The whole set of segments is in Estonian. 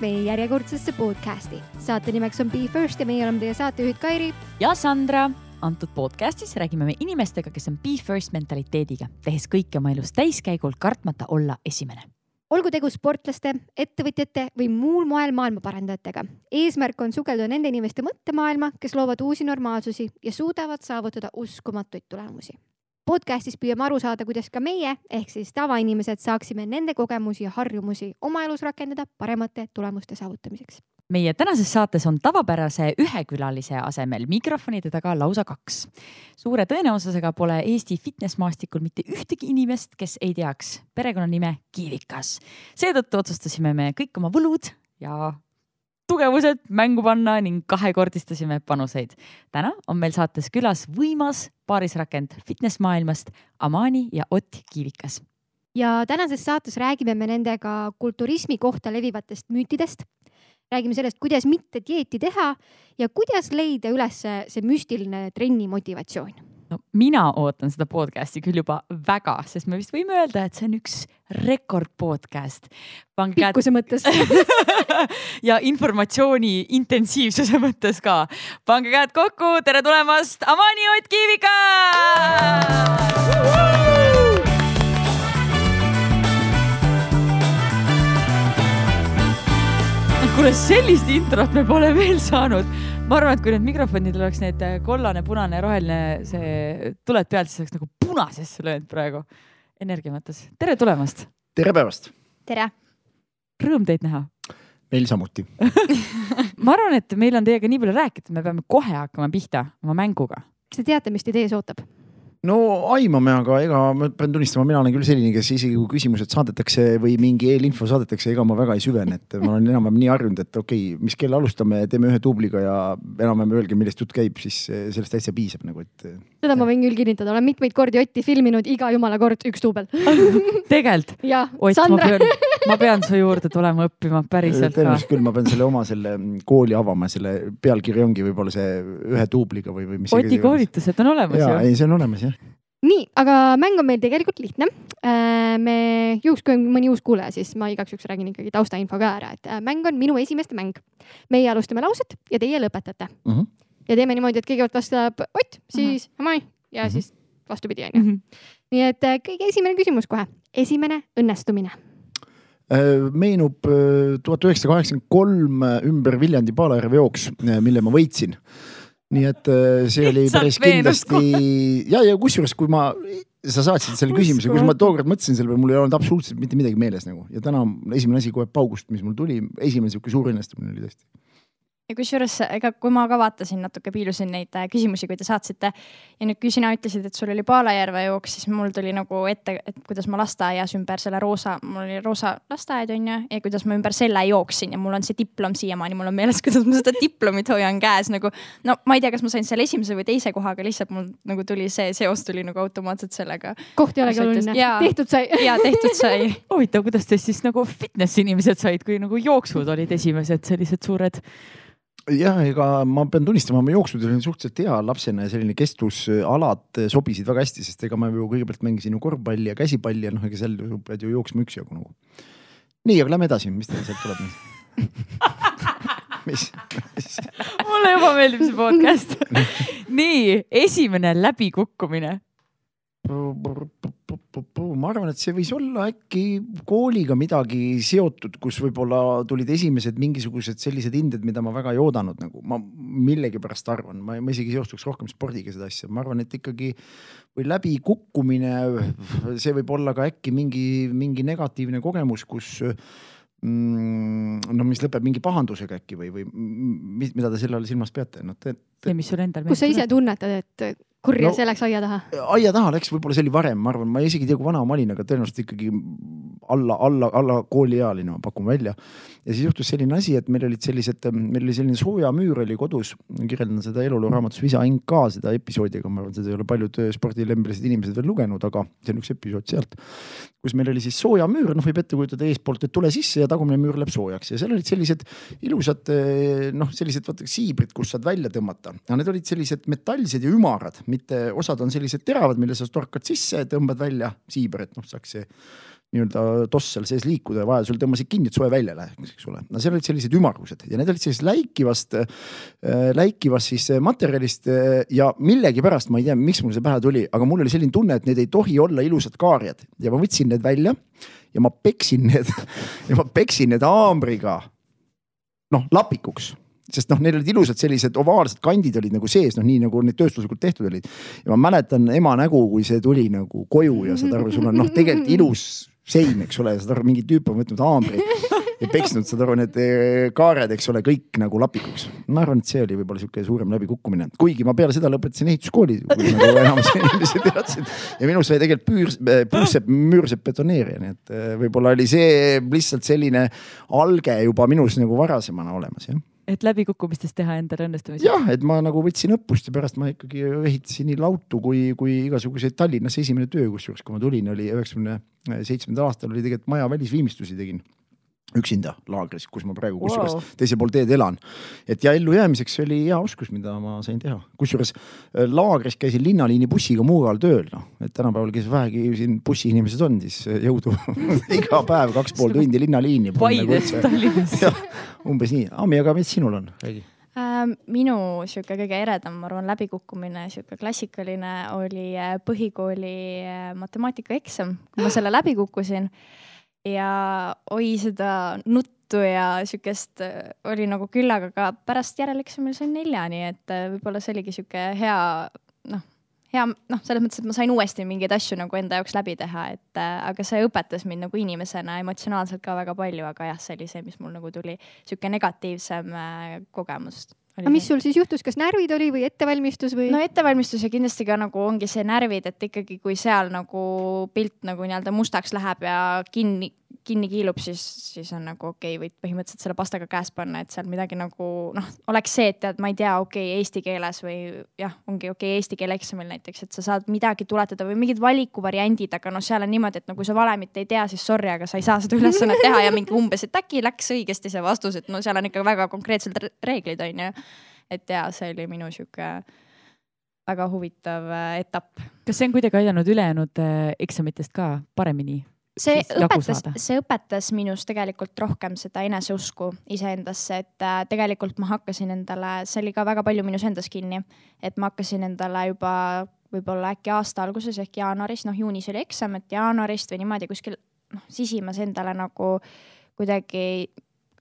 meie järjekordsesse podcasti. saate nimeks on Be First ja meie oleme teie saatejuhid Kairi ja Sandra. antud podcastis räägime me inimestega, kes on Be First mentaliteediga, tehes kõike oma elus täiskäigul, kartmata olla esimene olgu tegu sportlaste, ettevõtjate või muul moel maailma parandajatega. eesmärk on sukelduda nende inimeste mõttemaailma, kes loovad uusi normaalsusi ja suudavad saavutada uskumatuid tulemusi podcastis püüame aru saada, kuidas ka meie ehk siis tavainimesed saaksime nende kogemusi ja harjumusi oma elus rakendada paremate tulemuste saavutamiseks. meie tänases saates on tavapärase ühe külalise asemel mikrofonide taga lausa kaks. suure tõenäosusega pole Eesti fitnessmaastikul mitte ühtegi inimest, kes ei teaks perekonnanime Kiivikas. seetõttu otsustasime me kõik oma võlud ja tugevused mängu panna ning kahekordistasime panuseid. täna on meil saates külas võimas paarisrakend fitnessmaailmast Amani ja Ott Kiivikas. ja tänases saates räägime me nendega kulturismi kohta levivatest müütidest. räägime sellest, kuidas mitte dieeti teha ja kuidas leida üles see müstiline trenni motivatsioon no mina ootan seda podcast'i küll juba väga, sest me vist võime öelda, et see on üks rekord podcast. pikkuse mõttes ja informatsiooni intensiivsuse mõttes ka. pange käed kokku, tere tulemast, Amani Ott Kiivika kuule, sellist introt me pole veel saanud. Ma arvan, et kui need mikrofonidel oleks need äh, kollane, punane, roheline, see tuled pealt, siis oleks nagu punasesse löönud praegu energia mõttes. tere tulemast. tere päevast. tere. Rõõm teid näha. meil samuti ma arvan, et meil on teiega nii palju rääkida, me peame kohe hakkama pihta oma mänguga. kas te teate, mis teid ees ootab? No aimame, aga ega ma pean tunnistama, mina olen küll selline, kes isegi kui küsimused saadetakse või mingi eelinfo saadetakse, ega ma väga ei süvene, et ma olen enam-vähem nii harjunud, et okei okay,, mis kell alustame, teeme ühe duubliga ja enam-vähem öelge, millest jutt käib, siis sellest täitsa piisab nagu, et. seda ma võin küll kinnitada, olen mitmeid kordi Otti filminud, iga jumala kord üks duubel tegelikult? Ott, ma pean, ma pean su juurde tulema õppima päriselt ka. tõenäoliselt küll, ma pean selle oma selle kooli avama, selle pealkiri ongi võib-olla see ühe duubliga või, või mis. Oti koolitused on olemas ju. ei, see on olemas jah nii, aga mäng on meil tegelikult lihtne. Äh, me, juhuks kui on mõni uus kuulaja, siis ma igaks juhuks räägin ikkagi taustainfo ka ära, et äh, mäng on minu esimeste mäng. meie alustame lauset ja teie lõpetate. Mhm. -huh. ja teeme niimoodi, et kõigepealt vastab Ott, siis uh -huh. Amai ja mhm. -huh. siis vastupidi, onju. Mhm. nii et äh, kõige esimene küsimus kohe, esimene õnnestumine meenub tuhat üheksasada kaheksakümmend kolm ümber Viljandi Paalajärve jooks, mille ma võitsin nii et äh, see oli päris kindlasti ja, ja kusjuures, kui ma, sa saatsid selle küsimuse, kus ma tookord mõtlesin selle peale, mul ei olnud absoluutselt mitte midagi meeles nagu. Ja täna esimene asi kohe paugust, mis mul tuli, esimene sihuke suur õnnestumine oli tõesti ja kusjuures ega kui ma ka vaatasin natuke, piilusin neid äh, küsimusi, kui te saatsite ja nüüd, kui sina ütlesid, et sul oli Paalajärve jooks, siis mul tuli nagu ette, et kuidas ma lasteaias ümber selle roosa, mul oli roosa lasteaed on ju, ja kuidas ma ümber selle jooksin ja mul on see diplom siiamaani, mul on meeles, kuidas ma seda diplomit hoian käes nagu. no ma ei tea, kas ma sain selle esimese või teise koha, aga lihtsalt mul nagu tuli see seos tuli nagu automaatselt sellega. koht ei olegi oluline, tehtud sai. ja tehtud sai huvitav, kuidas te siis nagu fitness inimesed said, kui nagu jooksud olid esimesed sellised suured jah, ega ma pean tunnistama, ma jooksnud olin suhteliselt hea lapsena ja selline kestvusalad sobisid väga hästi, sest ega ma ju kõigepealt mängisin ju korvpalli ja käsipalli ja noh, ega seal pead ju jooksma üksjagu nagu. nii, aga lähme edasi, mis teil sealt tuleb mis, mis? mulle juba meeldib see podcast nii, esimene läbikukkumine ma arvan, et see võis olla äkki kooliga midagi seotud, kus võib-olla tulid esimesed mingisugused sellised hinded, mida ma väga ei oodanud, nagu. Ma millegipärast arvan, ma, ma isegi seostuks rohkem spordiga seda asja, ma arvan, et ikkagi või läbikukkumine, see võib olla ka äkki mingi, mingi negatiivne kogemus, kus mm, no mis lõpeb mingi pahandusega äkki või, või mida te selle all silmas peate, noh te, te.... mis sul endal. kus sa ise tunnetad, et kurja no, see läks aia taha? aia taha läks, võib-olla see oli varem, ma arvan, ma isegi ei tea, kui vana ma olin, aga tõenäoliselt ikkagi alla, alla, alla kooliealine, ma pakun välja. ja siis juhtus selline asi, et meil olid sellised, meil oli selline soojamüür oli kodus, kirjeldan seda eluloo raamatus Visa ka seda episoodi, aga ma arvan, seda ei ole paljud spordilembelised inimesed veel lugenud, aga see on üks episood sealt. kus meil oli siis soojamüür, noh, võib ette kujutada eespoolt, et tule sisse ja tagumine müür läheb soojaks ja seal olid sellised ilusad noh, sellised vaata siibrid, kus saad välja tõmmata, aga need olid sellised metallsed ja ümarad mitte osad on sellised teravad, mille sa torkad sisse, tõmbad välja siiber, et noh, saaks see nii-öelda toss seal sees liikuda ja vajadusel tõmbasid kinni, et soe välja läheks, eks ole. no seal olid sellised ümmargused ja need olid sellisest läikivast äh,, läikivast siis materjalist äh, ja millegipärast ma ei tea, miks mul see pähe tuli, aga mul oli selline tunne, et need ei tohi olla ilusad kaarjad ja ma võtsin need välja ja ma peksin need ja ma peksin need haamriga noh lapikuks sest noh, neil olid ilusad sellised ovaalsed kandid olid nagu sees, noh nii nagu need tööstuslikult tehtud olid. ja ma mäletan ema nägu, kui see tuli nagu koju ja saad aru, sul on noh, tegelikult ilus sein, eks ole, saad aru, mingi tüüp on võtnud haamri ja peksnud, saad aru, need eh, kaared, eks ole, kõik nagu lapikuks. ma arvan, et see oli võib-olla sihuke suurem läbikukkumine, kuigi ma peale seda lõpetasin ehituskooli, nagu enamus inimesed teadsid. ja minust sai tegelikult püürs, puussepp, müürsepp betoneerija, nii et eh, võib-olla oli see lihtsalt selline alge juba minus nagu varasemana olemas, jah et läbikukkumistest teha endale õnnestumisi? jah, et ma nagu võtsin õppust ja pärast ma ikkagi ehitasin nii lautu kui, kui igasuguseid Tallinnas esimene töö, kusjuures kui ma tulin, oli üheksakümne seitsmendal aastal oli tegelikult maja välisviimistlusi tegin üksinda laagris, kus ma praegu kusjuures wow. teisel pool teed elan. et ja ellujäämiseks oli hea oskus, mida ma sain teha, kusjuures äh, laagris käisin linnaliini bussiga Muugal tööl, noh, et tänapäeval, kes vähegi siin bussiinimesed on, siis äh, jõudu iga päev kaks pool tundi linnaliini. Paides nagu Tallinnas. umbes nii, Ami, aga mis sinul on, räägi äh, minu sihuke kõige eredam, ma arvan, läbikukkumine, sihuke klassikaline oli põhikooli matemaatikaeksam, kui ma selle läbi kukkusin ja oi seda nuttu ja siukest äh, oli nagu küllaga, aga pärast järeleksamil sain nelja, nii et äh, võib-olla see oligi sihuke hea noh, hea noh, selles mõttes, et ma sain uuesti mingeid asju nagu enda jaoks läbi teha, et äh, aga see õpetas mind nagu inimesena emotsionaalselt ka väga palju, aga jah, see oli see, mis mul nagu tuli sihuke negatiivsem kogemus aga mis sul siis juhtus, kas närvid oli või ettevalmistus või? no ettevalmistus ja kindlasti ka nagu ongi see närvid, et ikkagi, kui seal nagu pilt nagu nii-öelda mustaks läheb ja kinni, kinni kiilub, siis, siis on nagu okei okay,, võid põhimõtteliselt selle pastaga käest panna, et seal midagi nagu noh, oleks see, et tead, ma ei tea, okei okay,, eesti keeles või jah, ongi okei okay, eesti keele eksamil näiteks, et sa saad midagi tuletada või mingid valikuvariandid, aga noh, seal on niimoodi, et no kui sa valemit ei tea, siis sorry, aga sa ei saa seda ülesannet teha ja mingi umbes, et äkki läks õigesti see vastus, et no seal on ikka väga konkreetsed reeglid, on ju. et ja see oli minu sihuke väga huvitav äh, etapp. kas see on kuidagi aidanud ülejäänud äh, eksamitest ka paremini see õpetas, see õpetas minus tegelikult rohkem seda eneseusku iseendasse, et äh, tegelikult ma hakkasin endale, see oli ka väga palju minus endas kinni, et ma hakkasin endale juba võib-olla äkki aasta alguses ehk jaanuaris, noh juunis oli eksam, et jaanuarist või niimoodi kuskil noh, sisimas endale nagu kuidagi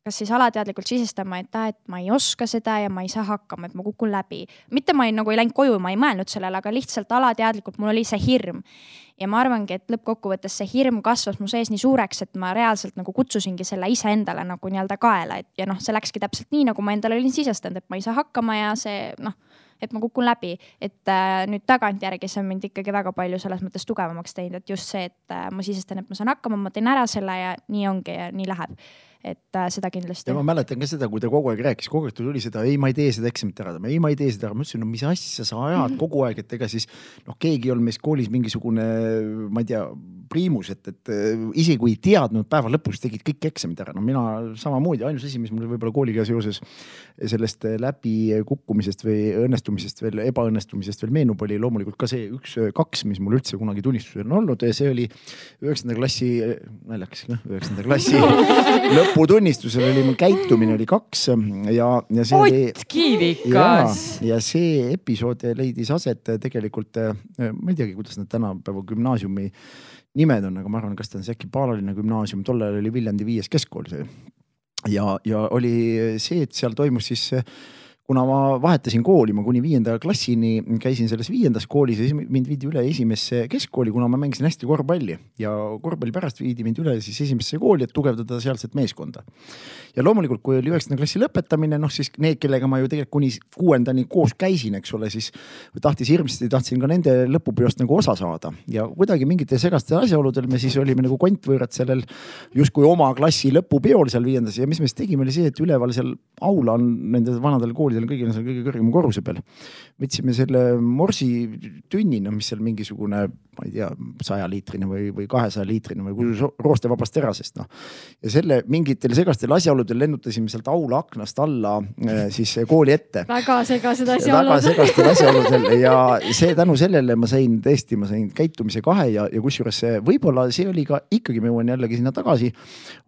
kas siis alateadlikult sisestama, et aa, et ma ei oska seda ja ma ei saa hakkama, et ma kukun läbi. mitte ma ei, nagu ei läinud koju, ma ei mõelnud sellele, aga lihtsalt alateadlikult mul oli see hirm. ja ma arvangi, et lõppkokkuvõttes see hirm kasvas mu sees nii suureks, et ma reaalselt nagu kutsusingi selle iseendale nagu nii-öelda kaela, et ja noh, see läkski täpselt nii, nagu ma endale olin sisestanud, et ma ei saa hakkama ja see noh et ma kukun läbi, et äh, nüüd tagantjärgi see on mind ikkagi väga palju selles mõttes tugevamaks teinud, et just see, et äh, ma sisestan, et ma saan hakkama, ma teen ära selle ja nii ongi ja nii läheb et äh, seda kindlasti. ja ma mäletan ka seda, kui ta kogu aeg rääkis, kogu aeg tuli seda, ei, ma ei tee seda eksamit ära, ei, ma ei tee seda ära, ma ütlesin, no mis asja sa ajad mm -hmm. kogu aeg, et ega siis noh, keegi ei olnud meis koolis mingisugune, ma ei tea, priimus, et, et äh, isegi kui ei teadnud, päeva lõpuks tegid kõik eksamid ära, no mina samamoodi, ainus asi, mis mul võib-olla kooliga seoses sellest läbikukkumisest või õnnestumisest veel, ebaõnnestumisest veel meenub, oli loomulikult ka see üks-kaks, mis mul üldse kunagi tunnistusel on olnud ja see oli üheksanda klassi, naljakas, noh, üheksanda klassi lõpp lõputunnistusel oli mul käitumine oli kaks ja, ja see Ott oli. Kiivikas. ja see episood leidis aset tegelikult, ma ei teagi, kuidas nad tänapäeva gümnaasiumi nimed on, aga ma arvan, kas ta on see äkki Paalalinna gümnaasium, tol ajal oli Viljandi viies keskkool see. ja, ja oli see, et seal toimus siis kuna ma vahetasin kooli, ma kuni viienda klassini käisin selles viiendas koolis ja siis mind viidi üle esimesse keskkooli, kuna ma mängisin hästi korvpalli. Ja korvpalli pärast viidi mind üle siis esimesse kooli, et tugevdada sealset meeskonda. ja loomulikult, kui oli üheksanda klassi lõpetamine, noh siis need, kellega ma ju tegelikult kuni kuuendani koos käisin, eks ole, siis tahtis hirmsasti, tahtsin ka nende lõpupeost nagu osa saada. Ja kuidagi mingitel segastel asjaoludel me siis olime nagu kontvõõrad sellel justkui oma klassi lõpupeol seal viiendas. Ja mis me siis tegime, oli see, et üleval seal aula on nende vanadel koolidel seal kõigil on seal kõige kõrgema korruse peal. võtsime selle morsi tünni, noh, mis seal mingisugune, ma ei tea, sajaliitrine või, või kahesaja liitrine või roostevabast terasest, noh. ja selle mingitel segastel asjaoludel lennutasime sealt aula aknast alla eh, siis kooli ette. väga segased asjaolud. väga segastel asjaoludel ja see tänu sellele ma sain tõesti, ma sain käitumise kahe ja, ja kusjuures see võib-olla see oli ka ikkagi, ma jõuan jällegi sinna tagasi,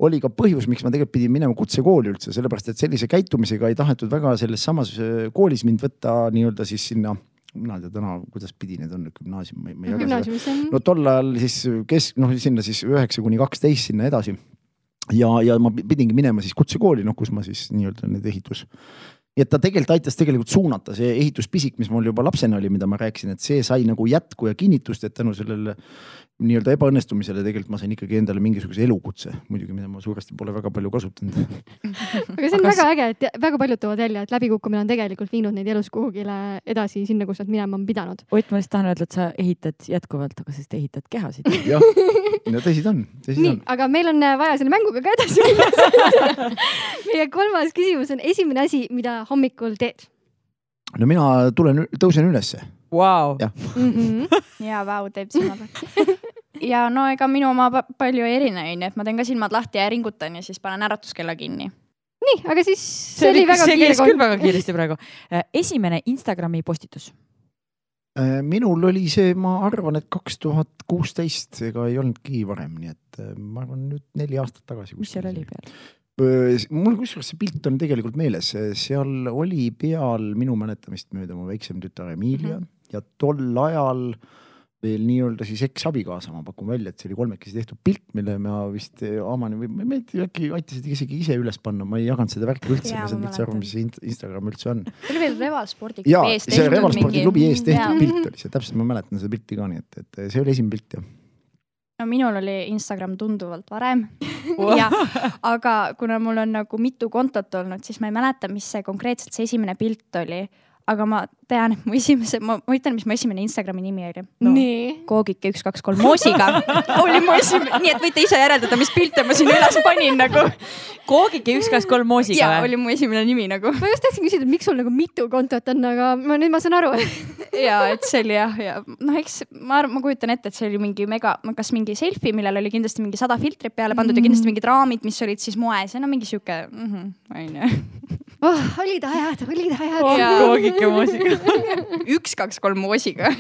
oli ka põhjus, miks ma tegelikult pidin minema kutsekooli üldse, sellepärast et sellise käitumisega ei tahetud väga selles samas eh, koolis mind võtta nii-öelda siis sinna mina ei tea täna, kuidas pidi need on, gümnaasium, ma ei jaga no tol ajal siis kesk, noh sinna siis üheksa kuni kaksteist sinna edasi. ja, ja ma pidingi minema siis kutsekooli, noh kus ma siis nii-öelda need ehitus nii et ta tegelikult aitas tegelikult suunata, see ehituspisik, mis mul juba lapsena oli, mida ma rääkisin, et see sai nagu jätku ja kinnitust, et tänu sellele nii-öelda ebaõnnestumisele tegelikult ma sain ikkagi endale mingisuguse elukutse, muidugi, mida ma suuresti pole väga palju kasutanud aga see on aga väga äge, et väga paljud toovad välja, et läbikukkumine on tegelikult viinud neid elus kuhugile edasi sinna, kus nad minema on pidanud. Ott, ma just tahan öelda, et sa ehitad jätkuvalt, aga sa ehitad kehasid. jah, ja tõsi ta on, tõsi ta on. aga meil on vaja selle mänguga ka edasi minna meie kolmas küsimus on esimene asi, mida hommikul teed? no mina tulen, tõusen ülesse wow.. mm -hmm. ja vau, teeb silmad lahti ja no ega minu oma palju ei erine, onju, et ma teen ka silmad lahti ja ringutan ja siis panen äratuskella kinni. nii, aga siis see, see oli väga see kiire. see käis küll väga kiiresti praegu. Äh, esimene Instagrami postitus äh, minul oli see, ma arvan, et kaks tuhat kuusteist, ega ei olnudki varem, nii et äh, ma arvan nüüd neli aastat tagasi. mis seal oli peal? mul kusjuures see pilt on tegelikult meeles, seal oli peal minu mäletamist mööda mu väiksem tütar Emilia mm -hmm. ja tol ajal äh, veel nii-öelda siis eksabikaasa, ma pakun välja, et see oli kolmekesi tehtud pilt, mille ma vist Amani või ma ei tea, äkki aitasid isegi ise üles panna, ma ei jaganud seda värki üldse, ma ei saanud üldse aru, mis Instagram üldse on. see oli veel Reval spordiklubi ees tehtud. see Reval spordiklubi ees tehtud pilt oli see, täpselt ma mäletan seda pilti ka, nii et, et see oli esimene pilt jah no minul oli Instagram tunduvalt varem ja, aga kuna mul on nagu mitu kontot olnud, siis ma ei mäleta, mis see konkreetselt see esimene pilt oli aga ma tean, et mu esimese, ma, ma ütlen, mis mu esimene Instagrami nimi oli no,. koogike üks, kaks, kolm moosiga oli mu esimene, nii et võite ise järeldada, mis pilte ma siin üles panin nagu. koogike üks, kaks, kolm moosiga või? oli mu esimene nimi nagu. ma just tahtsin küsida, et miks sul nagu mitu kontot on, aga ma nüüd ma saan aru ja et see oli jah, ja noh, eks ma arvan, ma kujutan ette, et see oli mingi mega, kas mingi selfie, millel oli kindlasti mingi sada filtrit peale pandud mm. ja kindlasti mingid raamid, mis olid siis moes ja no mingi sihuke, mhm, onju oh, olid ajad, olid ajad koogike moosiga üks, kaks, kolm moosiga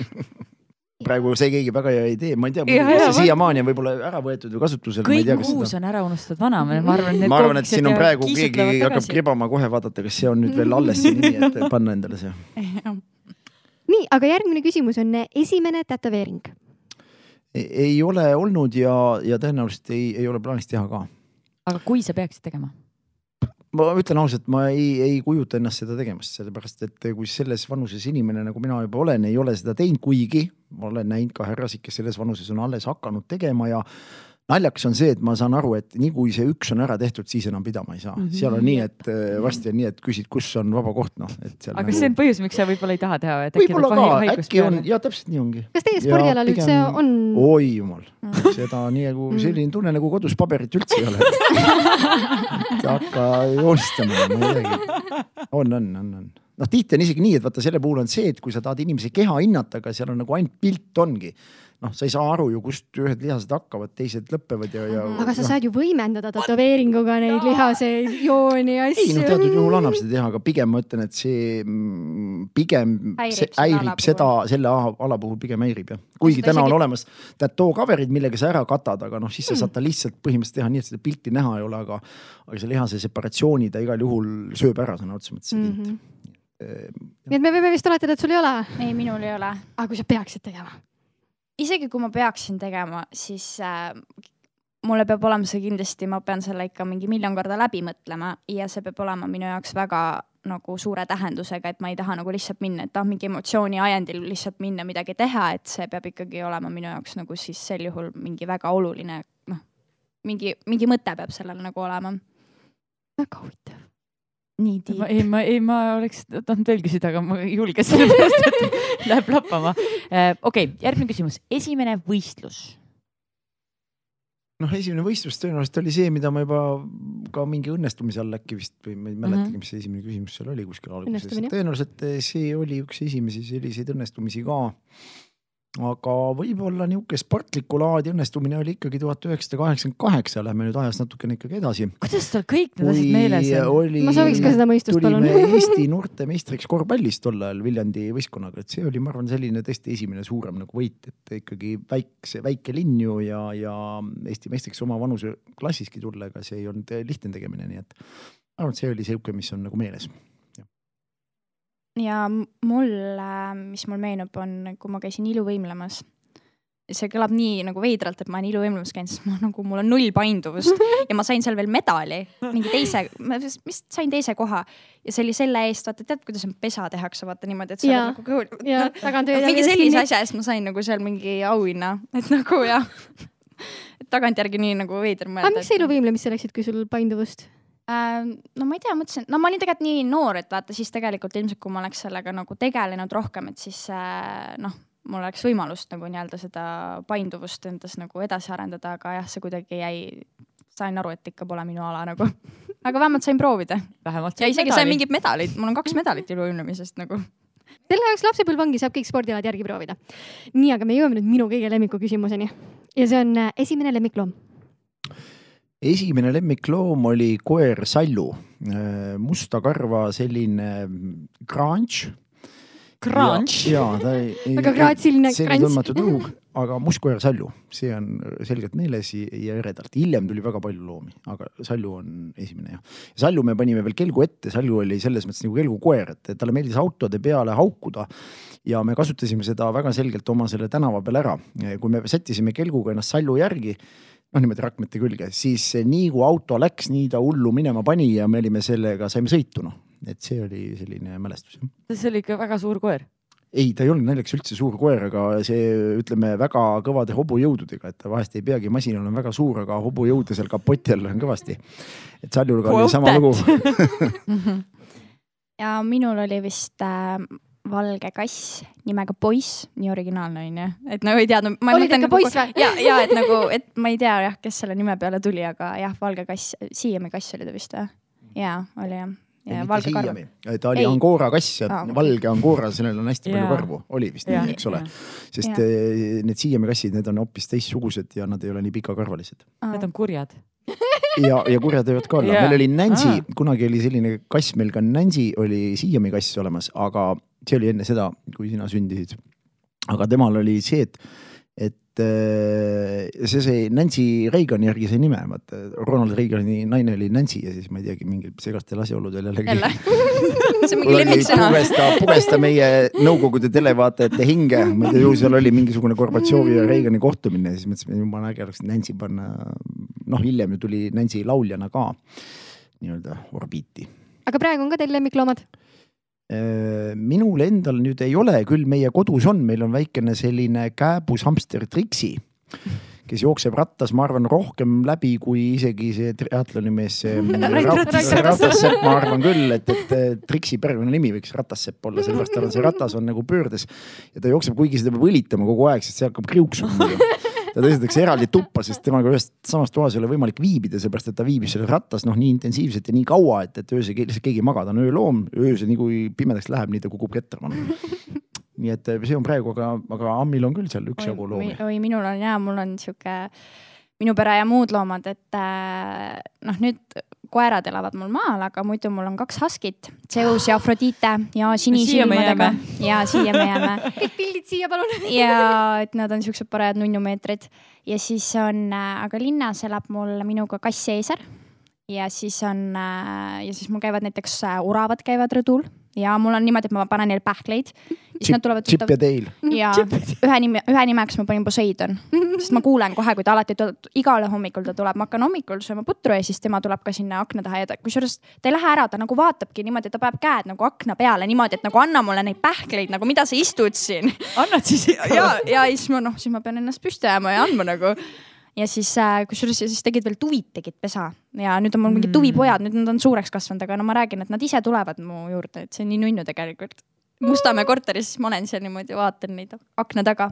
praegu see keegi väga hea idee, ma ei tea, see siiamaani on võib-olla ära võetud või kasutusel. kõik uus on ära unustatud vana, ma arvan. ma arvan, et siin on praegu keegi hakkab kribama kohe vaadata, kas see on nüüd veel alles see nimi, et panna endale see. nii, aga järgmine küsimus on esimene tätoveering. ei ole olnud ja, ja tõenäoliselt ei, ei ole plaanis teha ka. aga kui sa peaksid tegema? Ma ütlen ausalt, ma ei, ei kujuta ennast seda tegemast, sellepärast et kui selles vanuses inimene, nagu mina juba olen, ei ole seda teinud, kuigi ma olen näinud ka härrasid, kes selles vanuses on alles hakanud tegema ja naljakas on see, et ma saan aru, et nii kui see üks on ära tehtud, siis enam pidama ei saa mm. -hmm. seal on nii, et äh, varsti on nii, et küsid, kus on vaba koht, noh, et seal. aga nagu... see on põhjus, miks sa võib-olla ei taha teha, et äkki võib-olla ka, äkki on ja täpselt nii ongi. kas teie spordialal pigem... üldse on? oi jumal mm., seda nii nagu mm. selline tunne nagu kodus paberit üldse ei ole hakka joonistama, ma ei teagi. on, on, on, on noh, tihti on isegi nii, et vaata selle puhul on see, et kui sa tahad inimese keha hinnata, aga seal on nagu ainult pilt ongi noh, sa ei saa aru ju, kust ühed lihased hakkavad, teised lõpevad ja, ja. aga sa no. saad ju võimendada tätoveeringuga neid lihaseid, jooni ja asju. ei noh, teatud juhul annab seda teha, aga pigem ma ütlen, et see mm, pigem häirib, häirib seda, selle ala puhul pigem häirib jah. kuigi täna on olemas tattoo cover'id, millega sa ära katad, aga noh, siis sa saad ta lihtsalt põhimõtteliselt teha nii, et seda pilti näha ei ole, aga, aga see lihase separatsiooni ta igal juhul sööb ära sõna otseses mõttes see mm. -hmm. nii et me võime vist oletada, et sul ei ole? ei, minul ei ole. aga kui sa peaksid tegema? Isegi kui ma peaksin tegema, siis äh, mulle peab olema see kindlasti, ma pean selle ikka mingi miljon korda läbi mõtlema ja see peab olema minu jaoks väga nagu suure tähendusega, et ma ei taha nagu lihtsalt minna, et ah mingi emotsiooni ajendil lihtsalt minna midagi teha, et see peab ikkagi olema minu jaoks nagu siis sel juhul mingi väga oluline noh, mingi, mingi mõte peab sellel nagu olema. väga huvitav nii tiib. ei, ma, ei, ma oleks tahtnud veel küsida, aga ma ei julge sellepärast, et läheb lappama. Äh, okei okay,, järgmine küsimus, esimene võistlus. noh, esimene võistlus tõenäoliselt oli see, mida ma juba ka mingi õnnestumise all äkki vist või ma ei mäletagi, mis see esimene küsimus seal oli kuskil alguses. tõenäoliselt see oli üks esimesi selliseid õnnestumisi ka aga võib-olla niisugune sportlikku laadi õnnestumine oli ikkagi tuhat üheksasada kaheksakümmend kaheksa, lähme nüüd ajas natukene ikkagi edasi. kuidas tal kõik need asjad meeles on? ma sooviks ka seda mõistust palun. Eesti noortemeistriks korvpallis tol ajal Viljandi võistkonnaga, et see oli, ma arvan, selline tõesti esimene suurem nagu võit, et ikkagi väikse, väike linn ju ja, ja Eesti meistriks oma vanuseklassiski tulla, ega see ei olnud lihtne tegemine, nii et ma arvan, et see oli sihuke, mis on nagu meeles ja mul, mis mul meenub, on, kui ma käisin iluvõimlemas see kõlab nii nagu veidralt, et ma olen iluvõimlemas käinud, sest ma nagu, mul on null painduvust ja ma sain seal veel medali, mingi teise, ma vist sain teise koha ja see oli selle eest, vaata, tead, kuidas pesa tehakse, vaata niimoodi, et sa oled nagu ja, tagant ööd. mingi sellise asja eest ma sain nagu seal mingi auhinna, et nagu jah tagantjärgi nii nagu veider mõelda. aga miks sa iluvõimlemisse läksid, kui sul painduvust? Äh, no ma ei tea, mõtlesin, no ma olin tegelikult nii noor, et vaata siis tegelikult ilmselt, kui ma oleks sellega nagu tegelenud rohkem, et siis äh, noh, mul oleks võimalust nagu nii-öelda seda painduvust endas nagu edasi arendada, aga jah, see kuidagi jäi, sain aru, et ikka pole minu ala nagu aga vähemalt sain proovida. ja isegi medali. sain mingid medalid, mul on kaks medalit iluvõimlemisest nagu selle jaoks lapsepõlv ongi, saab kõik spordialad järgi proovida. nii, aga me jõuame nüüd minu kõige lemmiku küsimuseni ja see on äh, esimene lemmikloom esimene lemmikloom oli koer Sallu, äh, musta karva selline crunch. Crunch? ja, ja, ta ei. väga graatsiline crunch. tundmatu tõug, aga must koer Sallu, see on selgelt meeles ja eredalt. hiljem tuli väga palju loomi, aga Sallu on esimene jah. Sallu me panime veel kelgu ette, Sallu oli selles mõttes nagu kelgukoer, et talle meeldis autode peale haukuda ja me kasutasime seda väga selgelt oma selle tänava peal ära. kui me sättisime kelguga ennast Sallu järgi noh, niimoodi rakmete külge, siis nii kui auto läks, nii ta hullu minema pani ja me olime sellega, saime sõitu noh, et see oli selline mälestus. see oli ikka väga suur koer. Ei, ta ei olnud naljakas üldse suur koer, aga see ütleme väga kõvade hobujõududega, et vahest ei peagi masin olema väga suur, aga hobujõude seal kapoti all on kõvasti. et Saljuga oli sama lugu. ja minul oli vist äh, valge kass nimega Poiss, nii originaalne onju, et nagu ei teadnud. oli ta ikka nagu, poiss või? ja, ja et nagu, et ma ei tea jah, kes selle nime peale tuli, aga jah, valge kass, Siiami kass oli ta vist või? ja oli jah. ja valge karv. ta oli Angora kass ja ah, okay. valge Angora, sellel on hästi palju karvu, oli vist nii, eks ole. sest ja. Eh, need Siiami kassid, need on hoopis teistsugused ja nad ei ole nii pikakarvalised ah.. Need on kurjad ja, ja kurjad võivad ka olla yeah., meil oli Nancy ah., kunagi oli selline kass meil ka Nancy oli Siiami kass olemas, aga see oli enne seda, kui sina sündisid. aga temal oli see, et, et äh, see, see Nancy Reagani järgi sai nime, vaata Ronald Reagani naine oli Nancy ja siis ma ei teagi, mingil segastel asjaoludel jällegi. jälle see on mingi lemmiksõna. pugesta, pugesta meie Nõukogude televaatajate hinge, ma ei tea, ju seal oli mingisugune Gorbatšovi ja Reagani kohtumine, siis mõtlesime, jumala äge oleks Nancy panna. noh, hiljem ju tuli Nancy lauljana ka nii-öelda orbiiti. aga praegu on ka teil lemmikloomad? Äh, minul endal nüüd ei ole, küll meie kodus on, meil on väikene selline kääbus hamster Triksi, kes jookseb rattas, ma arvan, rohkem läbi kui isegi see triatloni mees, Ratassepp, ma arvan küll, et, et Triksi perekonnanimi võiks Ratassepp olla, sellepärast tal on see ratas on nagu pöördes ja ta jookseb, kuigi seda peab õlitama kogu aeg, sest see hakkab kriuksuma ta tõstetakse eraldi tuppa, sest temaga ühes samas toas ei ole võimalik viibida, sellepärast et ta viibib selles rattas noh, nii intensiivselt ja nii kaua, et, et öösel lihtsalt keegi ei maga, ta on ööloom, öösel nii kui pimedaks läheb, nii ta kukub ketrama nii et see on praegu, aga, aga Ammil on küll seal üksjagu loomi. oi, minul on ja, mul on sihuke minu pere ja muud loomad, et äh, noh, nüüd koerad elavad mul maal, aga muidu mul on kaks Huskit, Zeus ja Afrodite ja sinisilmadega ja siia me jääme. kõik pildid siia, palun. ja et nad on siuksed parajad nunnumeetrid ja siis on, äh, aga linnas elab mul minuga kass Seeser ja siis on äh, ja siis mul käivad näiteks oravad käivad rõdul ja mul on niimoodi, et ma panen neile pähkleid. Siis nad tulevad. Chip ja Dale. ja ühe nime, ühe nimeks ma panin Poseidon, sest ma kuulen kohe, kui ta alati tuleb, igale hommikul ta tuleb, ma hakkan hommikul sööma putru ja siis tema tuleb ka sinna akna taha ja ta, kusjuures ta ei lähe ära, ta nagu vaatabki niimoodi, et ta paneb käed nagu akna peale niimoodi, et nagu anna mulle neid pähkleid nagu, mida sa istud siin. annad siis ikka? ja, ja siis ma noh, siis ma pean ennast püsti ajama ja andma nagu ja siis äh, kusjuures ja siis tegid veel tuvid tegid pesa ja nüüd on mul mingid mm. tuvipojad, nüüd nad on suureks kasvanud, aga no ma räägin, et nad ise tulevad mu juurde, et see on nii nunnu tegelikult. Mustamäe korteris, siis ma olen seal niimoodi, vaatan neid akna taga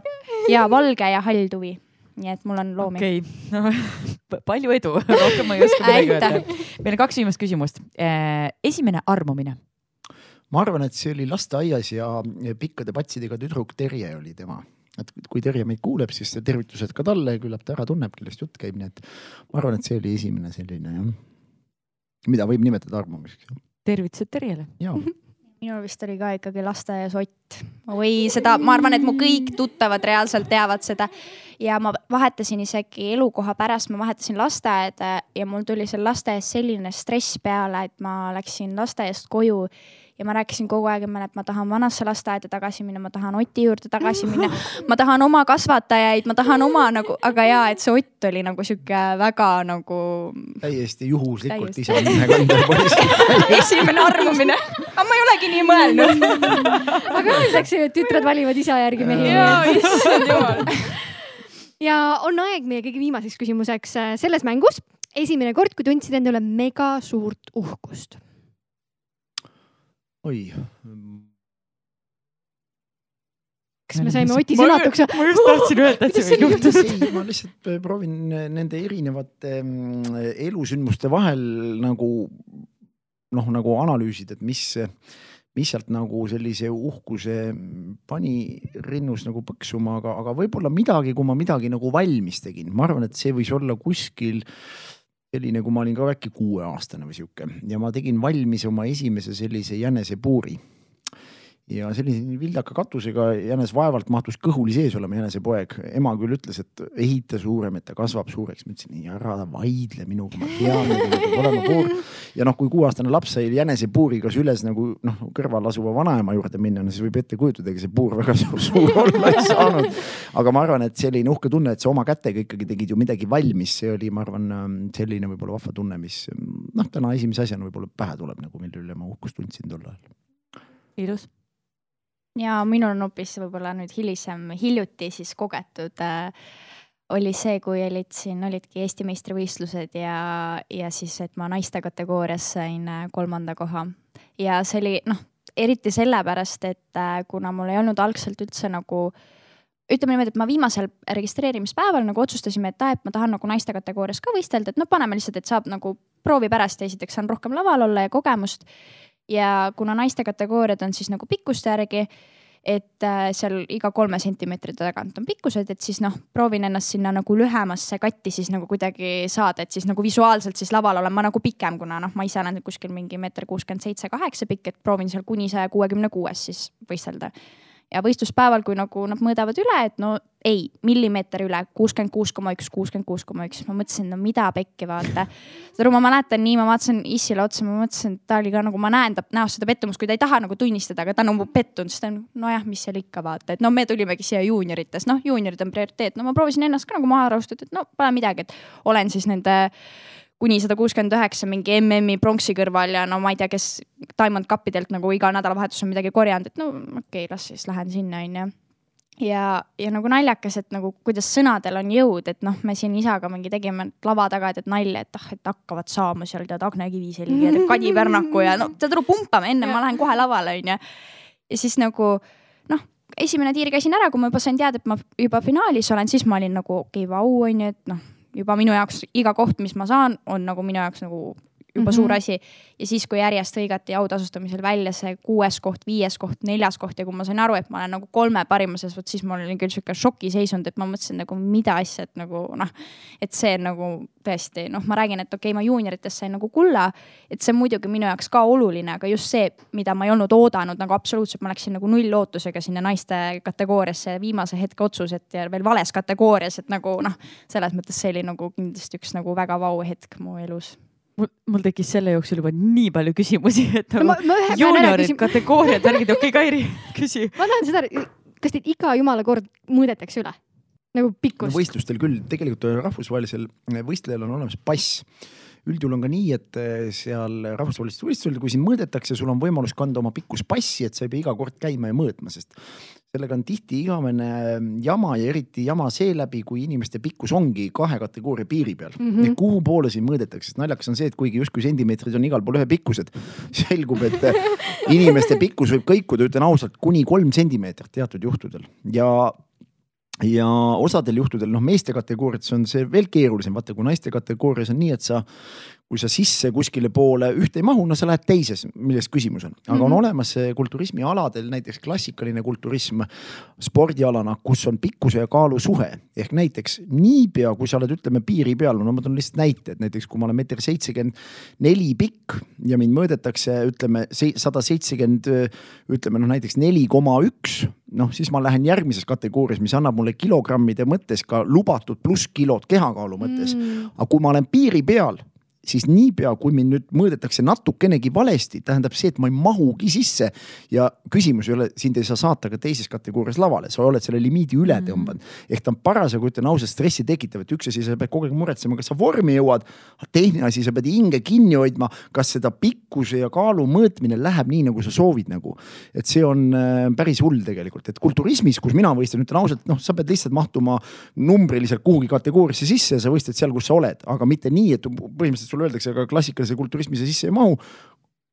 ja valge ja hall tuvi nii et mul on loomi okei okay. no, palju edu, rohkem ma ei oska midagi öelda. meil on kaks viimast küsimust. esimene armumine. ma arvan, et see oli lasteaias ja pikkade patsidega tüdruk Terje oli tema. et kui Terje meid kuuleb, siis tervitused ka talle, küllap ta ära tunneb, kellest jutt käib, nii et ma arvan, et see oli esimene selline jah, mida võib nimetada armumiseks. tervitused Terjele. Minul vist oli ka ikkagi lasteaias Ott. oi, seda, ma arvan, et mu kõik tuttavad reaalselt teavad seda. ja ma vahetasin isegi elukoha pärast, ma vahetasin lasteaeda ja mul tuli seal lasteaias selline stress peale, et ma läksin lasteaiast koju ja ma rääkisin kogu aeg, et ma tahan vanasse lasteaeda tagasi minna, ma tahan Oti juurde tagasi minna. ma tahan oma kasvatajaid, ma tahan oma nagu, aga ja, et see Ott oli nagu sihuke väga nagu täiesti juhuslikult Täiesti. isa nime kandja poiss. esimene armumine. aga ma ei olegi nii mõelnud. aga öeldakse ju, et tütred valivad isa järgi mehi. jaa, issand jumal. ja on aeg meie kõige viimaseks küsimuseks äh, selles mängus. esimene kord, kui tundsid endale mega suurt uhkust. Oi, kas me saime Oti sõnatuks? ma just tahtsin öelda, et see juhtus. ei, ma lihtsalt äh, proovin nende erinevate mm, elusündmuste vahel nagu noh, nagu analüüsida, et mis, mis sealt nagu sellise uhkuse pani rinnus nagu põksuma, aga, aga võib-olla midagi, kui ma midagi nagu valmis tegin, ma arvan, et see võis olla kuskil selline, kui ma olin ka äkki kuueaastane või sihuke. Ja ma tegin valmis oma esimese sellise jänesepuuri ja sellise vildaka katusega jänes vaevalt mahtus kõhuli sees olema jänesepoeg. ema küll ütles, et ehita suurem, et ta kasvab suureks. ma ütlesin, ei ära vaidle minuga, ma tean, et peab olema puur. ja noh, kui kuueaastane laps sai jänesepuuriga süles nagu noh, kõrval asuva vanaema juurde minna, no siis võib ette kujutada, ega see puur väga suur, olla ei saanud. aga ma arvan, et selline uhke tunne, et sa oma kätega ikkagi tegid ju midagi valmis, see oli, ma arvan, selline võib-olla vahva tunne, mis noh, täna esimese asjana võib-olla pähe tuleb nagu, mille üle ma uhkust tundsin tol ajal. ilus ja minul on hoopis võib-olla nüüd hilisem, hiljuti siis kogetud äh, oli see, kui olid siin, olidki Eesti meistrivõistlused ja, ja siis, et ma naiste kategoorias sain äh, kolmanda koha. ja see oli noh, eriti sellepärast, et äh, kuna mul ei olnud algselt üldse nagu ütleme niimoodi, et ma viimasel registreerimispäeval nagu otsustasime, et aa, et ma tahan nagu naiste kategoorias ka võistelda, et no paneme lihtsalt, et saab nagu proovi pärast ja esiteks saan rohkem laval olla ja kogemust ja kuna naiste kategooriad on siis nagu pikkuste järgi, et äh, seal iga kolme sentimeetri tagant on pikkused, et siis noh, proovin ennast sinna nagu lühemasse katti siis nagu kuidagi saada, et siis nagu visuaalselt siis laval olen ma nagu pikem, kuna noh, ma ise olen kuskil mingi meeter kuuskümmend seitse, kaheksa pikk, et proovin seal kuni saja kuuekümne kuues siis võistelda ja võistluspäeval, kui nagu nad mõõdavad üle, et no ei, millimeeter üle, kuuskümmend kuus koma üks, kuuskümmend kuus koma üks, ma mõtlesin, no mida pekki vaata. saad aru, ma mäletan nii, ma vaatasin Issile otsa, ma mõtlesin, et ta oli ka nagu, ma näen ta näost seda pettumust, kui ta ei taha nagu tunnistada, aga ta on nagu pettunud, siis ta on nojah, mis seal ikka vaata, et no me tulimegi siia juuniorites, noh, juuniorid on prioriteet, no ma proovisin ennast ka nagu maha rahustada, et no pole midagi, et olen siis nende kuni sada kuuskümmend üheksa mingi MM-i pronksi kõrval ja no ma ei tea, kes Diamond Cupidelt nagu iga nädalavahetus on midagi korjanud, et no okei okay,, las siis lähen sinna, onju. ja, ja nagu naljakas, et nagu kuidas sõnadel on jõud, et noh, me siin isaga mingi tegime lava taga, et, et nalja, et ah, et hakkavad saama seal tead Agne Kiviselgi ja tead Kadi Pärnaku ja no aru, pumpame enne, ma lähen kohe lavale, onju. ja siis nagu noh, esimene tiir käisin ära, kui ma juba sain teada, et ma juba finaalis olen, siis ma olin nagu okei okay,, vau, onju, et noh juba minu jaoks iga koht, mis ma saan, on nagu minu jaoks nagu juba mm -hmm. suur asi. ja siis, kui järjest hõigati autasustamisel välja see kuues koht, viies koht, neljas koht ja kui ma sain aru, et ma olen nagu kolme parima sees, vot siis mul oli küll sihuke šokiseisund, et ma mõtlesin nagu mida asja, et nagu noh, et see nagu tõesti noh, ma räägin, et okei okay,, ma juuniorites sain nagu kulla, et see on muidugi minu jaoks ka oluline, aga just see, mida ma ei olnud oodanud nagu absoluutselt, ma läksin nagu nullootusega sinna naiste kategooriasse viimase hetke otsus, et ja veel vales kategoorias, et nagu noh, selles mõttes see oli nagu kindlasti üks nagu väga vau hetk mu elus mul, mul tekkis selle jooksul juba nii palju küsimusi, et No nagu ma- ma ühe pean ära juuniorid, kategooriad, värgid, okei okay,, Kairi, küsi. ma tahan seda, kas teid iga jumala kord mõõdetakse üle? nagu no pikkust? võistlustel küll, tegelikult rahvusvahelisel võistlejal on olemas pass. üldjuhul on ka nii, et eh, seal rahvusvahelistel võistlustel, kui sind mõõdetakse, sul on võimalus kanda oma pikkuspassi, et sa ei pea iga kord käima ja mõõtma, sest sellega on tihti igavene jama ja eriti jama seeläbi, kui inimeste pikkus ongi kahe kategooria piiri peal mm. -hmm. kuhu poole sind mõõdetakse, sest naljakas on see, et kuigi justkui sentimeetrid on igal pool ühepikkused, selgub, et eh, inimeste pikkus võib kõikuda, ütlen ausalt, kuni kolm sentimeetrit teatud juhtudel ja ja osadel juhtudel, noh, meeste kategooriates on see veel keerulisem, vaata kui naiste kategoorias on nii, et sa kui sa sisse kuskile poole ühte ei mahu, no sa lähed teises, milles küsimus on. aga mm -hmm. on mhm. olemas kulturismialadel näiteks klassikaline kulturism spordialana, kus on pikkuse ja kaalu suhe. ehk näiteks niipea, kui sa oled, ütleme piiri peal, no ma toon lihtsalt näite, et näiteks kui ma olen meeter seitsekümmend neli pikk ja mind mõõdetakse, ütleme sada seitsekümmend, ütleme noh, näiteks neli koma üks noh, siis ma lähen järgmises kategoorias, mis annab mulle kilogrammide mõttes ka lubatud plusskilod kehakaalu mõttes mm.. aga kui ma olen piiri peal siis niipea, kui mind nüüd mõõdetakse natukenegi valesti, tähendab see, et ma ei mahugi sisse ja küsimus ei ole, sind ei saa saata ka teises kategoorias lavale, sa oled selle limiidi üle mm -hmm. tõmbanud. ehk ta on parasjagu, ütlen ausalt, stressi tekitav, et üks asi, sa pead kogu aeg muretsema, kas sa vormi jõuad. teine asi, sa pead hinge kinni hoidma, kas seda pikkuse ja kaalu mõõtmine läheb nii, nagu sa soovid nagu. et see on äh, päris hull tegelikult, et kulturismis, kus mina võistlen, ütlen ausalt, noh, sa pead lihtsalt mahtuma numbriliselt kuhugi kategooriasse sisse ja sa võistled seal, kus sa oled, aga mitte nii, et põhimõtteliselt sulle öeldakse, aga klassikalise kulturismi see sisse ei mahu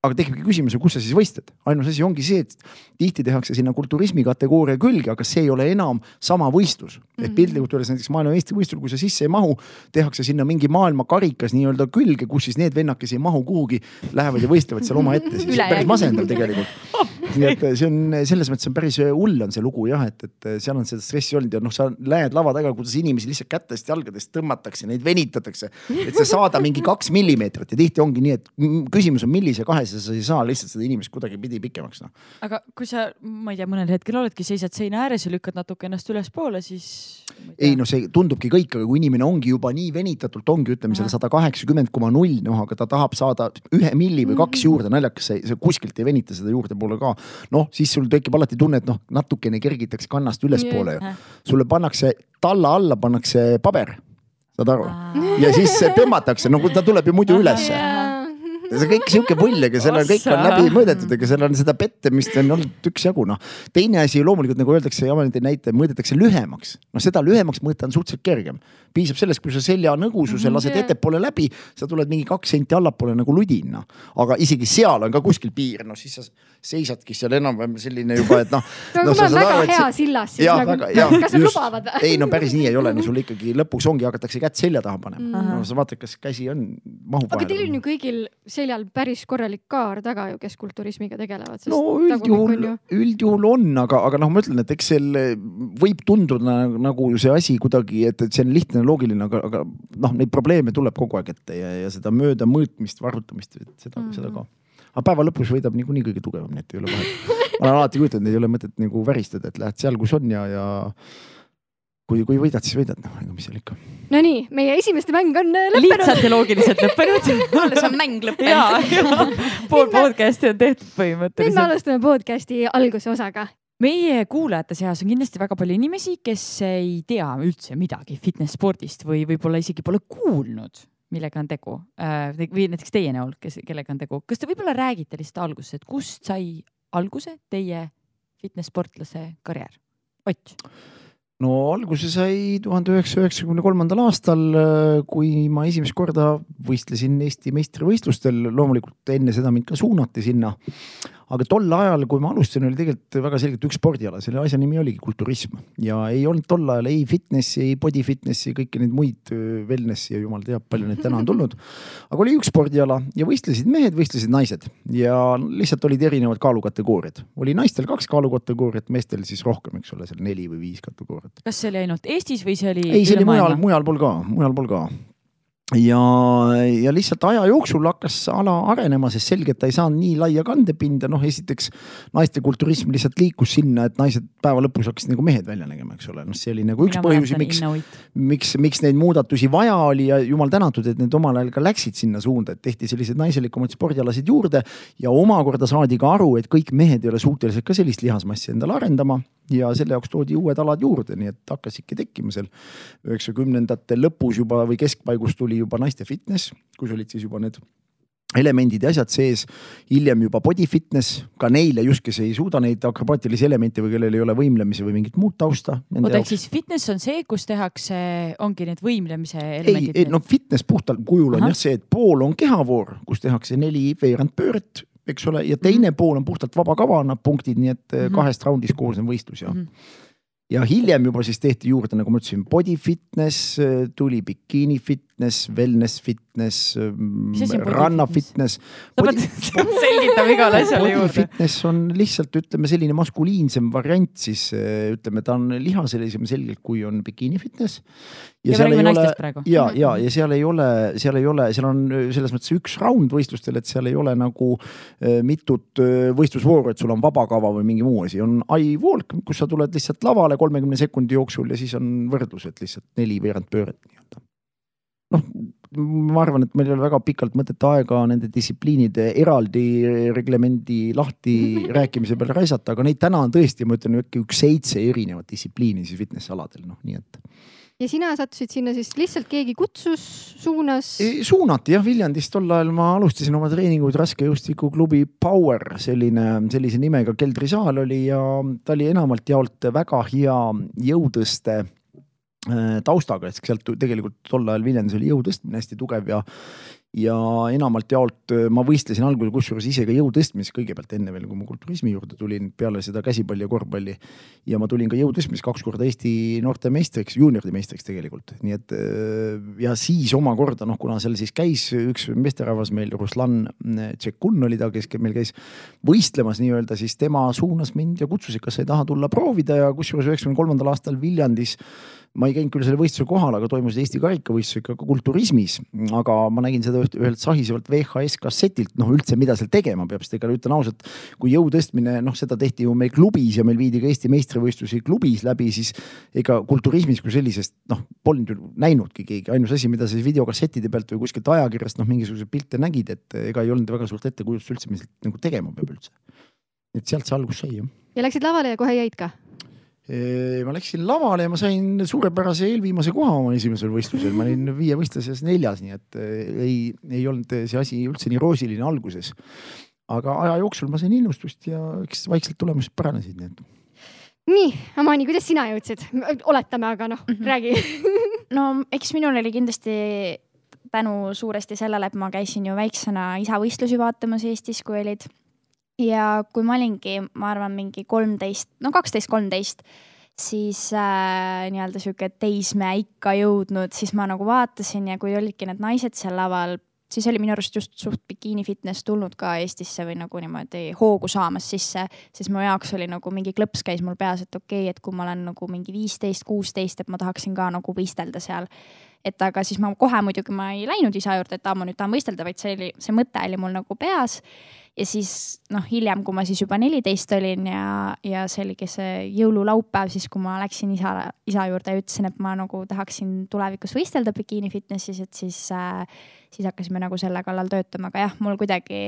aga tekibki küsimus, kus sa siis võistled, ainus asi ongi see, et tihti tehakse sinna kulturismi kategooria külge, aga see ei ole enam sama võistlus mm. -hmm. et mhm. piltlikult öeldes näiteks maailmameistrivõistlusel, kui sa sisse ei mahu, tehakse sinna mingi maailmakarikas nii-öelda külge, kus siis need vennad, kes ei mahu kuhugi, lähevad ja võistlevad seal omaette, siis päris masendav tegelikult nii et see on selles mõttes on päris hull on see lugu jah, et, et seal on seda stressi olnud ja noh, sa näed lava taga, kuidas inimesi lihtsalt kätest, jalgadest tõmmatakse, neid venitatakse, et sa saada mingi kaks millimeetrit ja tihti ongi nii, et küsimus on, millise kahese sa ei saa lihtsalt seda inimest kuidagipidi pikemaks noh. aga kui sa, ma ei tea, mõnel hetkel oledki, seisad seina ääres ja lükkad natuke ennast ülespoole, siis. ei no see tundubki kõik, aga kui inimene ongi juba nii venitatult, ongi ütleme seal sada kaheksakümmend koma null, noh, aga ta tahab saada ühe milli või kaks mhm. juurde, naljakas, see kuskilt ei venita seda juurdepoole ka noh, siis sul tekib alati tunne, et noh, natukene kergitakse kannast ülespoole ju. sulle pannakse talla alla pannakse paber, saad aru, ja siis tõmmatakse, no ta tuleb ju muidu ülesse see kõik sihuke pull, ega seal on, kõik on läbi mõõdetud, ega seal on seda pettemist on olnud üksjagu noh. teine asi loomulikult nagu öeldakse, Jamanite näite, mõõdetakse lühemaks. noh, seda lühemaks mõõta on suhteliselt kergem. piisab sellest, kui sa selja nõgususe lased yeah. ettepoole läbi, sa tuled mingi kaks senti allapoole nagu ludin noh. aga isegi seal on ka kuskil piir, noh siis sa seisadki seal enam-vähem selline juba, et noh no, no. ma olen väga aru, hea sillas, siis ja, nagu, kas nad lubavad? ei no päris nii ei ole, no sul ikkagi lõpuks ongi, hakatakse kätt selja taha panema mm. -hmm. no sa vaatad, kas käsi on, mahub vahele. aga teil on ju kõigil seljal päris korralik kaar taga ju, kes kulturismiga tegelevad. no üldjuhul, üldjuhul on, aga, aga noh, ma ütlen, et eks seal võib tunduda nagu see asi kuidagi, et, et see on lihtne, loogiline, aga, aga noh, neid probleeme tuleb kogu aeg ette ja, ja seda mööda mõõtmist, varrutamist, seda mm, -hmm. seda ka aga päeva lõpus võidab niikuinii kõige tugevam, nii et ei ole vahet. ma olen alati kujutanud, ei ole mõtet nagu väristada, et lähed seal, kus on ja, ja kui, kui võidad, siis võidad, noh, ega mis seal ikka. Nonii, meie esimeste mäng on äh, lõppenud. lihtsalt ja loogiliselt lõppenud alles on mäng lõppenud. pool podcast'i on tehtud põhimõtteliselt. nüüd me alustame podcast'i alguse osaga meie kuulajate seas on kindlasti väga palju inimesi, kes ei tea üldse midagi fitness spordist või võib-olla isegi pole kuulnud millega on tegu äh, või näiteks teie näol, kes, kellega on tegu, kas te võib-olla räägite lihtsalt alguses, et kust sai alguse teie fitness sportlase karjäär? Ott no alguse sai tuhande üheksasaja üheksakümne kolmandal aastal, äh, kui ma esimest korda võistlesin Eesti meistrivõistlustel, loomulikult enne seda mind ka suunati sinna aga tol ajal, kui ma alustasin, oli tegelikult väga selgelt üks spordiala, selle asja nimi oligi kulturism ja ei olnud tol ajal ei fitnessi, ei body fitnessi, kõiki neid muid wellness'i ja jumal teab, palju neid täna on tulnud. aga oli üks spordiala ja võistlesid mehed, võistlesid naised ja lihtsalt olid erinevad kaalukategooriad. oli naistel kaks kaalukategooriat, meestel siis rohkem, eks ole, seal neli või viis kategooriat. kas see oli ainult Eestis või see oli? ei, see oli mujal, mujal pool ka, mujal pool ka ja, ja lihtsalt aja jooksul hakkas ala arenema, sest selge, et ta ei saanud nii laia kandepinda, noh, esiteks naiste kulturism lihtsalt liikus sinna, et naised päeva lõpus hakkasid nagu mehed välja nägema, eks ole, noh, see oli nagu üks põhjusi, miks, miks, miks neid muudatusi vaja oli ja jumal tänatud, et need omal ajal ka läksid sinna suunda, et tehti selliseid naiselikumaid spordialasid juurde. Ja omakorda saadi ka aru, et kõik mehed ei ole suutelised ka sellist lihasmassi endale arendama ja selle jaoks toodi uued alad juurde, nii et hakkasidki tekkima seal üheksakümnendate lõpus juba või keskpaigus tuli juba naiste fitness, kus olid siis juba need elemendid ja asjad sees, hiljem juba body fitness, ka neile just, kes ei suuda neid akrobaatilisi elemente või kellel ei ole võimlemise või mingit muud tausta. oota, ehk siis fitness on see, kus tehakse, ongi need võimlemise elemendid? ei, ei no fitness puhtal kujul on Aha. jah see, et pool on kehavoor, kus tehakse neli veerandpööret eks ole, ja teine mm -hmm. pool on puhtalt vaba kava, annab punktid, nii et mm -hmm. kahest raundist koosnev võistlus ja mm. -hmm ja hiljem juba siis tehti juurde, nagu ma ütlesin, body fitness, tuli bikini fitness, wellness fitness, ranna fitness. sa pead selgitama igale asjale juurde. Fitness on lihtsalt ütleme selline maskuliinsem variant, siis ütleme, ta on lihaselisem selgelt, kui on bikini fitness. ja, ja seal ei ole, ja, ja, ja seal ei ole, seal ei ole, seal on selles mõttes üks round võistlustel, et seal ei ole nagu äh, mitut äh, võistlusvooru, et sul on vabakava või mingi muu asi, on I-walk, kus sa tuled lihtsalt lavale kolmekümne sekundi jooksul ja siis on võrdlused lihtsalt neli veerandpööret nii-öelda noh, ma arvan, et meil ei ole väga pikalt mõtet aega nende distsipliinide eraldi reglemendi lahti rääkimise peale raisata, aga neid täna on tõesti, ma ütlen äkki üks seitse erinevat distsipliini siis fitness aladel, noh nii et. ja sina sattusid sinna siis lihtsalt keegi kutsus, suunas? suunati jah, Viljandis tol ajal ma alustasin oma treeninguid raskejõustikuklubi Power, selline, sellise nimega keldrisaal oli ja ta oli enamalt jaolt väga hea jõutõste taustaga, et sealt tegelikult tol ajal Viljandis oli jõu tõstmine hästi tugev ja ja enamalt jaolt äh, ma võistlesin algul kusjuures ise ka jõu tõstmises kõigepealt enne veel, kui ma kulturismi juurde tulin, peale seda käsipalli ja korvpalli. ja ma tulin ka jõu tõstmises kaks korda Eesti noorte meistriks, juunioride meistriks tegelikult, nii et äh, ja siis omakorda noh, kuna seal siis käis üks meesterahvas meil, Ruslan Tšekun oli ta, kes meil käis võistlemas nii-öelda, siis tema suunas mind ja kutsus, et kas sa ei taha tulla proovida ja kusjuures üheksakümne kolmandal aastal Viljandis ma ei käinud küll selle võistluse kohal, aga toimusid Eesti karikavõistlused ka kulturismis, aga ma nägin seda ühelt sahisevalt VHS kassetilt, noh üldse, mida seal tegema peab, sest ega ütlen ausalt, kui jõu tõstmine, noh, seda tehti ju meil klubis ja meil viidi ka Eesti meistrivõistlusi klubis läbi, siis ega kulturismis kui sellisest noh, polnud ju näinudki keegi, ainus asi, mida siis videokassettide pealt või kuskilt ajakirjast noh, mingisuguseid pilte nägid, et ega ei olnud väga suurt ettekujutust üldse, mis nagu tegema peab üldse. et sealt see algus sai jah. ja läksid lavale ja kohe jäid ka? Ma läksin lavale ja ma sain suurepärase eelviimase koha oma esimesel võistlusel, ma olin viie võistluse seas neljas, nii et ei, ei olnud see asi üldse nii roosiline alguses. aga aja jooksul ma sain innustust ja eks vaikselt tulemused paranesid, nii et. nii, Amani, kuidas sina jõudsid? oletame, aga noh mm, -hmm. räägi no eks minul oli kindlasti tänu suuresti sellele, et ma käisin ju väiksena isavõistlusi vaatamas Eestis, kui olid ja kui ma olingi, ma arvan, mingi kolmteist, no kaksteist, kolmteist, siis äh, nii-öelda sihuke teismeikka jõudnud, siis ma nagu vaatasin ja kui olidki need naised seal laval, siis oli minu arust just suht bikiini fitness tulnud ka Eestisse või nagu niimoodi hoogu saamas sisse, siis mu jaoks oli nagu mingi klõps käis mul peas, et okei okay,, et kui ma olen nagu mingi viisteist, kuusteist, et ma tahaksin ka nagu võistelda seal. Et aga siis ma kohe muidugi ma ei läinud isa juurde, et aa, ma nüüd tahan võistelda, vaid see oli, see mõte oli mul nagu peas ja siis noh, hiljem, kui ma siis juba neliteist olin ja, ja see oligi see jõululaupäev, siis kui ma läksin isa, isa juurde ja ütlesin, et ma nagu tahaksin tulevikus võistelda bikiini fitnessis, et siis äh,, siis hakkasime nagu selle kallal töötama, aga jah, mul kuidagi,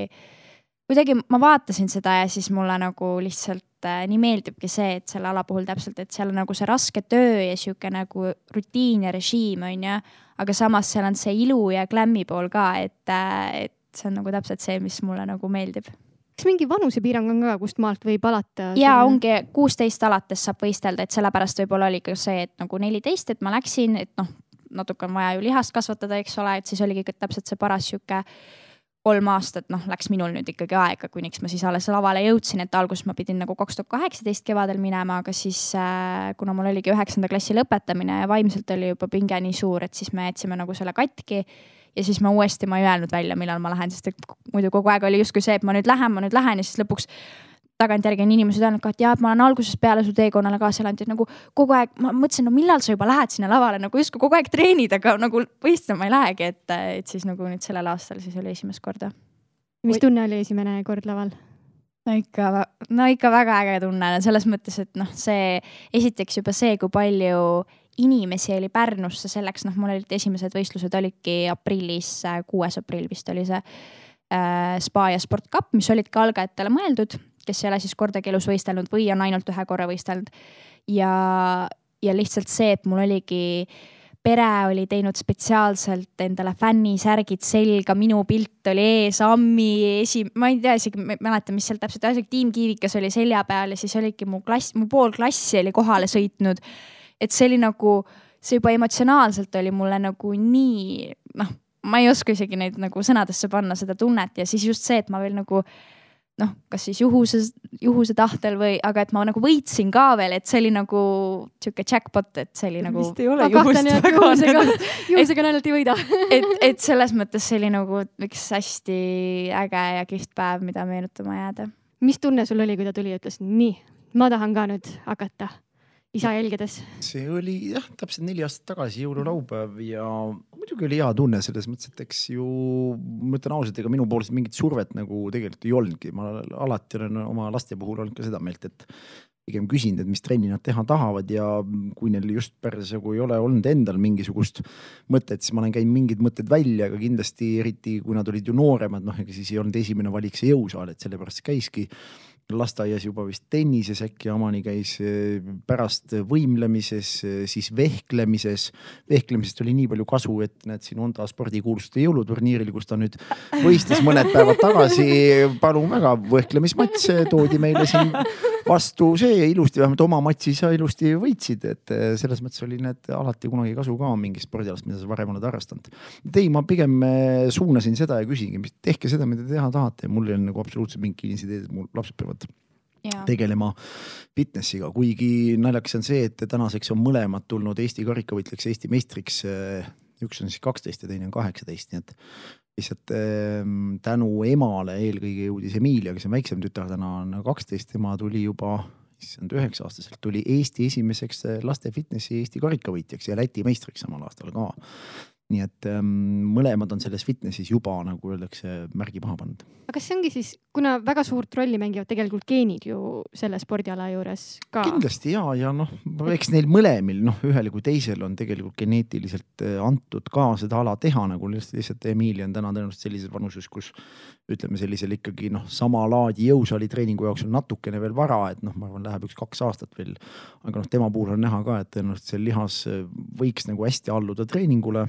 kuidagi ma vaatasin seda ja siis mulle nagu lihtsalt äh, nii meeldibki see, et selle ala puhul täpselt, et seal on nagu see raske töö ja sihuke nagu rutiin ja režiim on ju, aga samas seal on see ilu ja glam'i pool ka, et, äh, et see on nagu täpselt see, mis mulle nagu meeldib kas mingi vanusepiirang on ka, kust maalt võib alata? ja ongi kuusteist alates saab võistelda, et sellepärast võib-olla oli ka see, et nagu neliteist, et ma läksin, et noh, natuke on vaja ju lihast kasvatada, eks ole, et siis oligi täpselt see paras sihuke kolm aastat, noh, läks minul nüüd ikkagi aega, kuniks ma siis alles lavale jõudsin, et alguses ma pidin nagu kaks tuhat kaheksateist kevadel minema, aga siis äh, kuna mul oligi üheksanda klassi lõpetamine ja vaimselt oli juba pinge nii suur, et siis me jätsime nagu selle katki ja siis ma uuesti, ma ei öelnud välja, millal ma lähen, sest et muidu kogu aeg oli justkui see, et ma nüüd lähen, ma nüüd lähen ja siis lõpuks tagantjärgi on inimesed öelnud ka, et jaa, et ma olen algusest peale su teekonnale kaasa elanud ja nagu kogu aeg ma mõtlesin, no millal sa juba lähed sinna lavale nagu justkui kogu aeg treenid, aga nagu võistlema ei lähegi, et, et siis nagu nüüd sellel aastal siis oli esimest korda. mis tunne oli esimene kord laval? no ikka, no ikka väga äge tunne selles mõttes, et noh, see esiteks juba see, kui palju inimesi oli Pärnusse selleks, noh, mul olid esimesed võistlused olidki aprillis, kuues aprill vist oli see äh, spa ja sport cup, mis olid ka algajatele mõeldud, kes ei ole siis kordagi elus võistelnud või on ainult ühe korra võistelnud. ja, ja lihtsalt see, et mul oligi pere oli teinud spetsiaalselt endale fännisärgid selga, minu pilt oli ees, Ammi esi, ma ei tea isegi, ma ei mäleta, mis seal täpselt, ühesõnaga Tiim Kiivikas oli selja peal ja siis oligi mu klass, mu pool klassi oli kohale sõitnud et see oli nagu, see juba emotsionaalselt oli mulle nagu nii noh, ma ei oska isegi neid nagu sõnadesse panna, seda tunnet ja siis just see, et ma veel nagu noh, kas siis juhuse, juhuse tahtel või, aga et ma nagu võitsin ka veel, et see oli nagu sihuke jackpot, et see oli nagu. vist ei ole juhust väga juhusega, juhusega naljalt ei võida et, et selles mõttes see oli nagu üks hästi äge ja kihvt päev, mida meenutama jääda. mis tunne sul oli, kui ta tuli ja ütles, nii, ma tahan ka nüüd hakata isa jälgedes? see oli jah, täpselt neli aastat tagasi jõululaupäev ja muidugi oli hea tunne selles mõttes, et eks ju ma ütlen ausalt, ega minupoolset mingit survet nagu tegelikult ei olnudki, ma alati olen oma laste puhul olnud ka seda meelt, et pigem küsinud, et mis trenni nad teha tahavad ja kui neil just parasjagu ei ole olnud endal mingisugust mõtet, siis ma olen käinud mingid mõtted välja, aga kindlasti eriti kui nad olid ju nooremad, noh, ega siis ei olnud esimene valik see jõusaal, et sellepärast käiski lasteaias juba vist tennises äkki, Amani käis eh, pärast võimlemises, eh, siis vehklemises. vehklemisest oli nii palju kasu, et näed siin Honda spordikuulsuste jõuluturniiril, kus ta nüüd võistles mõned päevad tagasi. palun väga, vehklemismats toodi meile siin vastu see ilusti, vähemalt oma matši sa ilusti võitsid, et eh, selles mõttes oli need alati kunagi kasu ka mingist spordialast, mida sa varem oled harrastanud. ei, ma pigem suunasin seda ja küsingi, tehke seda, mida te teha tahate mul ei ole nagu absoluutselt mingit kinnisideed, et mul lapsed peavad Ja. tegelema fitnessiga, kuigi naljakas on see, et tänaseks on mõlemad tulnud Eesti karikavõitjaks, Eesti meistriks. üks on siis kaksteist ja teine on kaheksateist, nii et lihtsalt ähm, tänu emale eelkõige jõudis Emilia, kes on väiksem tütar, täna on kaksteist, tema tuli juba issand, üheksa aastaselt tuli Eesti esimeseks laste fitnessi Eesti karikavõitjaks ja Läti meistriks samal aastal ka nii et ähm, mõlemad on selles fitnessis juba nagu öeldakse, märgi maha pannud. aga kas see ongi siis, kuna väga suurt rolli mängivad tegelikult geenid ju selle spordiala juures ka? kindlasti ja, ja noh, eks neil mõlemil noh, ühel kui teisel on tegelikult geneetiliselt äh, antud ka seda ala teha nagu lihtsalt Emilia on täna tõenäoliselt sellises vanuses, kus ütleme sellisel ikkagi noh, sama laadi jõusaali treeningu jaoks on natukene veel vara, et noh, ma arvan, läheb üks-kaks aastat veel. aga noh, tema puhul on näha ka, et tõenäoliselt see lihas äh, võiks nagu hästi alluda treeningule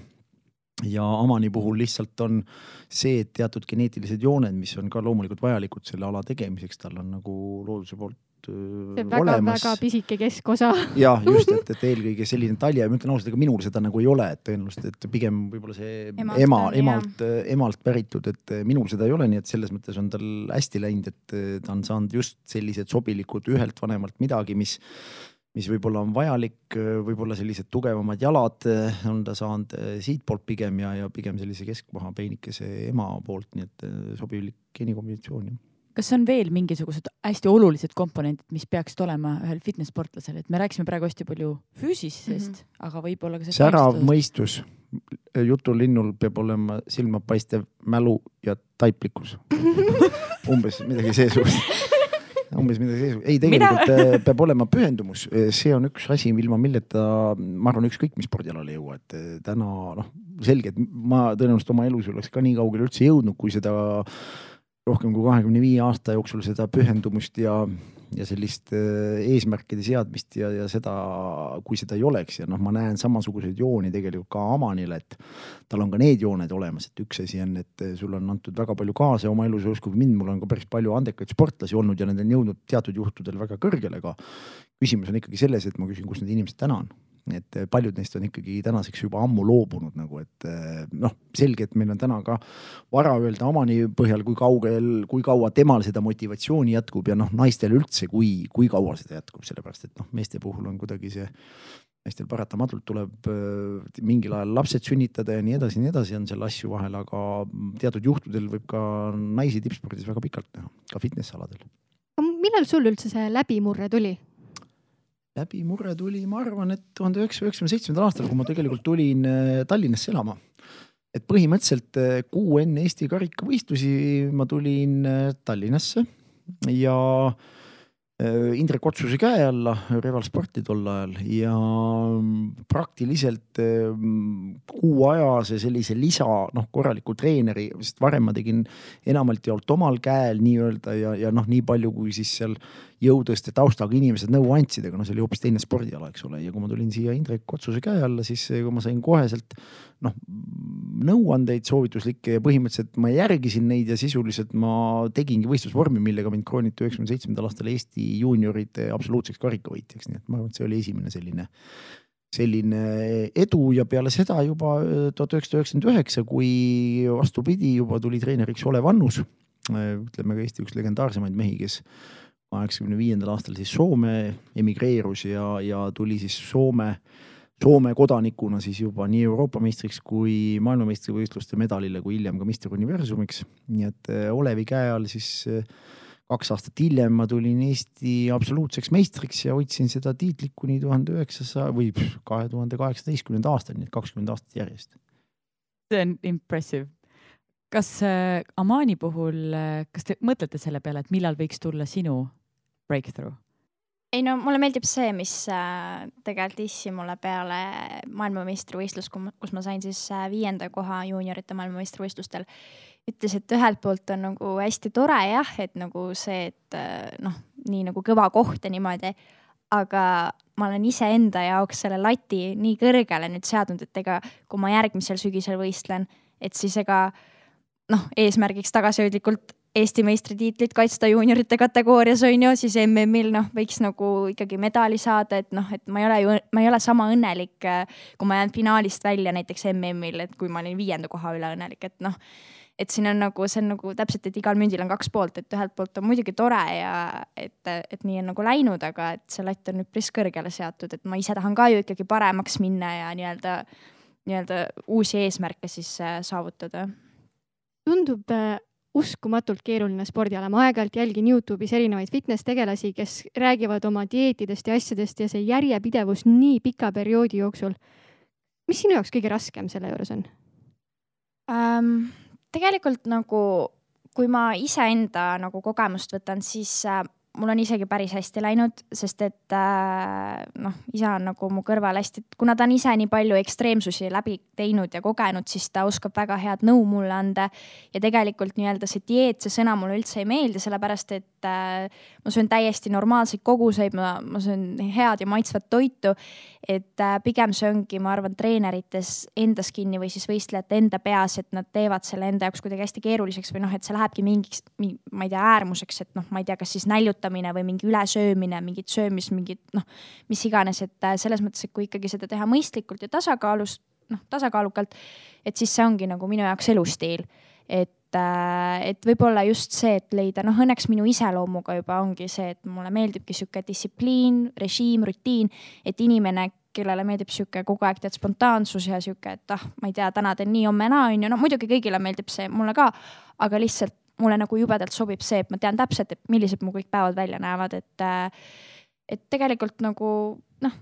ja Amani puhul lihtsalt on see, et teatud geneetilised jooned, mis on ka loomulikult vajalikud selle ala tegemiseks, tal on nagu looduse poolt see väga-väga pisike keskosa. jah, just, et, et eelkõige selline talje, ma ütlen ausalt, ega minul seda nagu ei ole, et tõenäoliselt, et pigem võib-olla see emalt ema, emalt, emalt päritud, et minul seda ei ole, nii et selles mõttes on tal hästi läinud, et ta on saanud just sellised sobilikud ühelt vanemalt midagi, mis mis võib-olla on vajalik, võib-olla sellised tugevamad jalad eh, on ta saanud eh, siitpoolt pigem ja, ja pigem sellise keskmaha peenikese ema poolt, nii et eh, sobilik geenikombinatsioon. kas on veel mingisugused hästi olulised komponendid, mis peaksid olema ühel fitness sportlasel, et me rääkisime praegu hästi palju füüsilisest mm, -hmm. aga võib-olla ka. särav mõistus, jutulinnul peab olema silmapaistev mälu ja taiplikkus umbes midagi seesugust umbes midagi sees, ei tegelikult Mina... Äh, peab olema pühendumus, äh, see on üks asi, ilma milleta ma arvan, ükskõik mis spordialal ei jõua, et äh, täna noh, selge, et ma tõenäoliselt oma elus ei oleks ka nii kaugele üldse jõudnud, kui seda rohkem kui kahekümne viie aasta jooksul seda pühendumust ja ja sellist äh, eesmärkide seadmist ja, ja seda, kui seda ei oleks ja noh, ma näen samasuguseid jooni tegelikult ka Amanile, et tal on ka need jooned olemas, et üks asi on, et sul on antud väga palju kaasa oma elus ja uskuge mind, mul on ka päris palju andekaid sportlasi olnud ja nad on jõudnud teatud juhtudel väga kõrgele ka. küsimus on ikkagi selles, et ma küsin, kus need inimesed täna on et eh, paljud neist on ikkagi tänaseks juba ammu loobunud nagu, et eh, noh, selge, et meil on täna ka vara öelda omani põhjal, kui kaugel, kui kaua temal seda motivatsiooni jätkub ja noh, naistel üldse, kui, kui kaua seda jätkub, sellepärast et noh, meeste puhul on kuidagi see meestel paratamatult tuleb äh, mingil ajal lapsed sünnitada ja nii edasi ja nii edasi, on seal asju vahel, aga teatud juhtudel võib ka naisi tippspordis väga pikalt näha, ka fitness aladel. millal sul üldse see läbimurre tuli? Läbimurre tuli, ma arvan, et tuhande üheksasaja üheksakümne seitsmendal aastal, kui ma tegelikult tulin äh, Tallinnasse elama. et põhimõtteliselt äh, kuu enne Eesti karikavõistlusi ma tulin äh, Tallinnasse ja Indrek Otsuse käe alla, Reval Sporti tol ajal ja mm, praktiliselt kuu ajase sellise lisa, noh, korraliku treeneri, sest varem ma tegin enamalt jaolt omal käel nii-öelda ja, ja noh, nii palju, kui siis seal jõutõste taustaga inimesed nõu andsid, aga noh, see oli hoopis teine spordiala, eks ole, ja kui ma tulin siia Indrek Otsuse käe alla, siis kui ma sain koheselt noh, nõuandeid soovituslikke ja põhimõtteliselt ma järgisin neid ja sisuliselt ma tegingi võistlusvormi, millega mind krooniti üheksakümne seitsmendal aastal Eesti juunioride absoluutseks karikavõitjaks, nii et ma arvan, et see oli esimene selline selline edu. Ja peale seda juba tuhat üheksasada üheksakümmend üheksa, kui vastupidi, juba tuli treeneriks Olev Annus ütleme ka Eesti üks legendaarsemaid mehi, kes kaheksakümne viiendal aastal siis Soome emigreerus ja, ja tuli siis Soome, Soome kodanikuna siis juba nii Euroopa meistriks kui maailmameistrivõistluste medalile, kui hiljem ka Mister Universumiks. nii et äh, Olevi käe all siis äh, kaks aastat hiljem ma tulin Eesti absoluutseks meistriks ja hoidsin seda tiitlit kuni tuhande üheksasaja või kahe tuhande kaheksateistkümnenda aastani, nii et kakskümmend aastat järjest. see on impressive kas äh, Amani puhul, kas te mõtlete selle peale, et millal võiks tulla sinu breakthrough? Ei no mulle meeldib see, mis äh, tegelikult issi mulle peale maailmameistrivõistlust, kus ma sain siis äh, viienda koha juuniorite maailmameistrivõistlustel. ütles, et ühelt poolt on nagu hästi tore jah, et nagu see, et äh, noh, nii nagu kõva koht ja niimoodi. aga ma olen iseenda jaoks selle lati nii kõrgele nüüd seadnud, et ega kui ma järgmisel sügisel võistlen, et siis ega noh, eesmärgiks tagasihoidlikult Eesti meistritiitlit kaitsta juuniorite kategoorias on ju, siis MM-il noh, võiks nagu ikkagi medali saada, et noh, et ma ei ole ju, ma ei ole sama õnnelik, kui ma jään finaalist välja näiteks MM-il, et kui ma olin viienda koha üle õnnelik, et noh. et siin on nagu, see on nagu täpselt, et igal mündil on kaks poolt, et ühelt poolt on muidugi tore ja et, et nii on nagu läinud, aga et see latt on üpris kõrgele seatud, et ma ise tahan ka ju ikkagi paremaks minna ja nii-öelda, nii-öelda uusi eesmärke siis äh, saavutada tundub äh, uskumatult keeruline spordiala, ma aeg-ajalt jälgin Youtube'is erinevaid fitness tegelasi, kes räägivad oma dieetidest ja asjadest ja see järjepidevus nii pika perioodi jooksul. mis sinu jaoks kõige raskem selle juures on ähm,? tegelikult nagu, kui ma iseenda nagu kogemust võtan, siis äh, mul on isegi päris hästi läinud, sest et äh, noh, isa on nagu mu kõrval hästi, kuna ta on ise nii palju ekstreemsusi läbi teinud ja kogenud, siis ta oskab väga head nõu mulle anda. ja tegelikult nii-öelda see dieet, see sõna mulle üldse ei meeldi, sellepärast et äh, ma söön täiesti normaalseid koguseid, ma, ma söön head ja maitsvat toitu. et äh, pigem see ongi, ma arvan, treenerites endas kinni või siis võistlejate enda peas, et nad teevad selle enda jaoks kuidagi hästi keeruliseks või noh, et see lähebki mingiks, ma ei tea, äärmuseks, et noh, ma ei tea, kas siis näljutamine või mingi ülesöömine, mingid söömis, mingid noh, mis iganes, et äh, selles mõttes, et kui ikkagi seda teha mõistlikult ja tasakaalus, noh, tasakaalukalt, et siis see ongi nagu minu jaoks elustiil. et äh, et võib-olla just see, et leida, noh, õnneks minu iseloomuga juba ongi see, et mulle meeldibki sihuke distsipliin, režiim, rutiin, et inimene, kellele meeldib sihuke kogu aeg tead spontaansus ja sihuke, et ah, ma ei tea, täna teen nii, homme naa, on ju, no muidugi kõigile meeldib see, mulle ka. aga lihtsalt mulle nagu jubedalt sobib see, et ma tean täpselt, et millised mu kõik päevad välja näevad, et. Äh, et tegelikult nagu noh,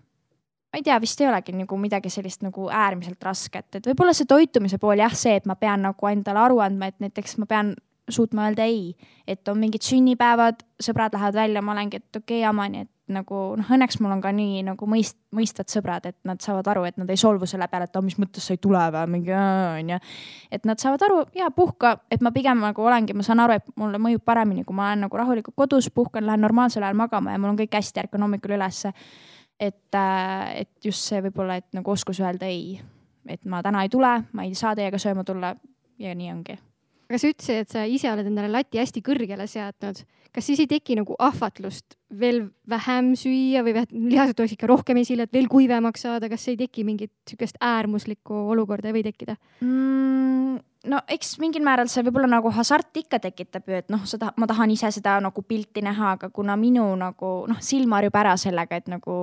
ma ei tea, vist ei olegi nagu midagi sellist nagu äärmiselt rasket, et võib-olla see toitumise pool jah, see, et ma pean nagu endale aru andma, et näiteks ma pean suutma öelda ei, et on mingid sünnipäevad, sõbrad lähevad välja, ma olengi, et okei okay,, jamani, et nagu noh, õnneks mul on ka nii nagu mõist-, mõistvad sõbrad, et nad saavad aru, et nad ei solvu selle peale, et oh, mis mõttes sa ei tule või mingi onju. et nad saavad aru ja puhka, et ma pigem nagu olengi, ma saan aru, et mulle mõjub paremini, kui ma olen nagu rahulikult kodus, puhkan, lähen normaalsel ajal magama ja mul on kõik hästi, ärkan hommikul ülesse. Et, äh, et just see võib-olla, et nagu oskus öelda ei, et ma täna ei tule, ma ei saa teiega sööma tulla ja nii ongi aga sa ütlesid, et sa ise oled endale lati hästi kõrgele seadnud. kas siis ei teki nagu ahvatlust veel vähem süüa või lihased tuleks ikka rohkem esile, et veel kuivemaks saada, kas ei teki mingit sihukest äärmuslikku olukorda ei või tekkida mm,? No eks mingil määral see võib-olla nagu hasart ikka tekitab ju, et noh, seda, ma tahan ise seda nagu pilti näha, aga kuna minu nagu noh, silm harjub ära sellega, et nagu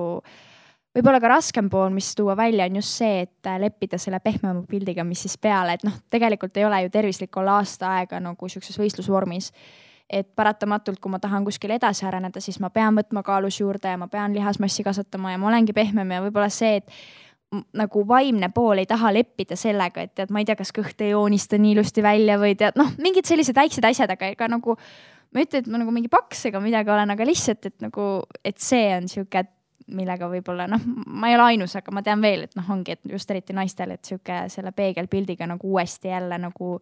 võib-olla ka raskem pool, mis tuua välja, on just see, et äh, leppida selle pehmema pildiga, mis siis peale, et noh, tegelikult ei ole ju tervislik olla aasta aega nagu sihukeses võistlusvormis. et paratamatult, kui ma tahan kuskil edasi areneda, siis ma pean võtma kaalus juurde ja ma pean lihasmassi kasvatama ja ma olengi pehmem ja võib-olla see, et nagu vaimne pool ei taha leppida sellega, et tead, ma ei tea, kas kõht ei joonista nii ilusti välja või tead, noh, mingid sellised väiksed asjad, aga ega nagu ma ei ütle, et ma nagu mingi paks ega midagi olen, aga lihtsalt, et nagu, et see on sihuke, millega võib-olla noh, ma ei ole ainus, aga ma tean veel, et noh, ongi, et just eriti naistel, et sihuke selle peegelpildiga nagu uuesti jälle nagu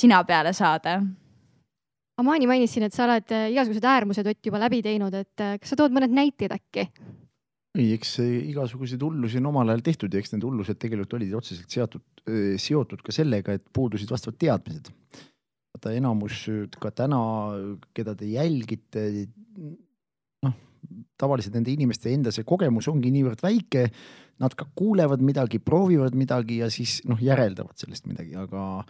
sina peale saada. Amani mainis siin, et sa oled äh, igasugused äärmused Ott juba läbi teinud, et äh, kas sa tood mõned näited äkki? Ei, eks igasuguseid hullusi on omal ajal tehtud ja eks need hullused tegelikult olid otseselt seotud, seotud ka sellega, et puudusid vastavad teadmised. vaata enamus ka täna, keda te jälgite, noh tavaliselt nende inimeste enda see kogemus ongi niivõrd väike. Nad ka kuulevad midagi, proovivad midagi ja siis noh, järeldavad sellest midagi, aga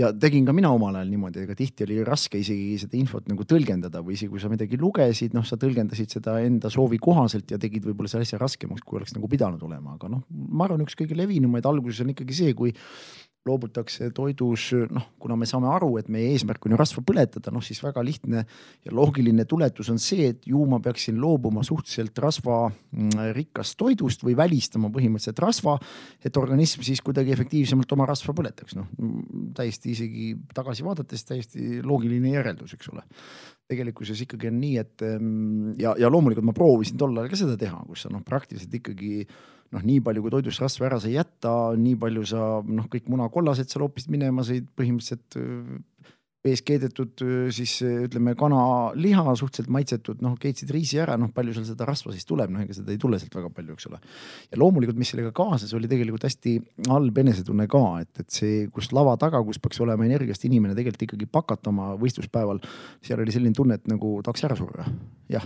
ja tegin ka mina omal ajal niimoodi, ega tihti oli raske isegi seda infot nagu tõlgendada või isegi kui sa midagi lugesid, noh, sa tõlgendasid seda enda soovi kohaselt ja tegid võib-olla selle asja raskemaks, kui oleks nagu pidanud olema, aga noh, ma arvan, üks kõige levinumaid alguses on ikkagi see, kui loobutakse toidus, noh, kuna me saame aru, et meie eesmärk on ju rasva põletada, noh siis väga lihtne ja loogiline tuletus on see, et ju ma peaksin loobuma suhteliselt rasvarikkast toidust või välistama põhimõtteliselt rasva, et organism siis kuidagi efektiivsemalt oma rasva põletaks, noh täiesti isegi tagasi vaadates täiesti loogiline järeldus, eks ole. Tegelikkuses ikkagi on nii, et ja, ja loomulikult ma proovisin tol ajal ka seda teha, kus sa noh, praktiliselt ikkagi noh, nii palju kui toidust rasva ära sa ei jäta, nii palju sa noh, kõik munakollased sa loopisid minema, sõid põhimõtteliselt vees keedetud siis ütleme kanaliha suhteliselt maitsetud, noh keetsid riisi ära, noh palju seal seda rasva siis tuleb, noh ega seda ei tule sealt väga palju, eks ole. ja loomulikult, mis sellega kaasas, oli tegelikult hästi halb enesetunne ka, et, et see, kus lava taga, kus peaks olema energiast inimene tegelikult ikkagi pakatama võistluspäeval, seal oli selline tunne, et nagu tahaks ära surra, jah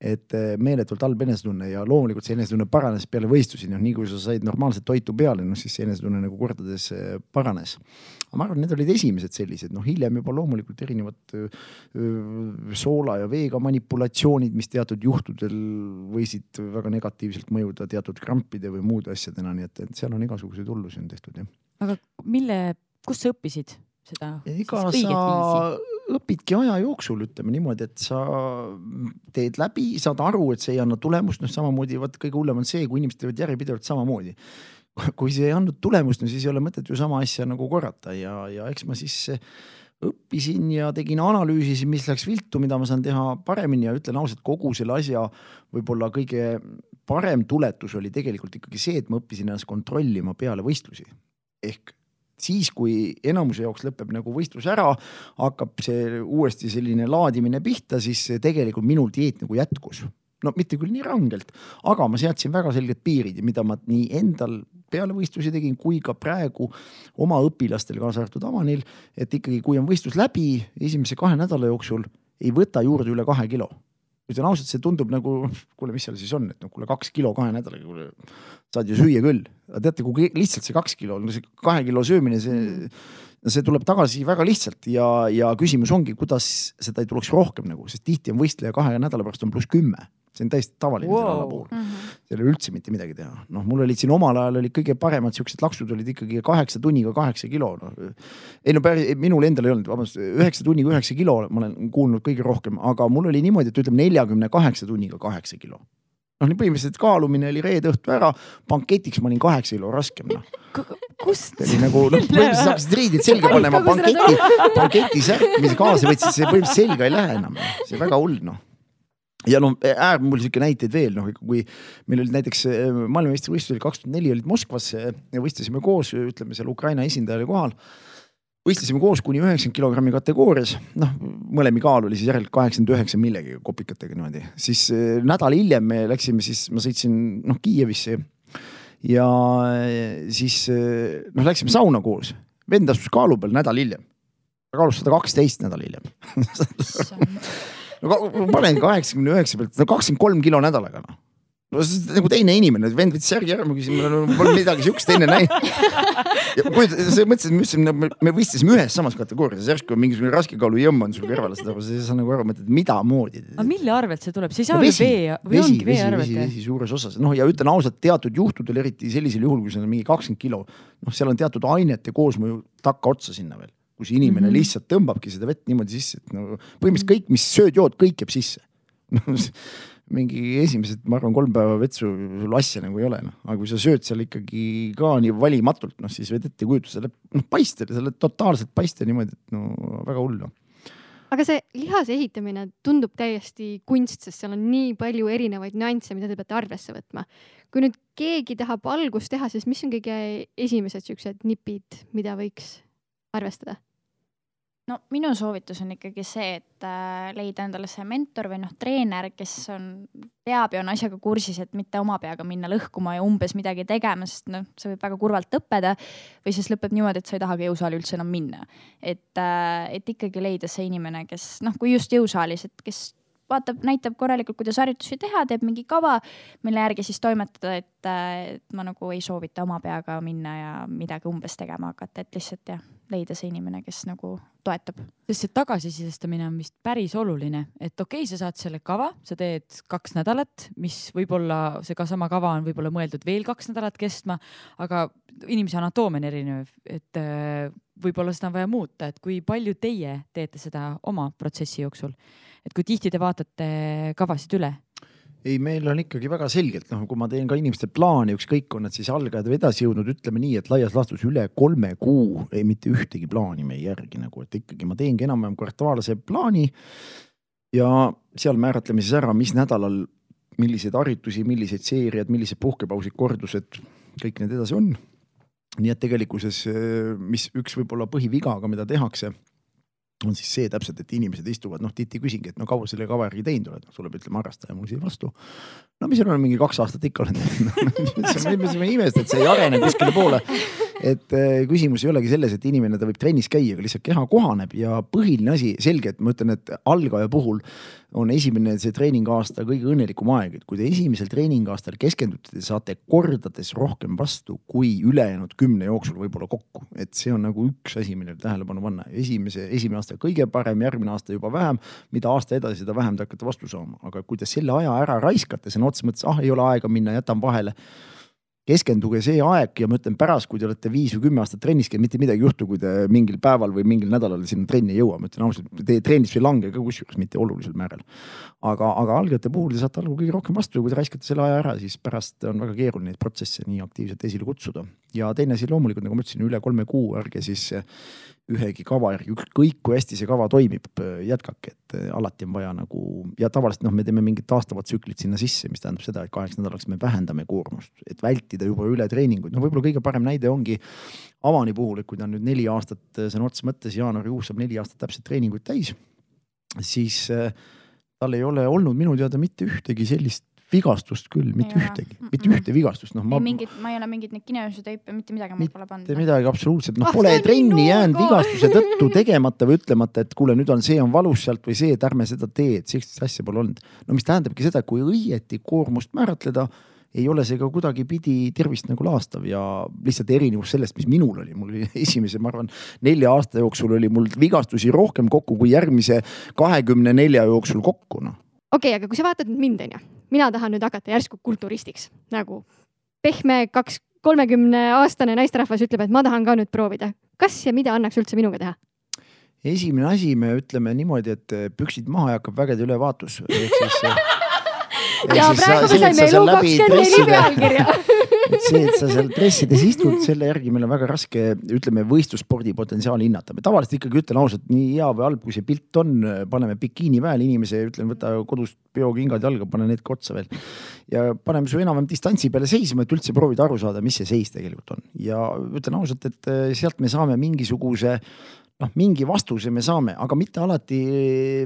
et eh, meeletult halb enesetunne ja loomulikult see enesetunne paranes peale võistlusi, noh nii kui sa said normaalset toitu peale, noh siis see enesetunne nagu kordades eh, paranes. aga ma arvan, need olid esimesed sellised, noh hiljem juba loomulikult erinevad soola ja veega manipulatsioonid, mis teatud juhtudel võisid väga negatiivselt mõjuda teatud krampide või muude asjadena, nii et, et seal on igasuguseid hullusi on tehtud jah. aga mille, kust sa õppisid seda? ega sa õpidki aja jooksul, ütleme niimoodi, et sa teed läbi, saad aru, et see ei anna tulemust, noh samamoodi vot kõige hullem on see, kui inimesed teevad järjepidevalt samamoodi. kui see ei andnud tulemust, no siis ei ole mõtet ju sama asja nagu korrata ja, ja eks ma siis õppisin ja tegin analüüsisin, mis läks viltu, mida ma saan teha paremini ja ütlen ausalt, kogu selle asja võib-olla kõige parem tuletus oli tegelikult ikkagi see, et ma õppisin ennast kontrollima peale võistlusi. ehk siis, kui enamuse jaoks lõpeb nagu võistlus ära, hakkab see uuesti selline laadimine pihta, siis tegelikult minul dieet nagu jätkus. no mitte küll nii rangelt, aga ma seadsin väga selged piirid ja mida ma nii endal peale võistlusi tegin, kui ka praegu oma õpilastel, kaasa arvatud Avanil, et ikkagi, kui on võistlus läbi, esimese kahe nädala jooksul ei võta juurde üle kahe kilo ütlen ausalt, see tundub nagu, kuule, mis seal siis on, et noh, kuule kaks kilo kahe nädalaga, kuule saad ju süüa küll. aga teate, kui lihtsalt see kaks kilo, see kahe kilo söömine, see, see tuleb tagasi väga lihtsalt ja, ja küsimus ongi, kuidas seda ei tuleks rohkem nagu, sest tihti on võistleja kahe nädala pärast on pluss kümme see on täiesti tavaline wow. selle ala puhul mm. -hmm. seal ei ole üldse mitte midagi teha. noh, mul olid siin omal ajal olid kõige paremad siuksed laksud olid ikkagi kaheksa tunniga kaheksa kilo no.. ei no päris, minul endal ei olnud, vabandust, üheksa tunniga üheksa kilo ma olen kuulnud kõige rohkem, aga mul oli niimoodi, et ütleme neljakümne kaheksa tunniga kaheksa kilo noh, põhimõtteliselt kaalumine oli reede õhtu ära, banketiks ma olin kaheksa kilo raskem noh. kust? see oli nagu noh, põhimõtteliselt hakkasid riidid selga panema, banketi, banketi särk, mis kaasa võtsid, see põhimõtteliselt selga ei lähe enam, see väga hull noh ja noh, äärm mul sihuke näiteid veel noh, kui meil olid näiteks maailmameistrivõistlused oli kaks tuhat neli olid Moskvas ja võistlesime koos, ütleme seal Ukraina esindaja oli kohal. võistlesime koos kuni üheksakümmend kilogrammi kategoorias, noh mõlemi kaal oli siis järelikult kaheksakümmend üheksa millegagi kopikatega niimoodi, siis nädal hiljem me läksime siis, ma sõitsin noh Kiievisse. Ja siis noh, läksime sauna koos, vend astus kaalu peal nädal hiljem, ta kaalus sada kaksteist nädal hiljem no panen kaheksakümne üheksa pealt, no kakskümmend kolm kilo nädalaga noh no see on nagu teine inimene, vend võttis särgi ära, ma küsisin, ma pole midagi siukest enne näinud. ja kujutad, sa mõtlesid, me ütlesime, me võistlesime ühes samas kategoorias, järsku mingisugune raskekaalu jõmm on sul kõrval, sa ei saa nagu aru, mõtled, mida moodi. aga mille arvelt see tuleb, see ei saa ju vee või ongi vee arvelt? vesi, vesi suures osas, noh ja ütlen ausalt, teatud juhtudel, eriti sellisel juhul, kui see on mingi kakskümmend kilo, noh, seal on teatud ainete koosmõju takkaotsa sinna veel kus inimene mm -hmm. lihtsalt tõmbabki seda vett niimoodi sisse, et no põhimõtteliselt kõik, mis sööd-jood, kõik jääb sisse mingi esimesed, ma arvan, kolm päeva vetsu sul asja nagu ei ole, noh, aga kui sa sööd seal ikkagi ka nii valimatult, noh siis võid ette kujutada, sa lähed noh paistele, sa lähed totaalselt paiste niimoodi, et no väga hull noh aga see lihase ehitamine tundub täiesti kunst, sest seal on nii palju erinevaid nüansse, mida te peate arvesse võtma. kui nüüd keegi tahab algust teha, siis mis on kõige esimesed siuksed nipid, mida võiks arvestada? No minu soovitus on ikkagi see, et äh, leida endale see mentor või noh, treener, kes on, teab ja on asjaga kursis, et mitte oma peaga minna lõhkuma ja umbes midagi tegema, sest noh, see võib väga kurvalt lõppeda. või siis lõpeb niimoodi, et sa ei tahagi jõusaali üldse enam minna. et, äh, et ikkagi leida see inimene, kes noh, kui just jõusaalis, et kes vaatab, näitab korralikult, kuidas harjutusi teha, teeb mingi kava, mille järgi siis toimetada, et, äh, et ma nagu ei soovita oma peaga minna ja midagi umbes tegema hakata, et lihtsalt jah leida see inimene, kes nagu toetab. sest see tagasisidestamine on vist päris oluline, et okei okay,, sa saad selle kava, sa teed kaks nädalat, mis võib-olla see ka sama kava on võib-olla mõeldud veel kaks nädalat kestma, aga inimese anatoomia on erinev, et äh, võib-olla seda on vaja muuta, et kui palju teie teete seda oma protsessi jooksul, et kui tihti te vaatate kavasid üle ei, meil on ikkagi väga selgelt, noh, kui ma teen ka inimeste plaani, ükskõik, on nad siis algajad või edasi jõudnud, ütleme nii, et laias laastus üle kolme kuu ei, mitte ühtegi plaani me ei järgi nagu, et ikkagi ma teengi enam-vähem kvartaalse plaani. ja seal määratleme siis ära, mis nädalal milliseid harjutusi, milliseid seeriad, millised puhkepausid, kordused, kõik need edasi on. nii et tegelikkuses, mis üks võib-olla põhiviga, aga mida tehakse on siis see täpselt, et inimesed istuvad, noh tihti küsingi, et no kaua selle kava järgi teinud oled, tuleb ütlema harrastaja mul siia vastu. no mis seal on, mingi kaks aastat ikka olen teinud me ei imesta, et see ei arene kuskile poole. Et äh, küsimus ei olegi selles, et inimene, ta võib trennis käia, aga lihtsalt keha kohaneb ja põhiline asi, selge, et ma ütlen, et algaja puhul on esimene see treeningaasta kõige õnnelikum aeg, et kui te esimesel treeningaastal keskendute, te saate kordades rohkem vastu kui ülejäänud kümne jooksul võib-olla kokku. et see on nagu üks asi, millele tähelepanu panna. esimese, esimene aasta kõige parem, järgmine aasta juba vähem. mida aasta edasi, seda vähem te hakkate vastu saama, aga kui te selle aja ära raiskate sõna otseses mõttes, ah ei ole aega minna, jätan vahele keskenduge see aeg ja ma ütlen pärast, kui te olete viis või kümme aastat trennis käinud, mitte midagi ei juhtu, kui te mingil päeval või mingil nädalal sinna trenni ei jõua, ma ütlen ausalt, teie treenis ei lange ka kusjuures mitte olulisel määral. aga, aga algajate puhul te saate algul kõige rohkem vastu ja kui te raiskate selle aja ära, siis pärast on väga keeruline neid protsesse nii aktiivselt esile kutsuda. ja teine asi loomulikult, nagu ma ütlesin, üle kolme kuu ärge siis ühegi kava järgi, ükskõik kui hästi see kava toimib, jätkake, et äh, alati on vaja nagu ja tavaliselt noh, me teeme mingid taastuvad tsüklid sinna sisse, mis tähendab seda, et kaheks nädalaks me vähendame koormust, et vältida juba ületreeninguid. no võib-olla kõige parem näide ongi Avani puhul, et kui ta on nüüd neli aastat äh, sõna otseses mõttes jaanuarikuus saab neli aastat täpselt treeninguid täis, siis äh, tal ei ole olnud minu teada mitte ühtegi sellist vigastust küll, mitte ei ühtegi, mitte mm -mm. ühte vigastust, noh. Ma... mingit, ma ei ole mingeid neid kineositeipe, mitte midagi ma pole pannud. mitte midagi absoluutselt, noh ah, pole trenni jäänud vigastuse tõttu tegemata või ütlemata, et kuule, nüüd on see on valus sealt või see, et ärme seda tee, et sellist asja pole olnud. no mis tähendabki seda, kui õieti koormust määratleda, ei ole see ka kuidagipidi tervist nagu laastav ja lihtsalt erinevus sellest, mis minul oli, mul oli esimese, ma arvan, nelja aasta jooksul oli mul vigastusi rohkem kokku kui järgmise kahekümne nelja jooksul kokku, noh okei okay,, aga kui sa vaatad nüüd mind, onju, mina tahan nüüd hakata järsku kulturistiks nagu pehme kaks, kolmekümne aastane naisterahvas ütleb, et ma tahan ka nüüd proovida. kas ja mida annaks üldse minuga teha? esimene asi, me ütleme niimoodi, et püksid maha ja hakkab vägede ülevaatus. siis ja praegu me saime elu kakskümmend neli pealkirja et see, et sa seal dressides istud, selle järgi meil on väga raske, ütleme, võistlusspordi potentsiaali hinnata. me tavaliselt ikkagi ütlen ausalt, nii hea või halb, kui see pilt on, paneme bikiini väel inimese, ütlen, võta kodust peokingad jalga, pane need ka otsa veel. ja paneme su enam-vähem distantsi peale seisma, et üldse proovida aru saada, mis see seis tegelikult on. ja ütlen ausalt, et eh, sealt me saame mingisuguse noh, mingi vastuse me saame, aga mitte alati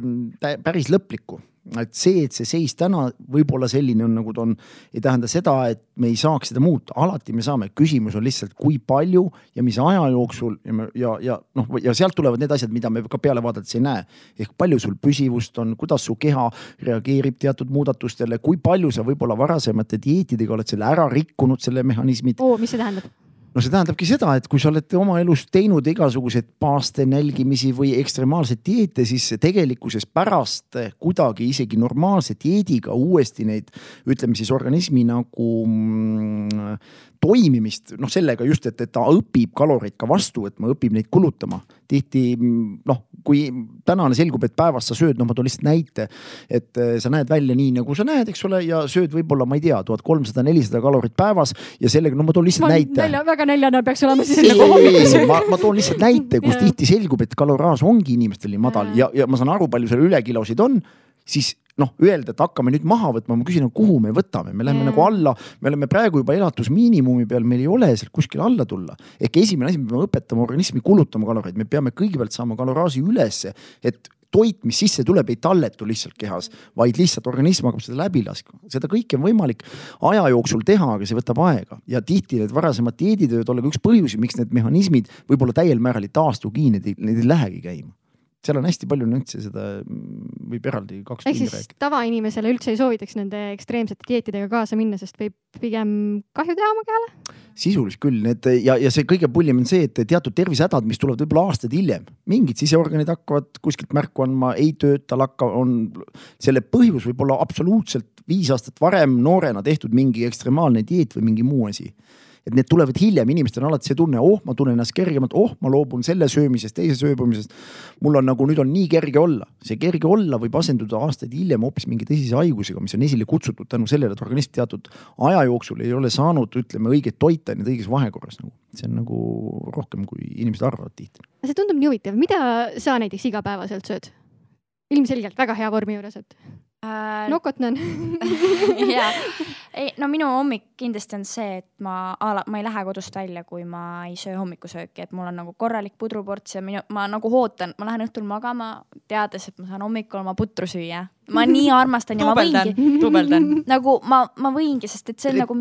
mm, päris lõpliku et see, et see seis täna võib-olla selline on, nagu ta on, ei tähenda seda, et me ei saaks seda muuta, alati me saame. küsimus on lihtsalt, kui palju ja mis aja jooksul ja, ja, ja noh, ja sealt tulevad need asjad, mida me ka peale vaadates ei näe. ehk palju sul püsivust on, kuidas su keha reageerib teatud muudatustele, kui palju sa võib-olla varasemate dieetidega oled selle ära rikkunud, selle mehhanismid. oo, mis see tähendab? No see tähendabki seda, et kui sa oled oma elus teinud igasuguseid paaste nälgimisi või ekstremaalseid dieete, siis tegelikkuses pärast kuidagi isegi normaalse dieediga uuesti neid, ütleme siis organismi nagu mm, toimimist, noh sellega just, et, et ta õpib kaloreid ka vastu võtma, õpib neid kulutama. Tihti noh, kui tänane selgub, et päevas sa sööd, noh, ma toon lihtsalt näite, et eh, sa näed välja nii, nagu sa näed, eks ole, ja sööd võib-olla, ma ei tea, tuhat kolmsada, nelisada kalorit päevas ja sellega, no ma toon lihtsalt ma näite. nälja, väga näljane peaks olema siis. ei, ei, ma, ma toon lihtsalt näite, kus tihti selgub, et kaloraaž ongi inimestel nii madal ja, ja ma saan aru, palju seal ülekilosid on, siis noh, öelda, et hakkame nüüd maha võtma, ma küsin, kuhu me võtame, me läheme mm. nagu alla, me oleme praegu juba elatusmiinimumi peal, meil ei ole sealt kuskile alla tulla. ehk esimene asi, me peame õpetama organismi kulutama kaloreid, me peame kõigepealt saama kaloraaži ülesse, et toit, mis sisse tuleb, ei talletu lihtsalt kehas, vaid lihtsalt organism hakkab seda läbi laskma. seda kõike on võimalik aja jooksul teha, aga see võtab aega ja tihti need varasemad dieedid võivad olla ka üks põhjusi, miks need mehhanismid võib-olla täiel määral ei taastugi, need ei, need ei lähegi käima seal on hästi palju nüansse, seda võib eraldi kaks ehk siis rääkida. tavainimesele üldse ei soovitaks nende ekstreemsete dieetidega kaasa minna, sest võib pigem kahju teha oma kehale? sisuliselt küll, need ja, ja see kõige pullim on see, et teatud tervisehädad, mis tulevad võib-olla aastaid hiljem, mingid siseorganid hakkavad kuskilt märku andma, ei tööta, lakka, on selle põhjus võib olla absoluutselt viis aastat varem noorena tehtud mingi ekstremaalne dieet või mingi muu asi et need tulevad hiljem, inimestel on alati see tunne, oh, ma tunnen ennast kergemalt, oh, ma loobun selle söömisest, teise sööbumisest. mul on nagu nüüd on nii kerge olla, see kerge olla võib asenduda aastaid hiljem hoopis mingi tõsise haigusega, mis on esile kutsutud tänu sellele, et organism teatud aja jooksul ei ole saanud, ütleme, õigeid toitaineid õiges vahekorras nagu. see on nagu rohkem, kui inimesed arvavad tihti. see tundub nii huvitav, mida sa näiteks igapäevaselt sööd? ilmselgelt väga hea vormi juures, et äh... nokotnan jaa, ei no minu hommik kindlasti on see, et ma a la, ma ei lähe kodust välja, kui ma ei söö hommikusööki, et mul on nagu korralik pudruports ja minu, ma nagu ootan, ma lähen õhtul magama, teades, et ma saan hommikul oma putru süüa. ma nii armastan ja ma võingi. duubeldan. nagu ma, ma võingi, sest et see on nagu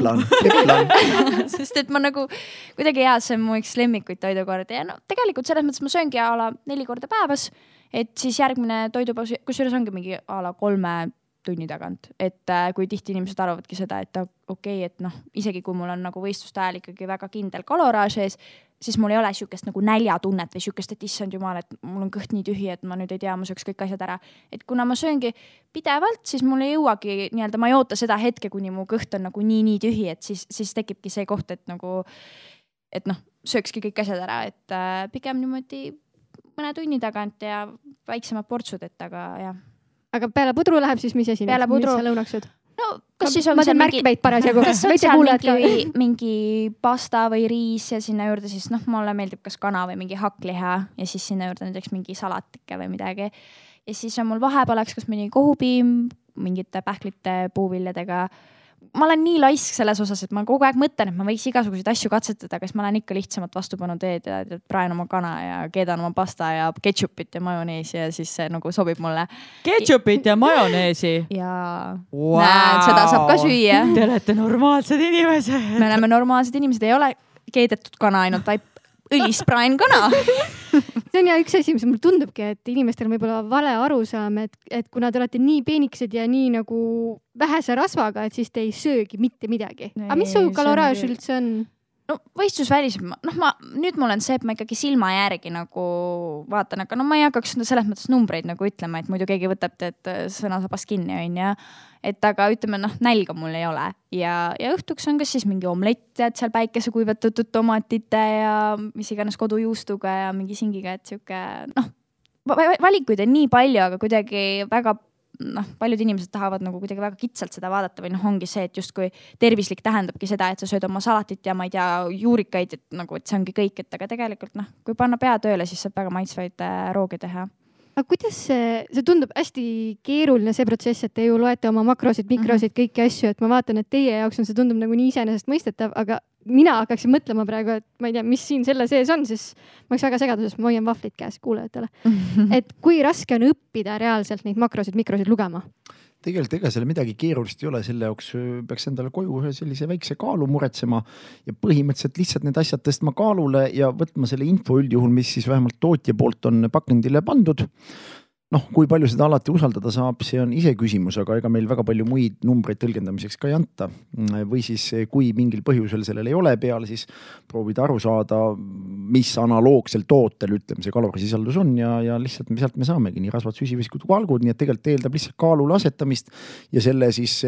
sest et ma nagu kuidagi hea, see on mu üks lemmikuid toidukordi ja no tegelikult selles mõttes ma sööngi a la neli korda päevas et siis järgmine toidupaus, kusjuures ongi mingi a la kolme tunni tagant, et äh, kui tihti inimesed arvavadki seda, et okei okay,, et noh, isegi kui mul on nagu võistluste ajal ikkagi väga kindel kaloraaž ees, siis mul ei ole sihukest nagu näljatunnet või sihukest, et issand jumal, et mul on kõht nii tühi, et ma nüüd ei tea, ma sööks kõik asjad ära. et kuna ma sööngi pidevalt, siis mul ei jõuagi nii-öelda, ma ei oota seda hetke, kuni mu kõht on nagu nii-nii tühi, et siis, siis tekibki see koht, et nagu, et noh, söökski kõik asjad ära, et äh, pigem niimoodi mõne tunni tagant ja väiksemad portsud, et aga jah. aga peale pudru läheb siis mis asi? peale pudru. mis sa lõunaks sööd? no kas ma, siis on ma teen märkmeid parasjagu. kas on seal mingi, mingi pasta või riis ja sinna juurde siis noh, mulle meeldib kas kana või mingi hakkliha ja siis sinna juurde näiteks mingi salatike või midagi. ja siis on mul vahepealaks kas mõni kohupiim mingite pähklite, puuviljadega ma olen nii laisk selles osas, et ma kogu aeg mõtlen, et ma võiks igasuguseid asju katsetada, aga siis ma lähen ikka lihtsamat vastupanu teed ja praen oma kana ja keedan oma pasta ja ketšupit ja majoneesi ja siis see nagu sobib mulle. ketšupit ja majoneesi? jaa wow.. näed, seda saab ka süüa. Te olete normaalsed inimesed. me oleme normaalsed inimesed, ei ole keedetud kana ainult, vaid õlispraen kana see on ja üks asi, mis mulle tundubki, et inimestel on võib-olla vale arusaam, et, et kuna te olete nii peenikesed ja nii nagu vähese rasvaga, et siis te ei söögi mitte midagi. aga mis su kaloraaž üldse on? No võistlusväliselt, noh, ma nüüd mul on see, et ma ikkagi silma järgi nagu vaatan, aga no ma ei hakkaks selles mõttes numbreid nagu ütlema, et muidu keegi võtab tead sõnasabast kinni, onju. et aga ütleme noh, nälga mul ei ole ja, ja õhtuks on kas siis mingi omlett, tead seal päikese kuivatatud tomatite ja mis iganes kodujuustuga ja mingi singiga, et sihuke noh valikuid on nii palju, aga kuidagi väga noh, paljud inimesed tahavad nagu kuidagi väga kitsalt seda vaadata või noh, ongi see, et justkui tervislik tähendabki seda, et sa sööd oma salatit ja ma ei tea, juurikaid, et nagu, et see ongi kõik, et aga tegelikult noh, kui panna pea tööle, siis saab väga maitsvaid äh, roogi teha aga kuidas see, see tundub hästi keeruline, see protsess, et te ju loete oma makrosid, mikrosid -hmm. kõiki asju, et ma vaatan, et teie jaoks on see tundub nagu nii iseenesestmõistetav, aga mina hakkaksin mõtlema praegu, et ma ei tea, mis siin selle sees on, siis ma oleks väga segaduses, ma hoian vahvlit käes kuulajatele et kui raske on õppida reaalselt neid makrosid, mikrosid lugema? tegelikult ega seal midagi keerulist ei ole, selle jaoks peaks endale koju ühe sellise väikse kaalu muretsema ja põhimõtteliselt lihtsalt need asjad tõstma kaalule ja võtma selle info üldjuhul, mis siis vähemalt tootja poolt on pakendile pandud noh, kui palju seda alati usaldada saab, see on iseküsimus, aga ega meil väga palju muid numbreid tõlgendamiseks ka ei anta. või siis, kui mingil põhjusel sellel ei ole peal, siis proovida aru saada, mis analoogsel tootel, ütleme, see kalorisisaldus on ja, ja lihtsalt sealt me saamegi nii rasvad, süsivesikud kui valgud, nii et tegelikult eeldab lihtsalt kaalule asetamist ja selle siis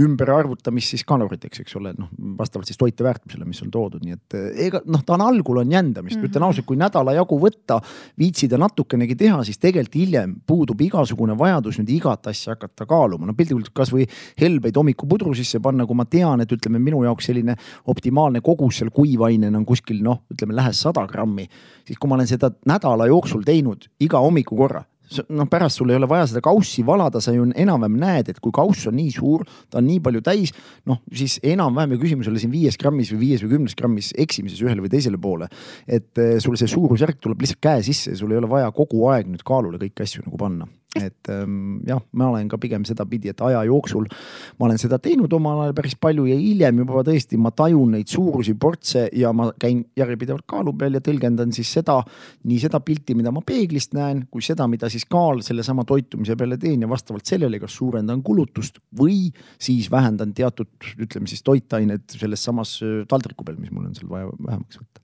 ümberarvutamist siis kaloriteks, eks ole, noh vastavalt siis toiteväärtusele, mis on toodud, nii et ega noh, ta on algul on jändamist mm, -hmm. ütlen ausalt, kui nädala jagu võtta, viitsida natukenegi teha, siis tegelikult hiljem puudub igasugune vajadus nüüd igat asja hakata kaaluma, no piltlikult kasvõi helbeid hommikupudru sisse panna, kui ma tean, et ütleme, minu jaoks selline optimaalne kogus seal kuivainena on kuskil noh, ütleme lähes sada grammi, siis kui ma olen seda nädala jooksul teinud iga hommiku korra noh, pärast sul ei ole vaja seda kaussi valada, sa ju enam-vähem näed, et kui kauss on nii suur, ta on nii palju täis, noh siis enam-vähem ju küsimus ei ole siin viies grammis või viies või kümnes grammis eksimises ühele või teisele poole. et eh, sul see suurusjärk tuleb lihtsalt käe sisse ja sul ei ole vaja kogu aeg nüüd kaalule kõiki asju nagu panna et ähm, jah, ma olen ka pigem sedapidi, et aja jooksul ma olen seda teinud omal ajal päris palju ja hiljem juba tõesti ma tajun neid suurusi, portse ja ma käin järjepidevalt kaalu peal ja tõlgendan siis seda, nii seda pilti, mida ma peeglist näen, kui seda, mida siis kaal sellesama toitumise peale teen ja vastavalt sellele, kas suurendan kulutust või siis vähendan teatud, ütleme siis toitained selles samas äh, taldriku peal, mis mul on seal vaja vähemaks võtta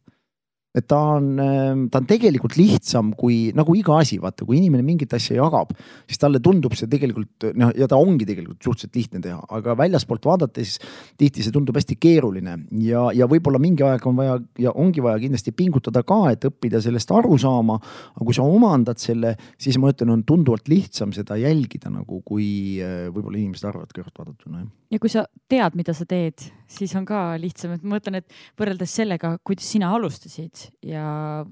et ta on, ähm, ta on tegelikult lihtsam kui nagu iga asi, vaata, kui inimene mingit asja jagab, siis talle tundub see tegelikult noh, ja ta ongi tegelikult suhteliselt lihtne teha, aga väljaspoolt vaadates tihti see tundub hästi keeruline ja, ja võib-olla mingi aeg on vaja ja ongi vaja kindlasti pingutada ka, et õppida sellest aru saama. aga kui sa omandad selle, siis ma ütlen, on tunduvalt lihtsam seda jälgida nagu, kui äh, võib-olla inimesed arvavad kõrvaltvaadatuna. ja kui sa tead, mida sa teed, siis on ka lihtsam, et ma mõtlen, et võrreldes sellega, kuidas sina alustasid ja